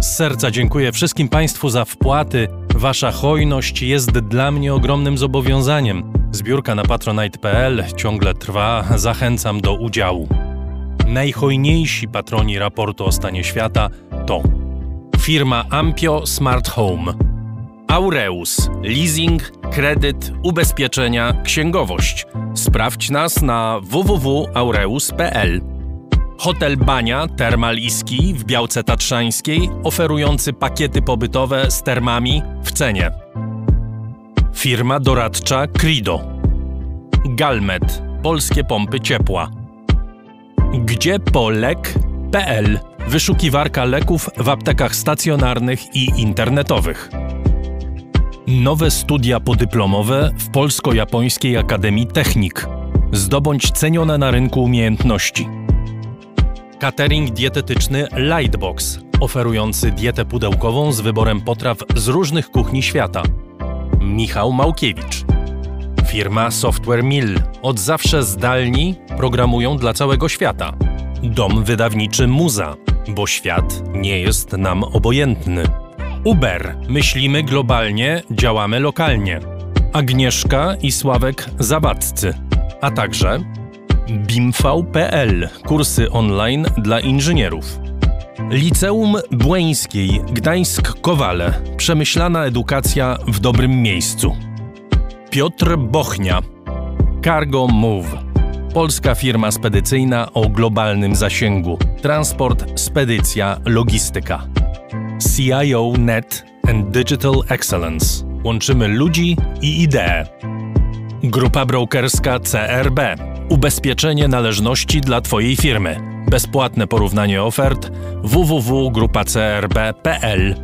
Z serca dziękuję wszystkim Państwu za wpłaty. Wasza hojność jest dla mnie ogromnym zobowiązaniem. Zbiórka na patronite.pl ciągle trwa, zachęcam do udziału. Najhojniejsi patroni raportu o stanie świata to firma Ampio Smart Home, Aureus, leasing, kredyt, ubezpieczenia, księgowość. Sprawdź nas na www.aureus.pl. Hotel Bania Termal Iski w Białce Tatrzańskiej, oferujący pakiety pobytowe z termami w cenie. Firma doradcza Crido. Galmet. Polskie pompy ciepła. Gdzie polek.pl. Wyszukiwarka leków w aptekach stacjonarnych i internetowych. Nowe studia podyplomowe w Polsko-Japońskiej Akademii Technik. Zdobądź cenione na rynku umiejętności. Catering dietetyczny Lightbox, oferujący dietę pudełkową z wyborem potraw z różnych kuchni świata. Michał Małkiewicz. Firma Software Mill. Od zawsze zdalni programują dla całego świata. Dom wydawniczy Muza, bo świat nie jest nam obojętny. Uber. Myślimy globalnie, działamy lokalnie. Agnieszka i Sławek Zawadzcy. A także BIMV.pl. Kursy online dla inżynierów. Liceum Błeńskiej Gdańsk-Kowale. Przemyślana edukacja w dobrym miejscu. Piotr Bochnia. Cargo Move. Polska firma spedycyjna o globalnym zasięgu. Transport, spedycja, logistyka. CIO Net and Digital Excellence. Łączymy ludzi i idee. Grupa brokerska CRB. Ubezpieczenie należności dla Twojej firmy. Bezpłatne porównanie ofert www.grupacrb.pl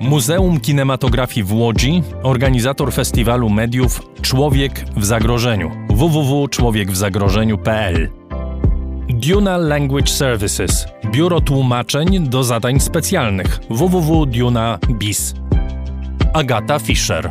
Muzeum Kinematografii w Łodzi, organizator festiwalu mediów Człowiek w zagrożeniu. www.człowiekwzagrożeniu.pl Duna Language Services Biuro tłumaczeń do zadań specjalnych. www.duna.biz Agata Fischer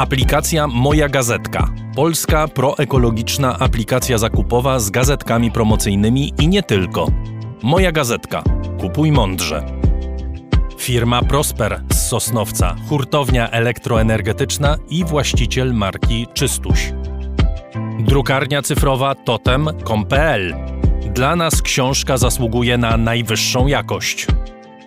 Aplikacja Moja Gazetka. Polska proekologiczna aplikacja zakupowa z gazetkami promocyjnymi i nie tylko. Moja Gazetka. Kupuj mądrze. Firma Prosper z Sosnowca, hurtownia elektroenergetyczna i właściciel marki Czystuś. Drukarnia cyfrowa totem.com.pl. Dla nas książka zasługuje na najwyższą jakość.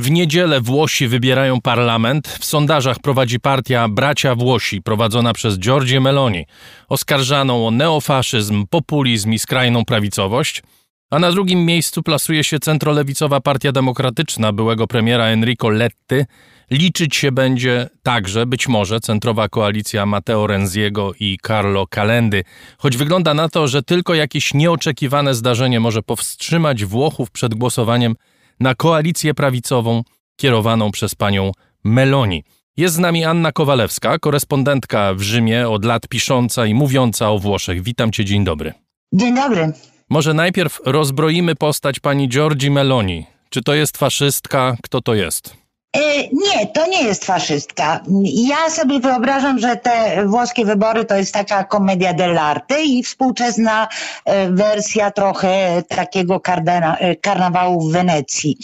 W niedzielę Włosi wybierają parlament. W sondażach prowadzi partia Bracia Włosi, prowadzona przez Giorgio Meloni, oskarżaną o neofaszyzm, populizm i skrajną prawicowość. A na drugim miejscu plasuje się centrolewicowa Partia Demokratyczna byłego premiera Enrico Letty. Liczyć się będzie także, być może, centrowa koalicja Matteo Renziego i Carlo Calendy, choć wygląda na to, że tylko jakieś nieoczekiwane zdarzenie może powstrzymać Włochów przed głosowaniem na koalicję prawicową kierowaną przez panią Meloni. Jest z nami Anna Kowalewska, korespondentka w Rzymie, od lat pisząca i mówiąca o Włoszech. Witam cię, dzień dobry. Dzień dobry. Może najpierw rozbroimy postać pani Giorgi Meloni. Czy to jest faszystka? Kto to jest? E, nie, to nie jest faszystka. Ja sobie wyobrażam, że te włoskie wybory to jest taka komedia dell'arte i współczesna e, wersja trochę takiego e, karnawału w Wenecji.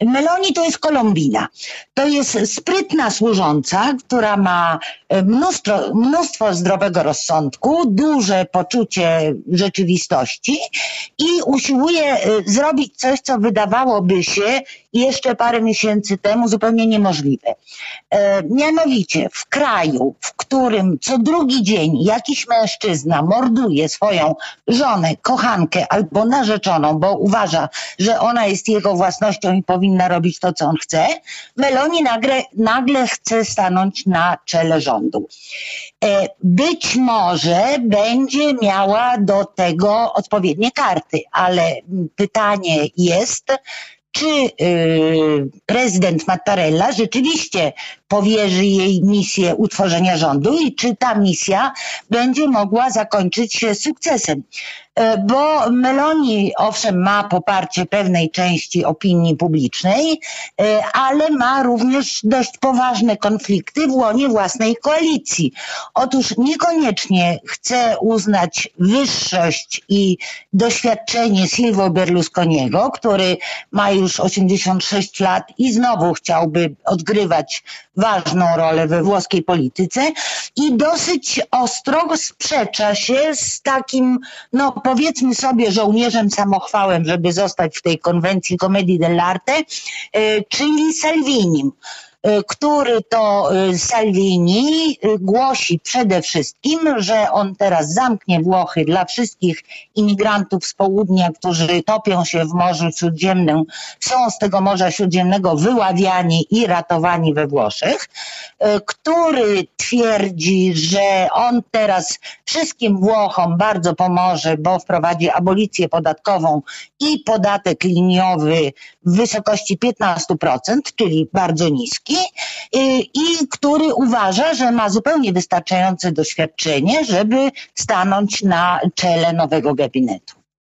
Meloni to jest Kolumbina. To jest sprytna służąca, która ma mnóstwo, mnóstwo zdrowego rozsądku, duże poczucie rzeczywistości i usiłuje zrobić coś, co wydawałoby się jeszcze parę miesięcy temu zupełnie niemożliwe. E, mianowicie w kraju, w którym co drugi dzień jakiś mężczyzna morduje swoją żonę, kochankę albo narzeczoną, bo uważa, że ona jest jego własnością i powinna robić to, co on chce, Meloni nagle, nagle chce stanąć na czele rządu. E, być może będzie miała do tego odpowiednie karty, ale pytanie jest, czy y, prezydent Mattarella rzeczywiście powierzy jej misję utworzenia rządu i czy ta misja będzie mogła zakończyć się sukcesem. E, bo Meloni owszem ma poparcie pewnej części opinii publicznej, e, ale ma również dość poważne konflikty w łonie własnej koalicji. Otóż niekoniecznie chce uznać wyższość i doświadczenie Silvio Berlusconiego, który ma już 86 lat i znowu chciałby odgrywać ważną rolę we włoskiej polityce i dosyć ostro sprzecza się z takim, no powiedzmy sobie, żołnierzem samochwałem, żeby zostać w tej konwencji komedii dell'arte, e, czyli Salvinim. Y, który to y, Salvini y, głosi przede wszystkim, że on teraz zamknie Włochy dla wszystkich imigrantów z południa, którzy topią się w Morzu Śródziemnym, są z tego Morza Śródziemnego wyławiani i ratowani we Włoszech, który twierdzi, że on teraz wszystkim Włochom bardzo pomoże, bo wprowadzi abolicję podatkową i podatek liniowy w wysokości 15%, czyli bardzo niski, i który uważa, że ma zupełnie wystarczające doświadczenie, żeby stanąć na czele nowego gabinetu.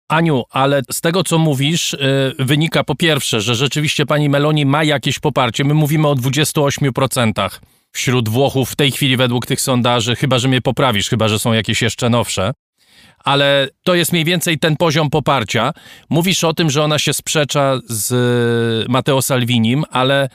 Aniu, ale z tego, co mówisz, yy, wynika po pierwsze, że rzeczywiście pani Meloni ma jakieś poparcie. My mówimy o 28% wśród Włochów w tej chwili według tych sondaży, chyba że mnie poprawisz, chyba że są jakieś jeszcze nowsze ale to jest mniej więcej ten poziom poparcia. Mówisz o tym, że ona się sprzecza z e, Matteo Salvinim, ale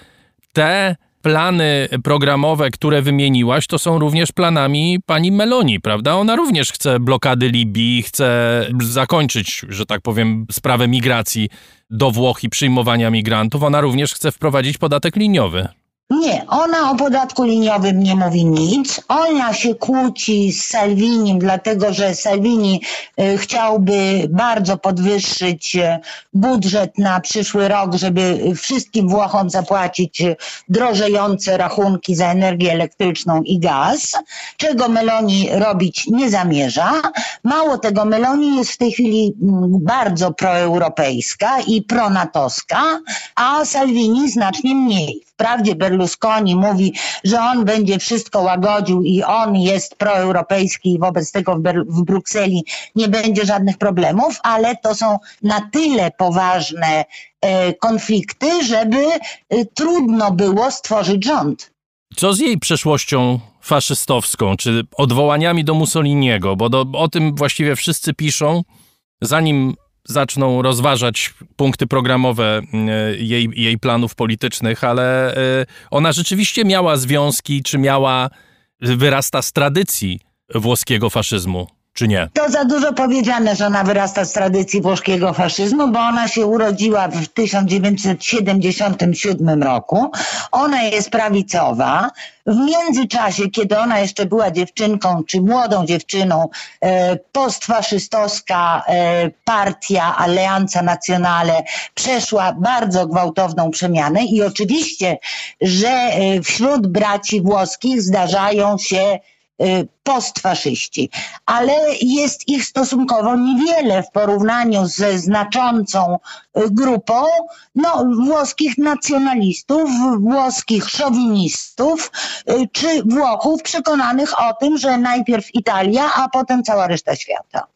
te plany programowe, które wymieniłaś, to są również planami pani Meloni, prawda? Ona również chce blokady Libii, chce zakończyć, że tak powiem, sprawę migracji do Włoch i przyjmowania migrantów. Ona również chce wprowadzić podatek liniowy. Nie, ona o podatku liniowym nie mówi nic. Ona się kłóci z Salvinim, dlatego że Salvini y, chciałby bardzo podwyższyć y, budżet na przyszły rok, żeby wszystkim Włochom zapłacić y, drożejące rachunki za energię elektryczną i gaz, czego Meloni robić nie zamierza. Mało tego, Meloni jest w tej chwili mm, bardzo proeuropejska i pronatowska, a Salvini znacznie mniej. Wprawdzie Berlusconi mówi, że on będzie wszystko łagodził i on jest proeuropejski i wobec tego w, Ber- w Brukseli nie będzie żadnych problemów, ale to są na tyle poważne e, konflikty, żeby e, trudno było stworzyć rząd. Co z jej przeszłością faszystowską, czy odwołaniami do Mussoliniego? Bo do, o tym właściwie wszyscy piszą, zanim zaczną rozważać punkty programowe e, jej, jej planów politycznych, ale e, ona rzeczywiście miała związki, czy miała, wyrasta z tradycji włoskiego faszyzmu, czy nie? To za dużo powiedziane, że ona wyrasta z tradycji włoskiego faszyzmu, bo ona się urodziła w 1977 roku. Ona jest prawicowa. W międzyczasie, kiedy ona jeszcze była dziewczynką, czy młodą dziewczyną, e, postfaszystowska e, partia Alleanza Nazionale przeszła bardzo gwałtowną przemianę i oczywiście, że e, wśród braci włoskich zdarzają się postfaszyści, ale jest ich stosunkowo niewiele w porównaniu ze znaczącą y, grupą no, włoskich nacjonalistów, włoskich szowinistów y, czy Włochów przekonanych o tym, że najpierw Italia, a potem cała reszta świata.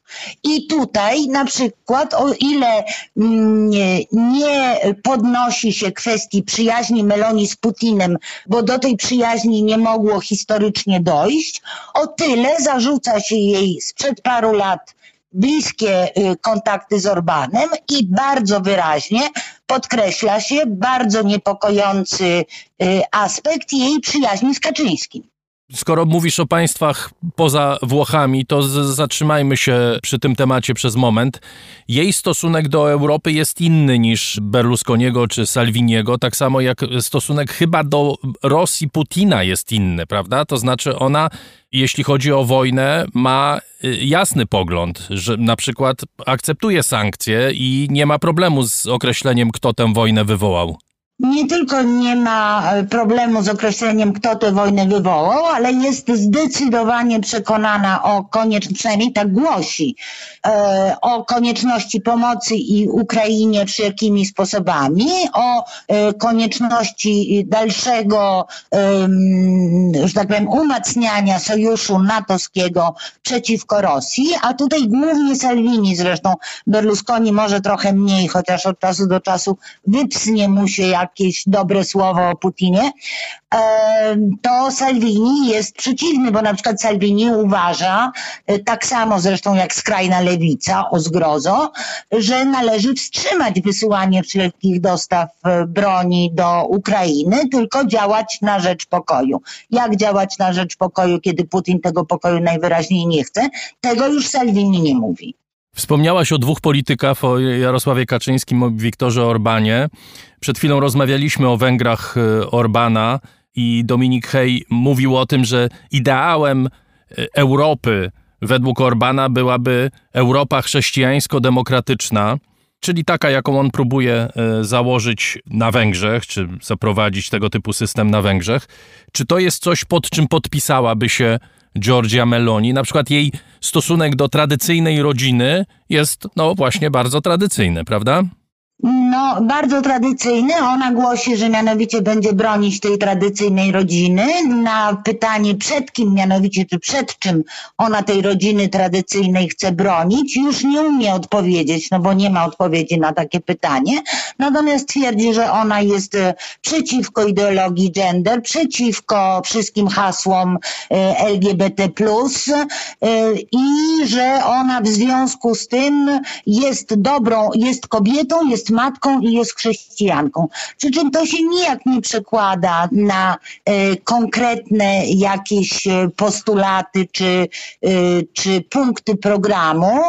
I tutaj na przykład, o ile mm, nie, podnosi się kwestii przyjaźni Meloni z Putinem, bo do tej przyjaźni nie mogło historycznie dojść, o tyle zarzuca się jej sprzed paru lat bliskie y, kontakty z Orbanem i bardzo wyraźnie podkreśla się bardzo niepokojący y, aspekt jej przyjaźni z Kaczyńskim. Skoro mówisz o państwach poza Włochami, to zatrzymajmy się przy tym temacie przez moment. Jej stosunek do Europy jest inny niż Berlusconiego czy Salviniego, tak samo jak stosunek chyba do Rosji Putina jest inny, prawda? To znaczy ona, jeśli chodzi o wojnę, ma y, jasny pogląd, że na przykład akceptuje sankcje i nie ma problemu z określeniem, kto tę wojnę wywołał. Nie tylko nie ma e, problemu z określeniem, kto tę wojnę wywołał, ale jest zdecydowanie przekonana o konieczności, przynajmniej tak głosi, e, o konieczności pomocy i Ukrainie wszelkimi sposobami, o e, konieczności dalszego, że tak powiem, umacniania sojuszu natowskiego przeciwko Rosji, a tutaj głównie Salvini zresztą, Berlusconi może trochę mniej, chociaż od czasu do czasu wypsnie mu się jakieś dobre słowo o Putinie, to Salvini jest przeciwny, bo na przykład Salvini uważa, e, tak samo zresztą jak skrajna lewica, o zgrozo, że należy wstrzymać wysyłanie wszelkich dostaw e, broni do Ukrainy, tylko działać na rzecz pokoju. Jak działać na rzecz pokoju, kiedy Putin tego pokoju najwyraźniej nie chce? Tego już Salvini nie mówi. Wspomniałaś o dwóch politykach, o Jarosławie Kaczyńskim i Wiktorze Orbanie. Przed chwilą rozmawialiśmy o Węgrach e, Orbana i Dominik Hej mówił o tym, że ideałem e, Europy według Orbana byłaby Europa chrześcijańsko-demokratyczna, czyli taka, jaką on próbuje e, założyć na Węgrzech, czy zaprowadzić tego typu system na Węgrzech. Czy to jest coś, pod czym podpisałaby się Giorgia Meloni? Na przykład jej stosunek do tradycyjnej rodziny jest, no właśnie, bardzo tradycyjny, prawda? No, bardzo tradycyjny. Ona głosi, że mianowicie będzie bronić tej tradycyjnej rodziny. Na pytanie przed kim mianowicie, czy przed czym ona tej rodziny tradycyjnej chce bronić, już nie umie odpowiedzieć, no bo nie ma odpowiedzi na takie pytanie. Natomiast twierdzi, że ona jest e, przeciwko ideologii gender, przeciwko wszystkim hasłom e, LGBT+, e, i że ona w związku z tym jest dobrą, jest kobietą, jest jest matką i jest chrześcijanką. Przy czym to się nijak nie przekłada na e, konkretne jakieś e, postulaty czy, e, czy punkty programu,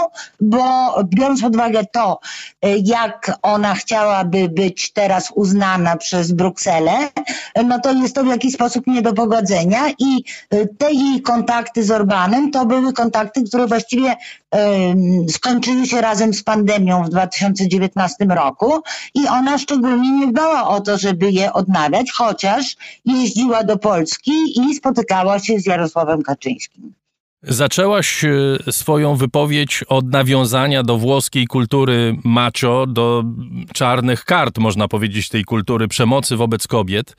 bo biorąc pod uwagę to, jak ona chciałaby być teraz uznana przez Brukselę, no to jest to w jakiś sposób nie do pogodzenia i te jej kontakty z Orbanem to były kontakty, które właściwie skończyły się razem z pandemią w 2019 roku i ona szczególnie nie dbała o to, żeby je odnawiać, chociaż jeździła do Polski i spotykała się z Jarosławem Kaczyńskim. Zaczęłaś e, swoją wypowiedź od nawiązania do włoskiej kultury macho, do czarnych kart, można powiedzieć, tej kultury przemocy wobec kobiet.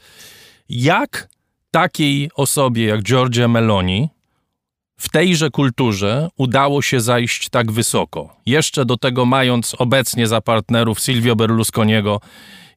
Jak takiej osobie jak Giorgia Meloni w tejże kulturze udało się zajść tak wysoko. Jeszcze do tego mając obecnie za partnerów Silvio Berlusconiego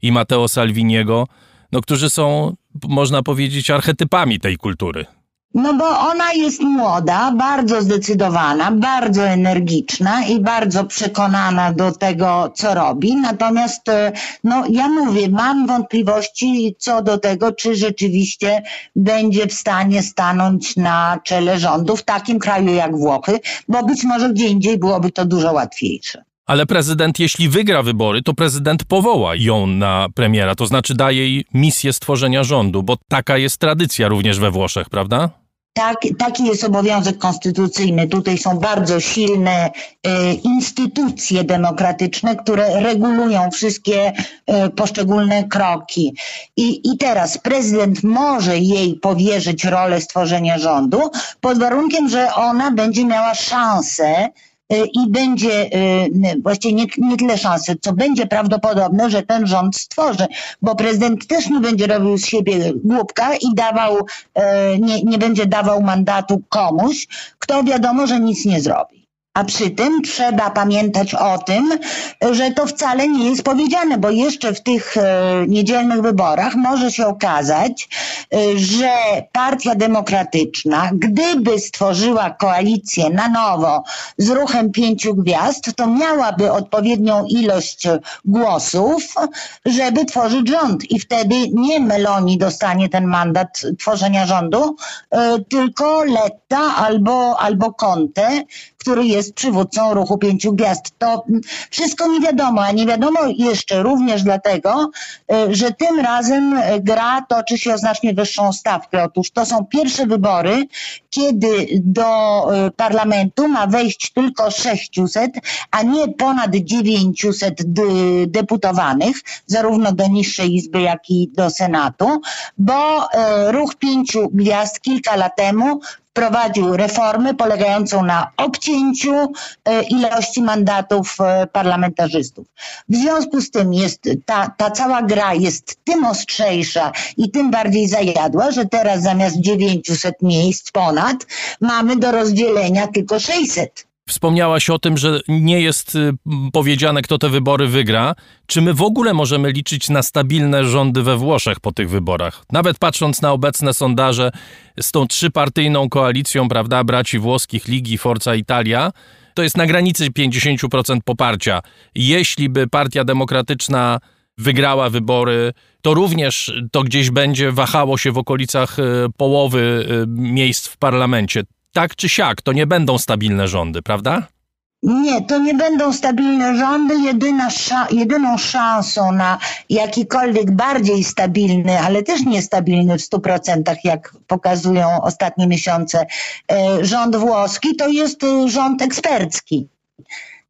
i Matteo Salviniego, no, którzy są, można powiedzieć, archetypami tej kultury. No bo ona jest młoda, bardzo zdecydowana, bardzo energiczna i bardzo przekonana do tego, co robi. Natomiast, e, no ja mówię, mam wątpliwości co do tego, czy rzeczywiście będzie w stanie stanąć na czele rządu w takim kraju jak Włochy, bo być może gdzie indziej byłoby to dużo łatwiejsze. Ale prezydent, jeśli wygra wybory, to prezydent powoła ją na premiera, to znaczy daje jej misję stworzenia rządu, bo taka jest tradycja również we Włoszech, prawda? Tak, taki jest obowiązek konstytucyjny. Tutaj są bardzo silne e, instytucje demokratyczne, które regulują wszystkie e, poszczególne kroki. I, I teraz prezydent może jej powierzyć rolę stworzenia rządu pod warunkiem, że ona będzie miała szansę i będzie y, właściwie nie, nie tyle szansy, co będzie prawdopodobne, że ten rząd stworzy, bo prezydent też nie będzie robił z siebie głupka i dawał, y, nie, nie będzie dawał mandatu komuś, kto wiadomo, że nic nie zrobi. A przy tym trzeba pamiętać o tym, że to wcale nie jest powiedziane, bo jeszcze w tych e, niedzielnych wyborach może się okazać, e, że Partia Demokratyczna, gdyby stworzyła koalicję na nowo z ruchem pięciu gwiazd, to miałaby odpowiednią ilość głosów, żeby tworzyć rząd. I wtedy nie Meloni dostanie ten mandat tworzenia rządu, e, tylko Letta albo, albo Conte, który jest przywódcą ruchu pięciu gwiazd. To wszystko nie wiadomo, a nie wiadomo jeszcze również dlatego, e, że tym razem gra toczy się o znacznie wyższą stawkę. Otóż to są pierwsze wybory, kiedy do e, parlamentu ma wejść tylko 600, a nie ponad 900 deputowanych, zarówno do niższej izby, jak i do Senatu, bo ruch pięciu gwiazd kilka lat temu wprowadził reformę polegającą na obcięciu e, ilości mandatów e, parlamentarzystów. W związku z tym jest ta, ta cała gra jest tym ostrzejsza i tym bardziej zajadła, że teraz zamiast 900 miejsc ponad mamy do rozdzielenia tylko 600. Wspomniałaś o tym, że nie jest y, powiedziane, kto te wybory wygra. Czy my w ogóle możemy liczyć na stabilne rządy we Włoszech po tych wyborach? Nawet patrząc na obecne sondaże z tą trzypartyjną koalicją, prawda, braci włoskich Ligi Forza Italia, to jest na granicy 50% poparcia. Jeśli by Partia Demokratyczna wygrała wybory, to również to gdzieś będzie wahało się w okolicach y, połowy y, miejsc w parlamencie tak czy siak, to nie będą stabilne rządy, prawda? Nie, to nie będą stabilne rządy. Jedyna jedyną szansą na jakikolwiek bardziej stabilny, ale też niestabilny w 100%, jak pokazują ostatnie miesiące, e, rząd włoski, to jest e, rząd ekspercki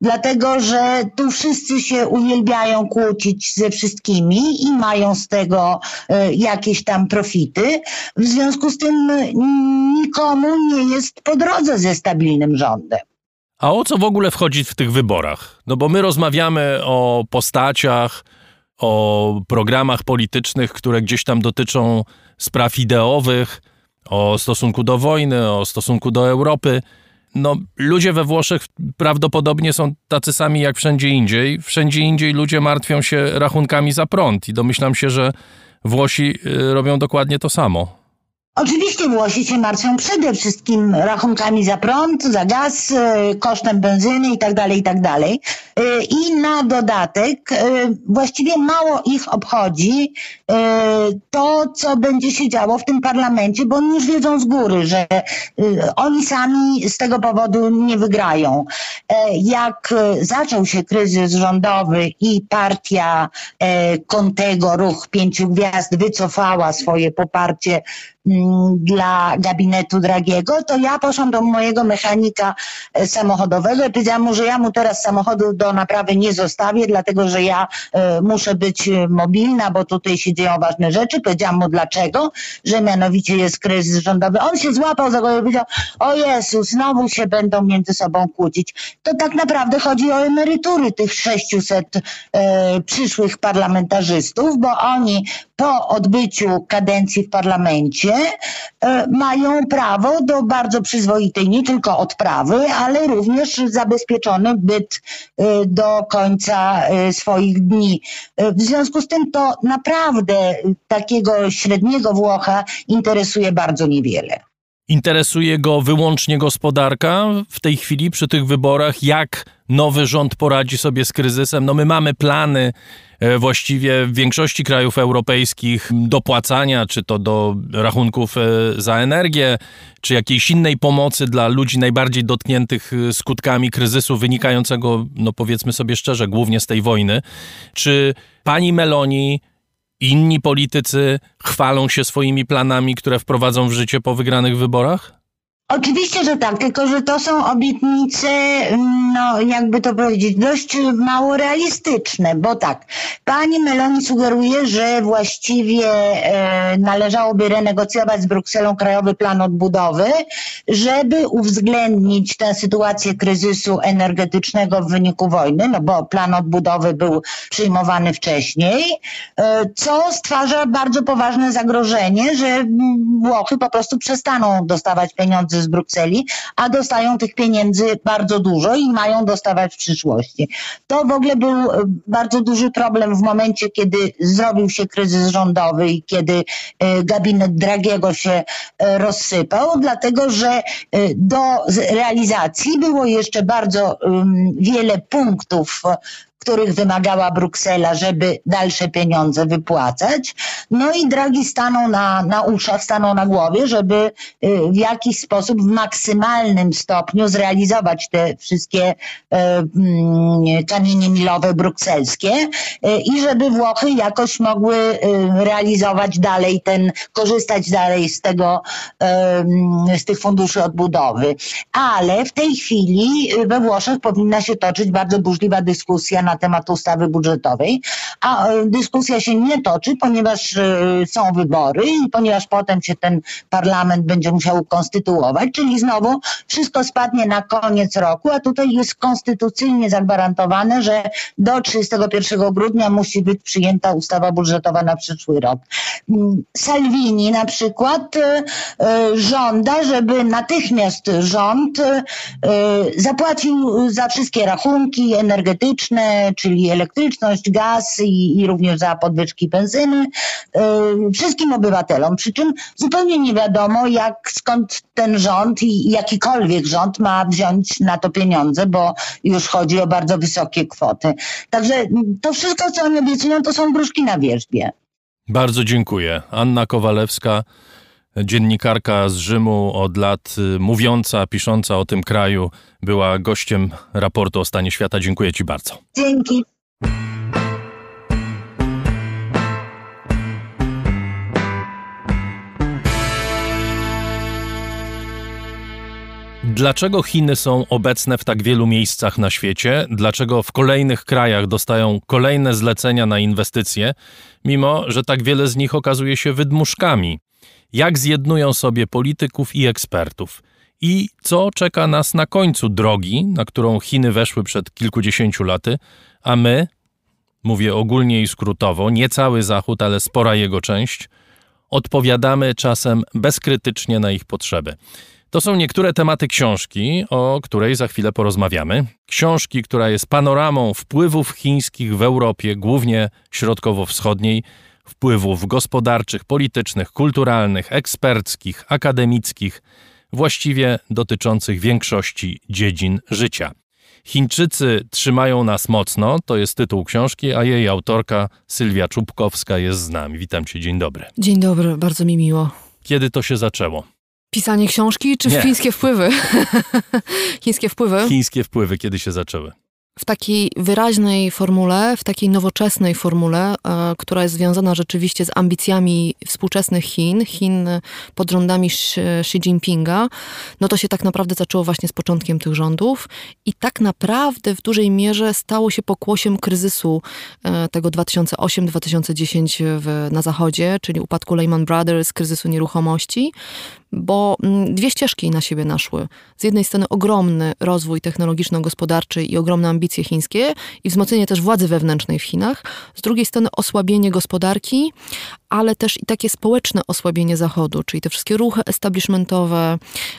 dlatego że tu wszyscy się uwielbiają kłócić ze wszystkimi i mają z tego e, jakieś tam profity. W związku z tym nikomu nie jest po drodze ze stabilnym rządem. A o co w ogóle wchodzi w tych wyborach? No bo my rozmawiamy o postaciach, o programach politycznych, które gdzieś tam dotyczą spraw ideowych, o stosunku do wojny, o stosunku do Europy no, ludzie we Włoszech prawdopodobnie są tacy sami jak wszędzie indziej. Wszędzie indziej ludzie martwią się rachunkami za prąd i domyślam się, że Włosi y, robią dokładnie to samo. Oczywiście Włosi się martwią przede wszystkim rachunkami za prąd, za gaz, e, kosztem benzyny i tak dalej, i tak. E, I na dodatek e, właściwie mało ich obchodzi to, co będzie się działo w tym parlamencie, bo oni już wiedzą z góry, że oni sami z tego powodu nie wygrają. Jak zaczął się kryzys rządowy i partia Contego, Ruch Pięciu Gwiazd wycofała swoje poparcie dla gabinetu Dragiego, to ja poszłam do mojego mechanika e, samochodowego i powiedziałam mu, że ja mu teraz samochodu do naprawy nie zostawię, dlatego że ja e, muszę być e, mobilna, bo tutaj się dzieją ważne rzeczy. Powiedziałam mu dlaczego, że mianowicie jest kryzys rządowy. On się złapał za głowę i powiedział, o Jezu, znowu się będą między sobą kłócić. To tak naprawdę chodzi o emerytury tych 600 e, przyszłych parlamentarzystów, bo oni po odbyciu kadencji w parlamencie e, mają prawo do bardzo przyzwoitej nie tylko odprawy, ale również zabezpieczony byt e, do końca e, swoich dni. W związku z tym to naprawdę takiego średniego Włocha interesuje bardzo niewiele. Interesuje go wyłącznie gospodarka w tej chwili przy tych wyborach, jak nowy rząd poradzi sobie z kryzysem. No my mamy plany e, właściwie w większości krajów europejskich dopłacania, czy to do rachunków e, za energię, czy jakiejś innej pomocy dla ludzi najbardziej dotkniętych e, skutkami kryzysu wynikającego, no powiedzmy sobie szczerze, głównie z tej wojny. Czy pani Meloni inni politycy chwalą się swoimi planami, które wprowadzą w życie po wygranych wyborach? Oczywiście, że tak, tylko że to są obietnice, no jakby to powiedzieć, dość mało realistyczne, bo tak, pani Meloni sugeruje, że właściwie e, należałoby renegocjować z Brukselą Krajowy Plan Odbudowy, żeby uwzględnić tę sytuację kryzysu energetycznego w wyniku wojny, no bo plan odbudowy był przyjmowany wcześniej, e, co stwarza bardzo poważne zagrożenie, że Włochy po prostu przestaną dostawać pieniądze z Brukseli, a dostają tych pieniędzy bardzo dużo i mają dostawać w przyszłości. To w ogóle był e, bardzo duży problem w momencie, kiedy zrobił się kryzys rządowy i kiedy e, gabinet Dragiego się e, rozsypał, dlatego że do realizacji było jeszcze bardzo wiele punktów których wymagała Bruksela, żeby dalsze pieniądze wypłacać. No i Draghi stanął na, na uszach, stanął na głowie, żeby y, w jakiś sposób w maksymalnym stopniu zrealizować te wszystkie y, mm, kamienie milowe brukselskie y, i żeby Włochy jakoś mogły realizować dalej ten, korzystać dalej z tego, mm, z tych funduszy odbudowy. Ale w tej chwili we Włoszech powinna się toczyć bardzo burzliwa dyskusja na na temat ustawy budżetowej, a e, dyskusja się nie toczy, ponieważ e, są wybory i ponieważ potem się ten parlament będzie musiał konstytuować, czyli znowu wszystko spadnie na koniec roku, a tutaj jest konstytucyjnie zagwarantowane, że do 31 grudnia musi być przyjęta ustawa budżetowa na przyszły rok. Mm, Salvini na przykład e, żąda, żeby natychmiast rząd zapłacił za wszystkie rachunki energetyczne, czyli elektryczność, gaz i, i również za podwyżki benzyny yy, wszystkim obywatelom. Przy czym zupełnie nie wiadomo, jak skąd ten rząd i jakikolwiek rząd ma wziąć na to pieniądze, bo już chodzi o bardzo wysokie kwoty. Także to wszystko, co oni obiecują, to są gruszki na wierzbie. Bardzo dziękuję. Anna Kowalewska dziennikarka z Rzymu od lat y, mówiąca, pisząca o tym kraju, była gościem raportu o stanie świata. Dziękuję Ci bardzo. Dzięki. Dlaczego Chiny są obecne w tak wielu miejscach na świecie? Dlaczego w kolejnych krajach dostają kolejne zlecenia na inwestycje, mimo że tak wiele z nich okazuje się wydmuszkami? Jak zjednują sobie polityków i ekspertów i co czeka nas na końcu drogi, na którą Chiny weszły przed kilkudziesięciu laty, a my, mówię ogólnie i skrótowo, nie cały Zachód, ale spora jego część, odpowiadamy czasem bezkrytycznie na ich potrzeby. To są niektóre tematy książki, o której za chwilę porozmawiamy. Książki, która jest panoramą wpływów chińskich w Europie, głównie środkowo-wschodniej, wpływów gospodarczych, politycznych, kulturalnych, eksperckich, akademickich, właściwie dotyczących większości dziedzin życia. Chińczycy trzymają nas mocno, to jest tytuł książki, a jej autorka Sylwia Czubkowska jest z nami. Witam cię, dzień dobry. Dzień dobry, bardzo mi miło. Kiedy to się zaczęło? Pisanie książki czy Nie. chińskie wpływy? chińskie wpływy? Chińskie wpływy kiedy się zaczęły? W takiej wyraźnej formule, w takiej nowoczesnej formule, e, która jest związana rzeczywiście z ambicjami współczesnych Chin, Chin pod rządami Xi Jinpinga, no to się tak naprawdę zaczęło właśnie z początkiem tych rządów i tak naprawdę w dużej mierze stało się pokłosiem kryzysu e, tego 2008-2010 w- na zachodzie, czyli upadku Lehman Brothers, kryzysu nieruchomości, bo mm, dwie ścieżki na siebie naszły. Z jednej strony ogromny rozwój technologiczno-gospodarczy i ogromne ambicje chińskie i wzmocnienie też władzy wewnętrznej w Chinach. Z drugiej strony osłabienie gospodarki, ale też i takie społeczne osłabienie Zachodu, czyli te wszystkie ruchy establishmentowe,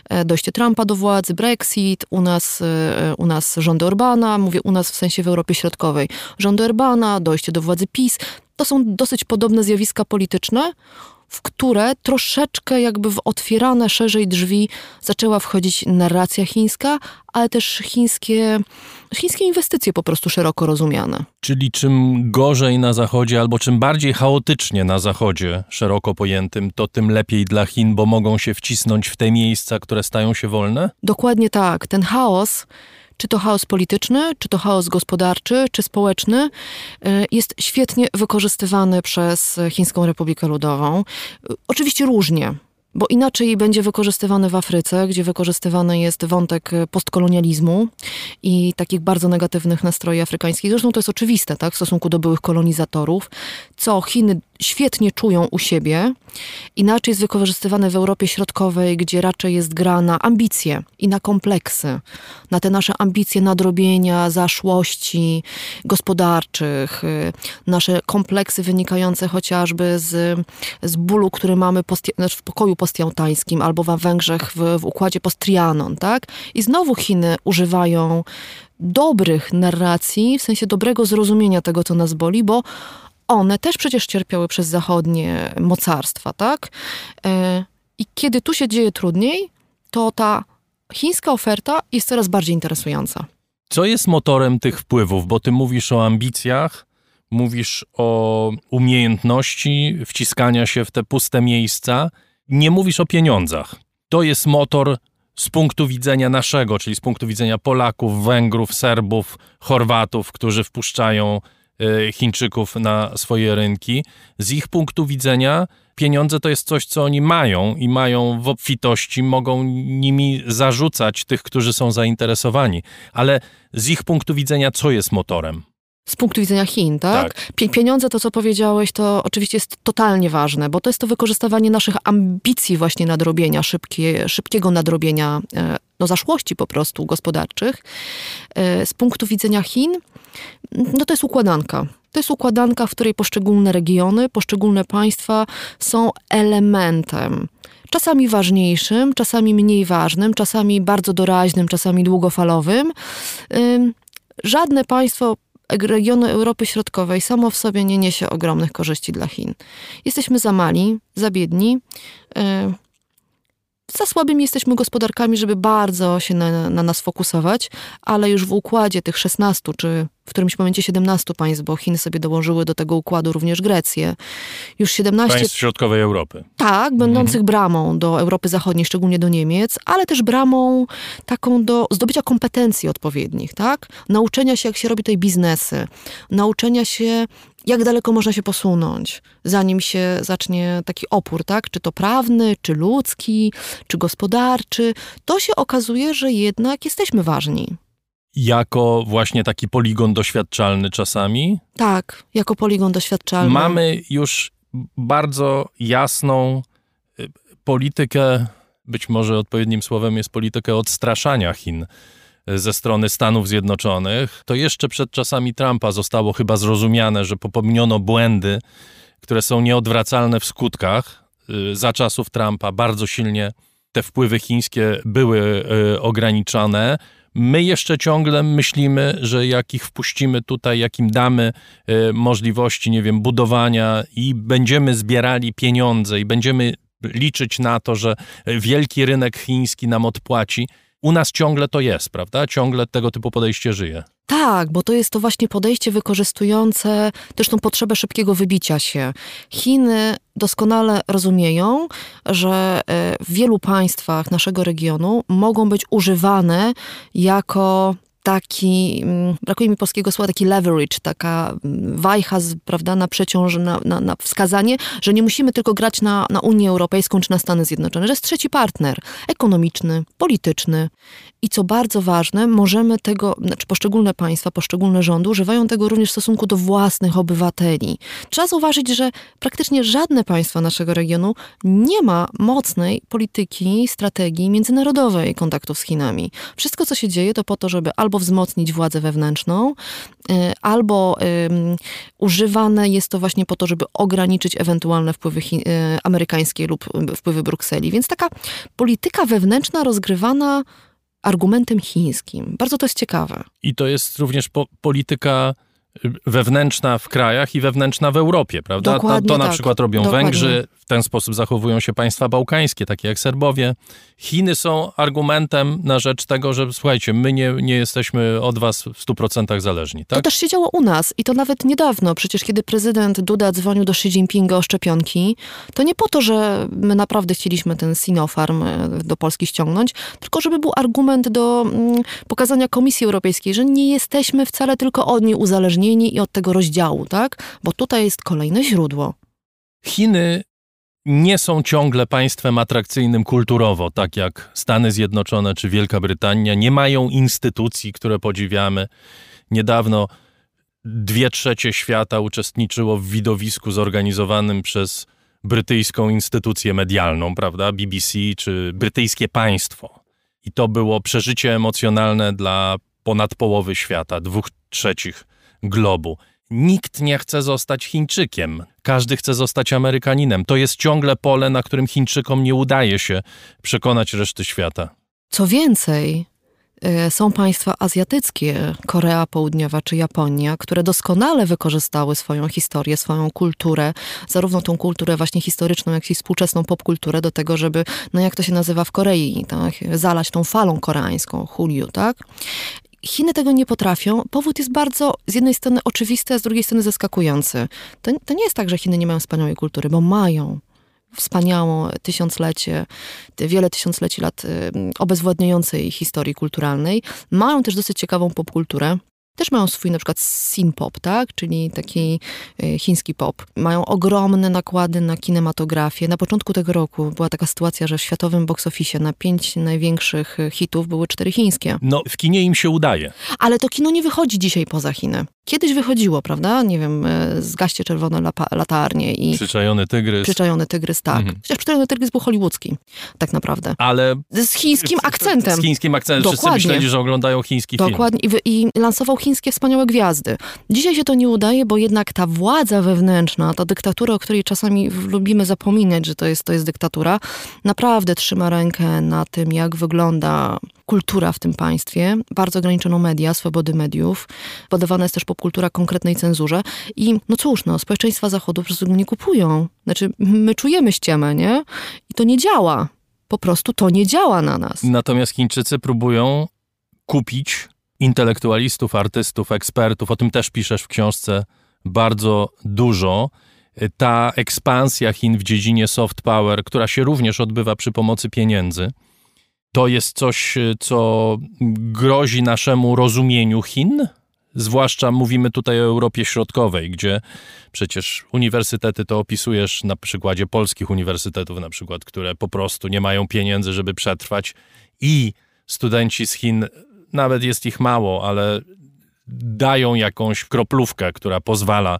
e, dojście Trumpa do władzy, Brexit, u nas, e, u nas rządy Orbana, mówię u nas w sensie w Europie Środkowej, rządy Orbana, dojście do władzy PiS. To są dosyć podobne zjawiska polityczne, w które troszeczkę jakby w otwierane szerzej drzwi zaczęła wchodzić narracja chińska, ale też chińskie, chińskie inwestycje po prostu szeroko rozumiane. Czyli czym gorzej na Zachodzie, albo czym bardziej chaotycznie na Zachodzie, szeroko pojętym, to tym lepiej dla Chin, bo mogą się wcisnąć w te miejsca, które stają się wolne? Dokładnie tak. Ten chaos, czy to chaos polityczny, czy to chaos gospodarczy, czy społeczny, y, jest świetnie wykorzystywany przez Chińską Republikę Ludową. Y, Oczywiście różnie. Bo inaczej będzie wykorzystywany w Afryce, gdzie wykorzystywany jest wątek postkolonializmu i takich bardzo negatywnych nastroi afrykańskich. Zresztą to jest oczywiste, tak, w stosunku do byłych kolonizatorów, co Chiny świetnie czują u siebie. Inaczej jest wykorzystywane w Europie Środkowej, gdzie raczej jest gra na ambicje i na kompleksy, na te nasze ambicje nadrobienia zaszłości gospodarczych, y, nasze kompleksy wynikające chociażby z, z bólu, który mamy post- znaczy w pokoju postjałtańskim albo na Węgrzech w, w układzie post-Trianon, tak? I znowu Chiny używają dobrych narracji, w sensie dobrego zrozumienia tego, co nas boli, bo one też przecież cierpiały przez zachodnie mocarstwa, tak? E, I kiedy tu się dzieje trudniej, to ta chińska oferta jest coraz bardziej interesująca. Co jest motorem tych wpływów? Bo ty mówisz o ambicjach, mówisz o umiejętności wciskania się w te puste miejsca, nie mówisz o pieniądzach. To jest motor z punktu widzenia naszego, czyli z punktu widzenia Polaków, Węgrów, Serbów, Chorwatów, którzy wpuszczają Chińczyków na swoje rynki. Z ich punktu widzenia pieniądze to jest coś, co oni mają i mają w obfitości, mogą nimi zarzucać tych, którzy są zainteresowani. Ale z ich punktu widzenia, co jest motorem? Z punktu widzenia Chin, tak? Tak. Pie- Pieniądze, to co powiedziałeś, to oczywiście jest totalnie ważne, bo to jest to wykorzystywanie naszych ambicji właśnie nadrobienia, szybkie, szybkiego nadrobienia e, no, zaszłości po prostu gospodarczych. E, Z punktu widzenia Chin, no to jest układanka. To jest układanka, w której poszczególne regiony, poszczególne państwa są elementem. Czasami ważniejszym, czasami mniej ważnym, czasami bardzo doraźnym, czasami długofalowym. Ym, Żadne państwo regionu Europy Środkowej samo w sobie nie niesie ogromnych korzyści dla Chin. Jesteśmy za mali, za biedni, yy, za słabymi jesteśmy gospodarkami, żeby bardzo się na, na nas fokusować, ale już w układzie tych 16 czy w którymś momencie 17 państw, bo Chiny sobie dołożyły do tego układu również Grecję. Już 17 Państw środkowej Europy. tak, będących bramą do Europy Zachodniej, szczególnie do Niemiec, ale też bramą taką do zdobycia kompetencji odpowiednich, tak? Nauczenia się, jak się robi tutaj biznesy, nauczenia się, jak daleko można się posunąć, zanim się zacznie taki opór, tak? Czy to prawny, czy ludzki, czy gospodarczy. To się okazuje, że jednak jesteśmy ważni. Jako właśnie taki poligon doświadczalny czasami. Tak, jako poligon doświadczalny. Mamy już bardzo jasną y, politykę, być może odpowiednim słowem jest politykę odstraszania Chin ze strony Stanów Zjednoczonych. To jeszcze przed czasami Trumpa zostało chyba zrozumiane, że popełniono błędy, które są nieodwracalne w skutkach. Y, Za czasów Trumpa bardzo silnie te wpływy chińskie były y, ograniczane. My jeszcze ciągle myślimy, że jak ich wpuścimy tutaj, jak im damy y, możliwości, nie wiem, budowania i będziemy zbierali pieniądze i będziemy liczyć na to, że wielki rynek chiński nam odpłaci. U nas ciągle to jest, prawda? Ciągle tego typu podejście żyje. Tak, bo to jest to właśnie podejście wykorzystujące też tą potrzebę szybkiego wybicia się. Chiny doskonale rozumieją, że e, w wielu państwach naszego regionu mogą być używane jako taki, mm, brakuje mi polskiego słowa, taki leverage, taka mm, wajcha, prawda, na przeciąż, na, na, na, wskazanie, że nie musimy tylko grać na, na Unię Europejską czy na Stany Zjednoczone, że jest trzeci partner ekonomiczny, polityczny. I co bardzo ważne, możemy tego, znaczy poszczególne państwa, poszczególne rządy używają tego również w stosunku do własnych obywateli. Trzeba zauważyć, że praktycznie żadne państwo naszego regionu nie ma mocnej polityki, strategii międzynarodowej kontaktów z Chinami. Wszystko, co się dzieje, to po to, żeby albo wzmocnić władzę wewnętrzną, y, albo używane jest to właśnie po to, żeby ograniczyć ewentualne wpływy y, amerykańskie lub wpływy Brukseli. Więc taka polityka wewnętrzna rozgrywana argumentem chińskim. Bardzo to jest ciekawe. I to jest również po polityka wewnętrzna w krajach i wewnętrzna w Europie, prawda? Dokładnie to, to na tak. przykład robią Dokładnie. Węgrzy, w ten sposób zachowują się państwa bałkańskie, takie jak Serbowie. Chiny są argumentem na rzecz tego, że słuchajcie, my nie, nie jesteśmy od was w 100% zależni, To tak? też się działo u nas i to nawet niedawno. Przecież kiedy prezydent Duda dzwonił do Xi Jinpinga o szczepionki, to nie po to, że my naprawdę chcieliśmy ten Sinopharm e, do Polski ściągnąć, tylko żeby był argument do mm, pokazania Komisji Europejskiej, że nie jesteśmy wcale tylko od niej uzależnieni i od tego rozdziału, tak? Bo tutaj jest kolejne źródło. Chiny nie są ciągle państwem atrakcyjnym kulturowo, tak jak Stany Zjednoczone czy Wielka Brytania. Nie mają instytucji, które podziwiamy. Niedawno dwie trzecie świata uczestniczyło w widowisku zorganizowanym przez brytyjską instytucję medialną, prawda? BBC czy brytyjskie państwo. I to było przeżycie emocjonalne dla ponad połowy świata, dwóch trzecich globu. Nikt nie chce zostać Chińczykiem. Każdy chce zostać Amerykaninem. To jest ciągle pole, na którym Chińczykom nie udaje się przekonać reszty świata. Co więcej, y, są państwa azjatyckie, Korea Południowa czy Japonia, które doskonale wykorzystały swoją historię, swoją kulturę, zarówno tą kulturę właśnie historyczną, jak i współczesną popkulturę do tego, żeby, no jak to się nazywa w Korei, tak, zalać tą falą koreańską, Hallyu, tak? Chiny tego nie potrafią. Powód jest bardzo z jednej strony oczywisty, a z drugiej strony zaskakujący. To, to nie jest tak, że Chiny nie mają wspaniałej kultury, bo mają wspaniałą tysiąclecie, wiele tysiącleci lat obezwładniającej historii kulturalnej. Mają też dosyć ciekawą popkulturę. Też mają swój na przykład sin pop, tak? czyli taki y, chiński pop. Mają ogromne nakłady na kinematografię. Na początku tego roku była taka sytuacja, że w światowym box office na pięć największych y, hitów były cztery chińskie. No, w kinie im się udaje. Ale to kino nie wychodzi dzisiaj poza Chiny. Kiedyś wychodziło, prawda? Nie wiem, y, zgaście czerwone latarnie i Przyczajony tygrys. przyczajony tygrys, tak. Mhm. Chociaż przyczajony tygrys był hollywoodzki, tak naprawdę. Ale Z chińskim akcentem. z chińskim akcentem. Wszyscy Dokładnie. myśleli, że oglądają chiński film. Dokładnie. I, I lansował chińskie wspaniałe gwiazdy. Dzisiaj się to nie udaje, bo jednak ta władza wewnętrzna, ta dyktatura, o której czasami lubimy zapominać, że to jest, to jest dyktatura, naprawdę trzyma rękę na tym, jak wygląda kultura w tym państwie. Bardzo ograniczono media, swobody mediów. Podawana jest też popkultura konkretnej cenzurze. I no cóż, no, społeczeństwa Zachodu po prostu nie kupują. Znaczy, my czujemy ściemę, nie? I to nie działa. Po prostu to nie działa na nas. Natomiast Chińczycy próbują kupić intelektualistów, artystów, ekspertów. O tym też piszesz w książce bardzo dużo. Ta ekspansja Chin w dziedzinie soft power, która się również odbywa przy pomocy pieniędzy, to jest coś, co grozi naszemu rozumieniu Chin. Zwłaszcza mówimy tutaj o Europie Środkowej, gdzie przecież uniwersytety to opisujesz na przykładzie polskich uniwersytetów, na przykład, które po prostu nie mają pieniędzy, żeby przetrwać, i studenci z Chin, nawet jest ich mało, ale dają jakąś kroplówkę, która pozwala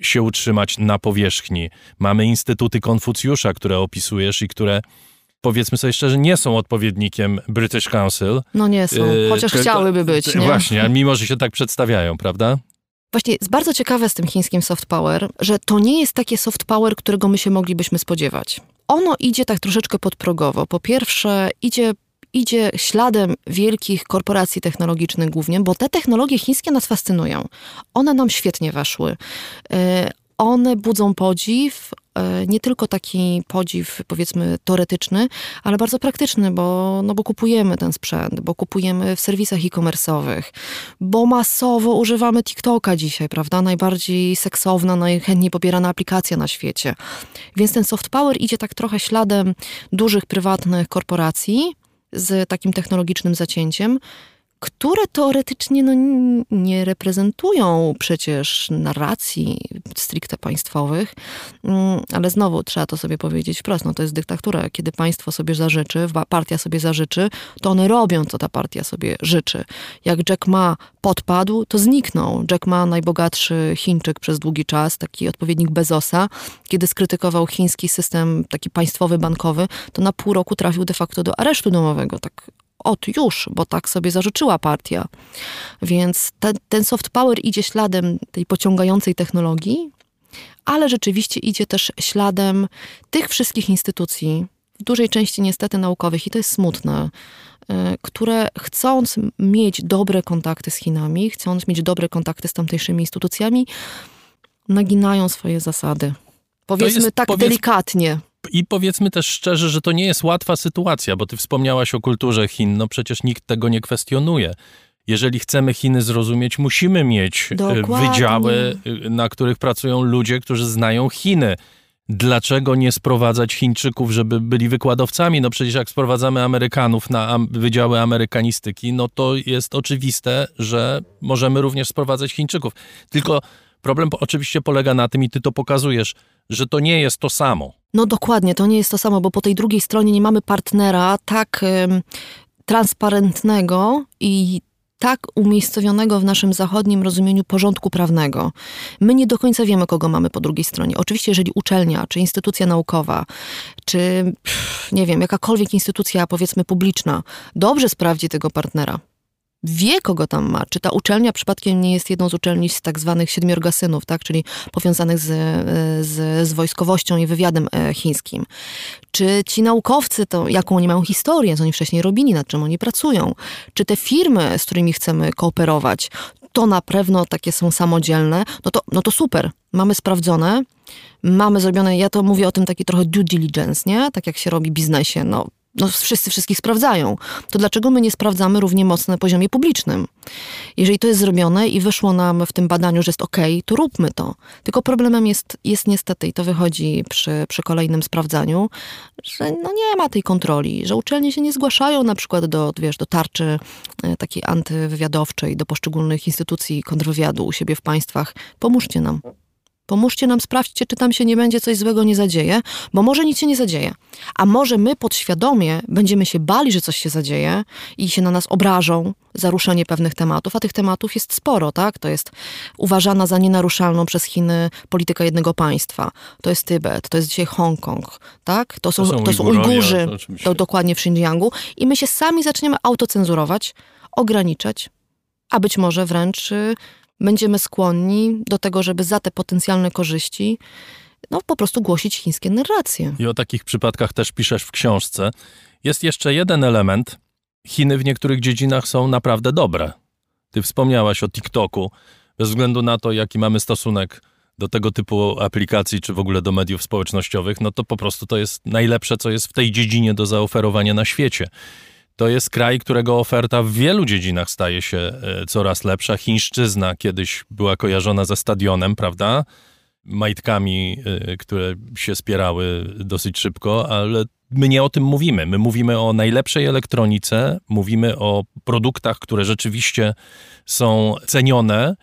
się utrzymać na powierzchni. Mamy instytuty Konfucjusza, które opisujesz i które powiedzmy sobie szczerze, nie są odpowiednikiem British Council. No nie są, Yy, chociaż tylko- chciałyby być, nie? Właśnie, mimo, że się tak przedstawiają, prawda? Właśnie jest bardzo ciekawe z tym chińskim soft power, że to nie jest takie soft power, którego my się moglibyśmy spodziewać. Ono idzie tak troszeczkę podprogowo. Po pierwsze, idzie idzie śladem wielkich korporacji technologicznych głównie, bo te technologie chińskie nas fascynują. One nam świetnie weszły. E, one budzą podziw, e, nie tylko taki podziw, powiedzmy, teoretyczny, ale bardzo praktyczny, bo, no bo kupujemy ten sprzęt, bo kupujemy w serwisach e-commerce'owych, bo masowo używamy TikToka dzisiaj, prawda? Najbardziej seksowna, najchętniej pobierana aplikacja na świecie. Więc ten soft power idzie tak trochę śladem dużych, prywatnych korporacji z takim technologicznym zacięciem, które teoretycznie no, nie reprezentują przecież narracji stricte państwowych, mm, ale znowu trzeba to sobie powiedzieć wprost, no to jest dyktatura. Kiedy państwo sobie zażyczy, partia sobie zażyczy, to one robią, co ta partia sobie życzy. Jak Jack Ma podpadł, to zniknął. Jack Ma, najbogatszy Chińczyk przez długi czas, taki odpowiednik Bezosa, kiedy skrytykował chiński system taki państwowy, bankowy, to na pół roku trafił de facto do aresztu domowego, tak od już, bo tak sobie zażyczyła partia. Więc te, ten soft power idzie śladem tej pociągającej technologii, ale rzeczywiście idzie też śladem tych wszystkich instytucji, w dużej części niestety naukowych, i to jest smutne, e, które chcąc mieć dobre kontakty z Chinami, chcąc mieć dobre kontakty z tamtejszymi instytucjami, naginają swoje zasady. Powiedzmy jest, tak powiedz, delikatnie. I powiedzmy też szczerze, że to nie jest łatwa sytuacja, bo ty wspomniałaś o kulturze Chin, no przecież nikt tego nie kwestionuje. Jeżeli chcemy Chiny zrozumieć, musimy mieć e, Dokładnie. wydziały, e, na których pracują ludzie, którzy znają Chiny. Dlaczego nie sprowadzać Chińczyków, żeby byli wykładowcami? No przecież jak sprowadzamy Amerykanów na wydziały amerykanistyki, no to jest oczywiste, że możemy również sprowadzać Chińczyków. Tylko problem oczywiście polega na tym, i ty to pokazujesz, że to nie jest to samo. No dokładnie, to nie jest to samo, bo po tej drugiej stronie nie mamy partnera tak y, transparentnego i tak umiejscowionego w naszym zachodnim rozumieniu porządku prawnego. My nie do końca wiemy, kogo mamy po drugiej stronie. Oczywiście, jeżeli uczelnia, czy instytucja naukowa, czy nie wiem, jakakolwiek instytucja, powiedzmy, publiczna, dobrze sprawdzi tego partnera, wie, kogo tam ma. Czy ta uczelnia przypadkiem nie jest jedną z uczelni z tak zwanych siedmiorgasynów, tak? czyli powiązanych z, z, z wojskowością i wywiadem e, chińskim. Czy ci naukowcy, to jaką oni mają historię, co oni wcześniej robili, nad czym oni pracują. Czy te firmy, z którymi chcemy kooperować, to na pewno takie są samodzielne, no to, no to super. Mamy sprawdzone, mamy zrobione, ja to mówię o tym taki trochę due diligence, nie? Tak jak się robi biznesie. No, no wszyscy wszystkich sprawdzają, to dlaczego my nie sprawdzamy równie mocno na poziomie publicznym? Jeżeli to jest zrobione i wyszło nam w tym badaniu, że jest ok, to róbmy to. Tylko problemem jest, jest niestety, i to wychodzi przy, przy kolejnym sprawdzaniu, że no nie ma tej kontroli, że uczelnie się nie zgłaszają na przykład do, wiesz, do tarczy e, takiej antywywiadowczej, do poszczególnych instytucji kontrwywiadu u siebie w państwach. Pomóżcie nam. Pomóżcie nam, sprawdźcie, czy tam się nie będzie coś złego nie zadzieje, bo może nic się nie zadzieje. A może my podświadomie będziemy się bali, że coś się zadzieje i się na nas obrażą za ruszenie pewnych tematów, a tych tematów jest sporo, tak? To jest uważana za nienaruszalną przez Chiny polityka jednego państwa. To jest Tybet, to jest dzisiaj Hongkong, tak? To są, to są, to są Ujgurzy, to dokładnie w Xinjiangu. I my się sami zaczniemy autocenzurować, ograniczać, a być może wręcz y, będziemy skłonni do tego, żeby za te potencjalne korzyści no, po prostu głosić chińskie narracje. I o takich przypadkach też piszesz w książce. Jest jeszcze jeden element. Chiny w niektórych dziedzinach są naprawdę dobre. Ty wspomniałaś o TikToku. Bez względu na to, jaki mamy stosunek do tego typu aplikacji, czy w ogóle do mediów społecznościowych, no to po prostu to jest najlepsze, co jest w tej dziedzinie do zaoferowania na świecie. To jest kraj, którego oferta w wielu dziedzinach staje się e, coraz lepsza. Chińszczyzna kiedyś była kojarzona ze stadionem, prawda? Majtkami, e, które się spierały dosyć szybko, ale my nie o tym mówimy. My mówimy o najlepszej elektronice, mówimy o produktach, które rzeczywiście są cenione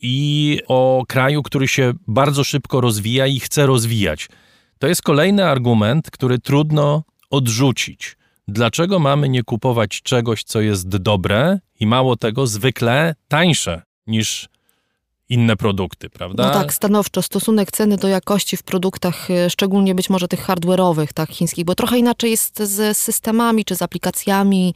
i o kraju, który się bardzo szybko rozwija i chce rozwijać. To jest kolejny argument, który trudno odrzucić. Dlaczego mamy nie kupować czegoś, co jest dobre i mało tego, zwykle tańsze niż inne produkty, prawda? No tak, stanowczo. Stosunek ceny do jakości w produktach, e, szczególnie być może tych hardware'owych, tak, chińskich, bo trochę inaczej jest z systemami, czy z aplikacjami,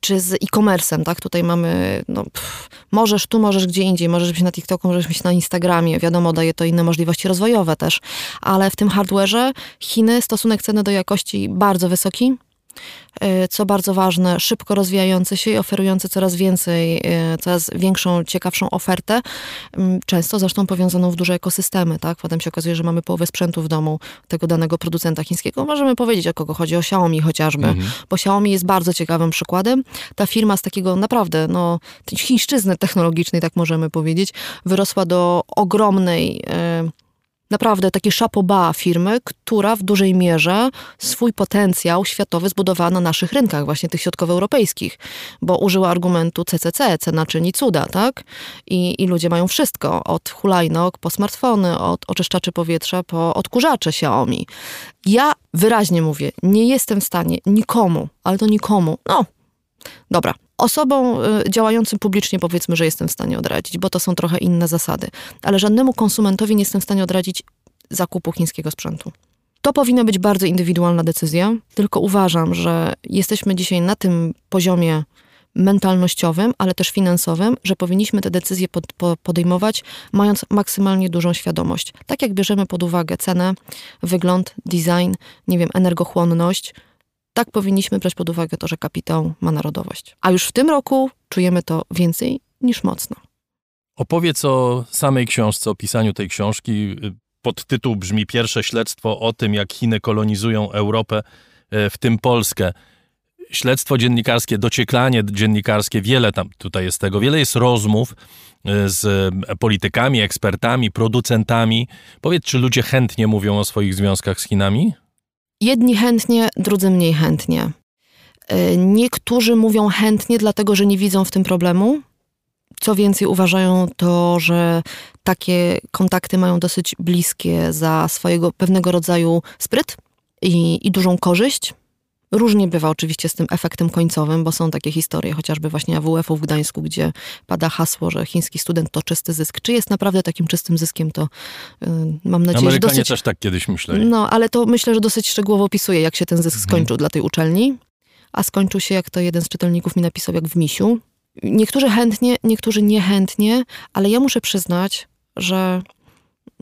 czy z e-commerce'em, tak? Tutaj mamy, no, pff, możesz tu, możesz gdzie indziej, możesz być na TikToku, możesz być na Instagramie, wiadomo, daje to inne możliwości rozwojowe też, ale w tym hardware'ze Chiny stosunek ceny do jakości bardzo wysoki, co bardzo ważne, szybko rozwijający się i oferujący coraz więcej, e, coraz większą, ciekawszą ofertę, mm, często zresztą powiązaną w duże ekosystemy, tak? Potem się okazuje, że mamy połowę sprzętu w domu tego danego producenta chińskiego. Możemy powiedzieć, o kogo chodzi, o Xiaomi chociażby, mhm. bo Xiaomi jest bardzo ciekawym przykładem. Ta firma z takiego naprawdę, no, chińszczyzny technologicznej, tak możemy powiedzieć, wyrosła do ogromnej naprawdę takie szapoba firmy, która w dużej mierze swój potencjał światowy zbudowała na naszych rynkach, właśnie tych środkowoeuropejskich, bo użyła argumentu CCC, cena czyni cuda, tak? I, I ludzie mają wszystko, od hulajnog po smartfony, od oczyszczaczy powietrza po odkurzacze Xiaomi. Ja wyraźnie mówię, nie jestem w stanie nikomu, ale to nikomu, no, dobra, Osobom y, działającym publicznie powiedzmy, że jestem w stanie odradzić, bo to są trochę inne zasady, ale żadnemu konsumentowi nie jestem w stanie odradzić zakupu chińskiego sprzętu. To powinna być bardzo indywidualna decyzja, tylko uważam, że jesteśmy dzisiaj na tym poziomie mentalnościowym, ale też finansowym, że powinniśmy te decyzje pod, po, podejmować, mając maksymalnie dużą świadomość. Tak jak bierzemy pod uwagę cenę, wygląd, design, nie wiem, energochłonność, tak powinniśmy brać pod uwagę to, że kapitał ma narodowość. A już w tym roku czujemy to więcej niż mocno. Opowiedz o samej książce, o pisaniu tej książki. Podtytuł brzmi Pierwsze śledztwo o tym, jak Chiny kolonizują Europę, e, w tym Polskę. Śledztwo dziennikarskie, docieklanie dziennikarskie, wiele tam tutaj jest tego, wiele jest rozmów e, z politykami, ekspertami, producentami. Powiedz, czy ludzie chętnie mówią o swoich związkach z Chinami? Jedni chętnie, drudzy mniej chętnie. E, niektórzy mówią chętnie, dlatego że nie widzą w tym problemu. Co więcej, uważają to, że takie kontakty mają dosyć bliskie za swojego pewnego rodzaju spryt i, i dużą korzyść. Różnie bywa oczywiście z tym efektem końcowym, bo są takie historie, chociażby właśnie AWF-u w Gdańsku, gdzie pada hasło, że chiński student to czysty zysk. Czy jest naprawdę takim czystym zyskiem, to yy, mam nadzieję, Amerykanie że dosyć... też tak kiedyś myśleli. No, ale to myślę, że dosyć szczegółowo opisuje, jak się ten zysk mhm. skończył dla tej uczelni. A skończył się, jak to jeden z czytelników mi napisał, jak w misiu. Niektórzy chętnie, niektórzy niechętnie, ale ja muszę przyznać, że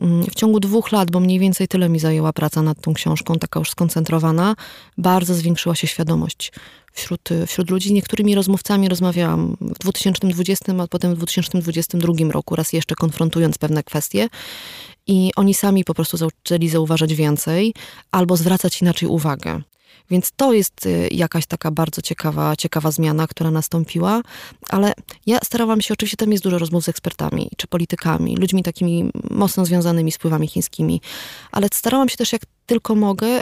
w ciągu dwóch lat, bo mniej więcej tyle mi zajęła praca nad tą książką, taka już skoncentrowana, bardzo zwiększyła się świadomość wśród, wśród ludzi. Z niektórymi rozmówcami rozmawiałam w 2020, a potem w 2022 roku, raz jeszcze konfrontując pewne kwestie. I oni sami po prostu zaczęli zauważać więcej albo zwracać inaczej uwagę. Więc to jest y, jakaś taka bardzo ciekawa, ciekawa zmiana, która nastąpiła, ale ja starałam się, oczywiście tam jest dużo rozmów z ekspertami, czy politykami, ludźmi takimi mocno związanymi z wpływami chińskimi, ale starałam się też jak tylko mogę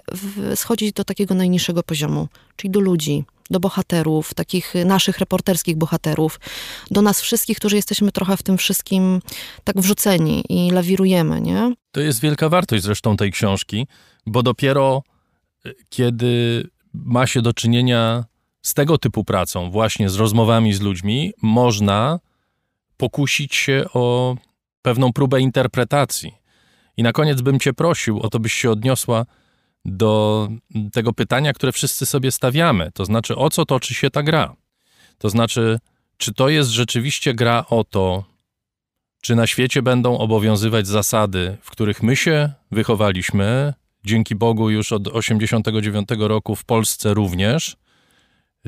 schodzić do takiego najniższego poziomu, czyli do ludzi, do bohaterów, takich naszych reporterskich bohaterów, do nas wszystkich, którzy jesteśmy trochę w tym wszystkim tak wrzuceni i lawirujemy, nie? To jest wielka wartość zresztą tej książki, bo dopiero kiedy ma się do czynienia z tego typu pracą, właśnie z rozmowami z ludźmi, można pokusić się o pewną próbę interpretacji. I na koniec bym Cię prosił o to, byś się odniosła do tego pytania, które wszyscy sobie stawiamy. To znaczy, o co toczy się ta gra? To znaczy, czy to jest rzeczywiście gra o to, czy na świecie będą obowiązywać zasady, w których my się wychowaliśmy, dzięki Bogu już od 89 roku w Polsce również,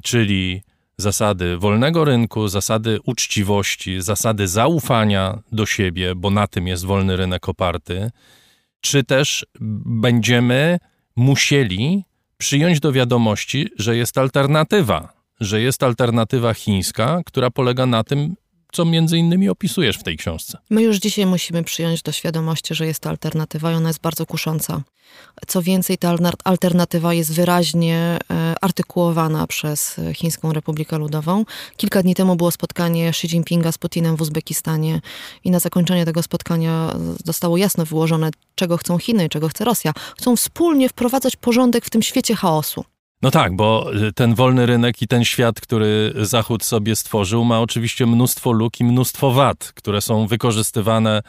czyli zasady wolnego rynku, zasady uczciwości, zasady zaufania do siebie, bo na tym jest wolny rynek oparty, czy też będziemy musieli przyjąć do wiadomości, że jest alternatywa, że jest alternatywa chińska, która polega na tym, co między innymi opisujesz w tej książce. My już dzisiaj musimy przyjąć do świadomości, że jest to alternatywa i ona jest bardzo kusząca. Co więcej, ta alternatywa jest wyraźnie e, artykułowana przez Chińską Republikę Ludową. Kilka dni temu było spotkanie Xi Jinpinga z Putinem w Uzbekistanie i na zakończenie tego spotkania zostało jasno wyłożone, czego chcą Chiny i czego chce Rosja. Chcą wspólnie wprowadzać porządek w tym świecie chaosu. No tak, bo y, ten wolny rynek i ten świat, który Zachód sobie stworzył, ma oczywiście mnóstwo luk i mnóstwo wad, które są wykorzystywane y,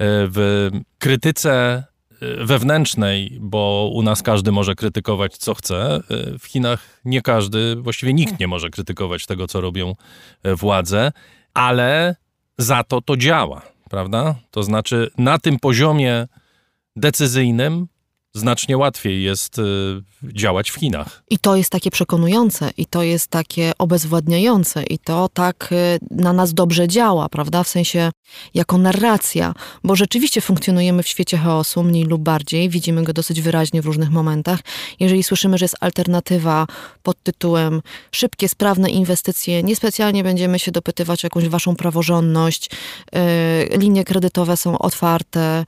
w krytyce y, wewnętrznej, bo u nas każdy może krytykować co chce. W Chinach nie każdy, właściwie nikt nie może krytykować tego, co robią władze, ale za to to działa, prawda? To znaczy na tym poziomie decyzyjnym znacznie łatwiej jest y, działać w Chinach. I to jest takie przekonujące, i to jest takie obezwładniające, i to tak y, na nas dobrze działa, prawda? W sensie jako narracja, bo rzeczywiście funkcjonujemy w świecie chaosu, mniej lub bardziej, widzimy go dosyć wyraźnie w różnych momentach. Jeżeli słyszymy, że jest alternatywa pod tytułem szybkie, sprawne inwestycje, niespecjalnie będziemy się dopytywać o jakąś waszą praworządność, y, linie kredytowe są otwarte,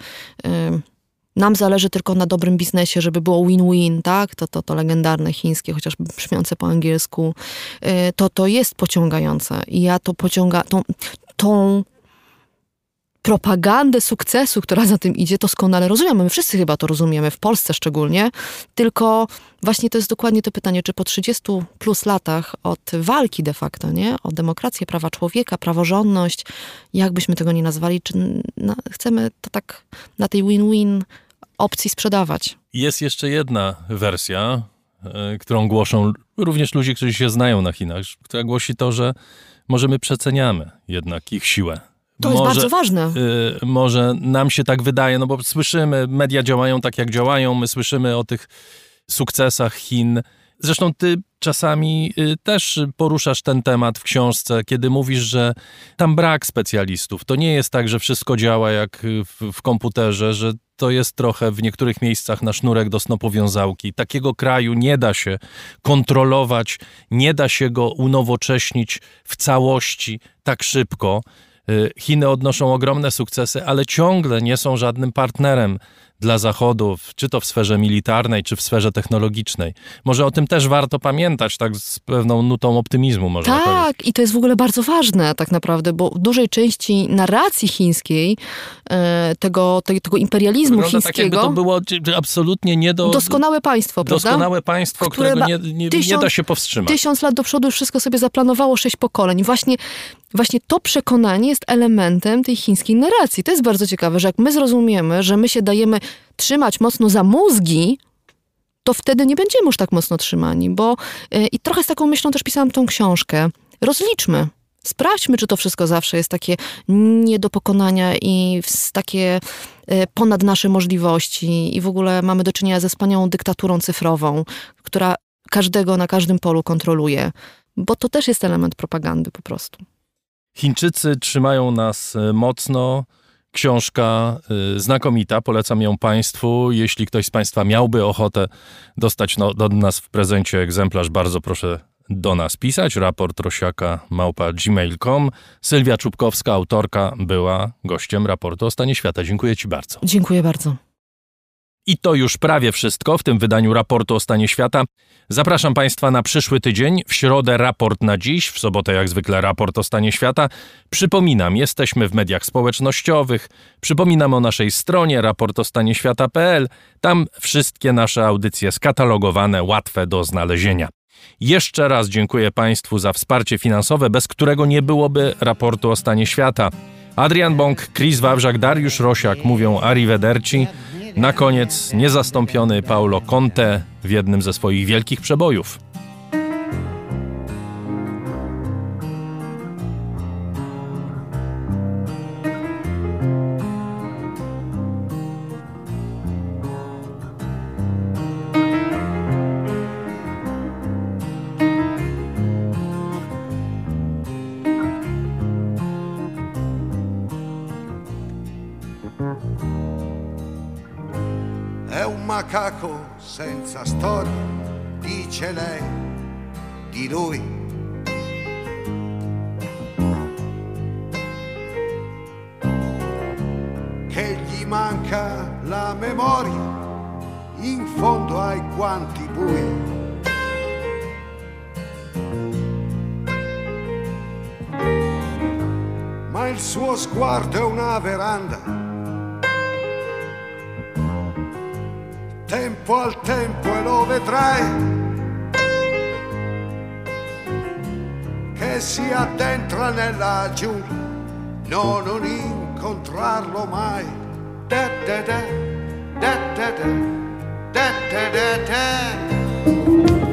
nam zależy tylko na dobrym biznesie, żeby było win-win, tak? To, to, to legendarne chińskie, chociaż brzmiące po angielsku. Y, to, to jest pociągające. I ja to pociąga, tą, tą propagandę sukcesu, która za tym idzie, doskonale rozumiemy. My wszyscy chyba to rozumiemy, w Polsce szczególnie. Tylko właśnie to jest dokładnie to pytanie, czy po 30 plus latach od walki de facto, nie? O demokrację, prawa człowieka, praworządność, jakbyśmy tego nie nazwali, czy na, chcemy to tak na tej win-win opcji sprzedawać. Jest jeszcze jedna wersja, y, którą głoszą również ludzie, którzy się znają na Chinach, która głosi to, że może my przeceniamy jednak ich siłę to może, jest bardzo ważne. Y, może nam się tak wydaje, no bo słyszymy, media działają tak, jak działają, my słyszymy o tych sukcesach Chin. Zresztą ty czasami y, też poruszasz ten temat w książce, kiedy mówisz, że tam brak specjalistów. To nie jest tak, że wszystko działa jak w, w komputerze, że to jest trochę w niektórych miejscach na sznurek do snopowiązałki. Takiego kraju nie da się kontrolować, nie da się go unowocześnić w całości tak szybko. Chiny odnoszą ogromne sukcesy, ale ciągle nie są żadnym partnerem dla Zachodu, czy to w sferze militarnej, czy w sferze technologicznej. Może o tym też warto pamiętać, tak z pewną nutą optymizmu można Tak, powiedzieć. i to jest w ogóle bardzo ważne tak naprawdę, bo w dużej części narracji chińskiej, e, tego, tego imperializmu Wygląda chińskiego... tak, jakby to było absolutnie nie do... Doskonałe państwo, prawda? Doskonałe państwo, Które którego nie, nie, tysiąc, nie da się powstrzymać. Tysiąc lat do przodu już wszystko sobie zaplanowało, sześć pokoleń. Właśnie właśnie to przekonanie jest elementem tej chińskiej narracji. To jest bardzo ciekawe, że jak my zrozumiemy, że my się dajemy trzymać mocno za mózgi, to wtedy nie będziemy już tak mocno trzymani, bo yy, i trochę z taką myślą też pisałam tą książkę. Rozliczmy. Sprawdźmy, czy to wszystko zawsze jest takie nie do pokonania i takie y, ponad nasze możliwości i w ogóle mamy do czynienia ze wspaniałą dyktaturą cyfrową, która każdego na każdym polu kontroluje, bo to też jest element propagandy po prostu. Chińczycy trzymają nas e, mocno. Książka y, znakomita, polecam ją Państwu. Jeśli ktoś z Państwa miałby ochotę dostać no, do nas w prezencie egzemplarz, bardzo proszę do nas pisać. Raport Rosiaka małpa gmail.com. Sylwia Czubkowska, autorka, była gościem raportu o stanie świata. Dziękuję Ci bardzo. Dziękuję bardzo. I to już prawie wszystko w tym wydaniu raportu o stanie świata. Zapraszam Państwa na przyszły tydzień. W środę raport na dziś, w sobotę jak zwykle raport o stanie świata. Przypominam, jesteśmy w mediach społecznościowych. Przypominam o naszej stronie raportostanieświata.pl. Tam wszystkie nasze audycje skatalogowane, łatwe do znalezienia. Jeszcze raz dziękuję Państwu za wsparcie finansowe, bez którego nie byłoby raportu o stanie świata. Adrian Bąk, Chris Wawrzak, Dariusz Rosiak mówią arrivederci. Na koniec niezastąpiony Paulo Conte w jednym ze swoich wielkich przebojów. È una veranda tempo al tempo e lo vedrai. Che si addentra nella giungla no non incontrarlo mai. Da da da da da da da da da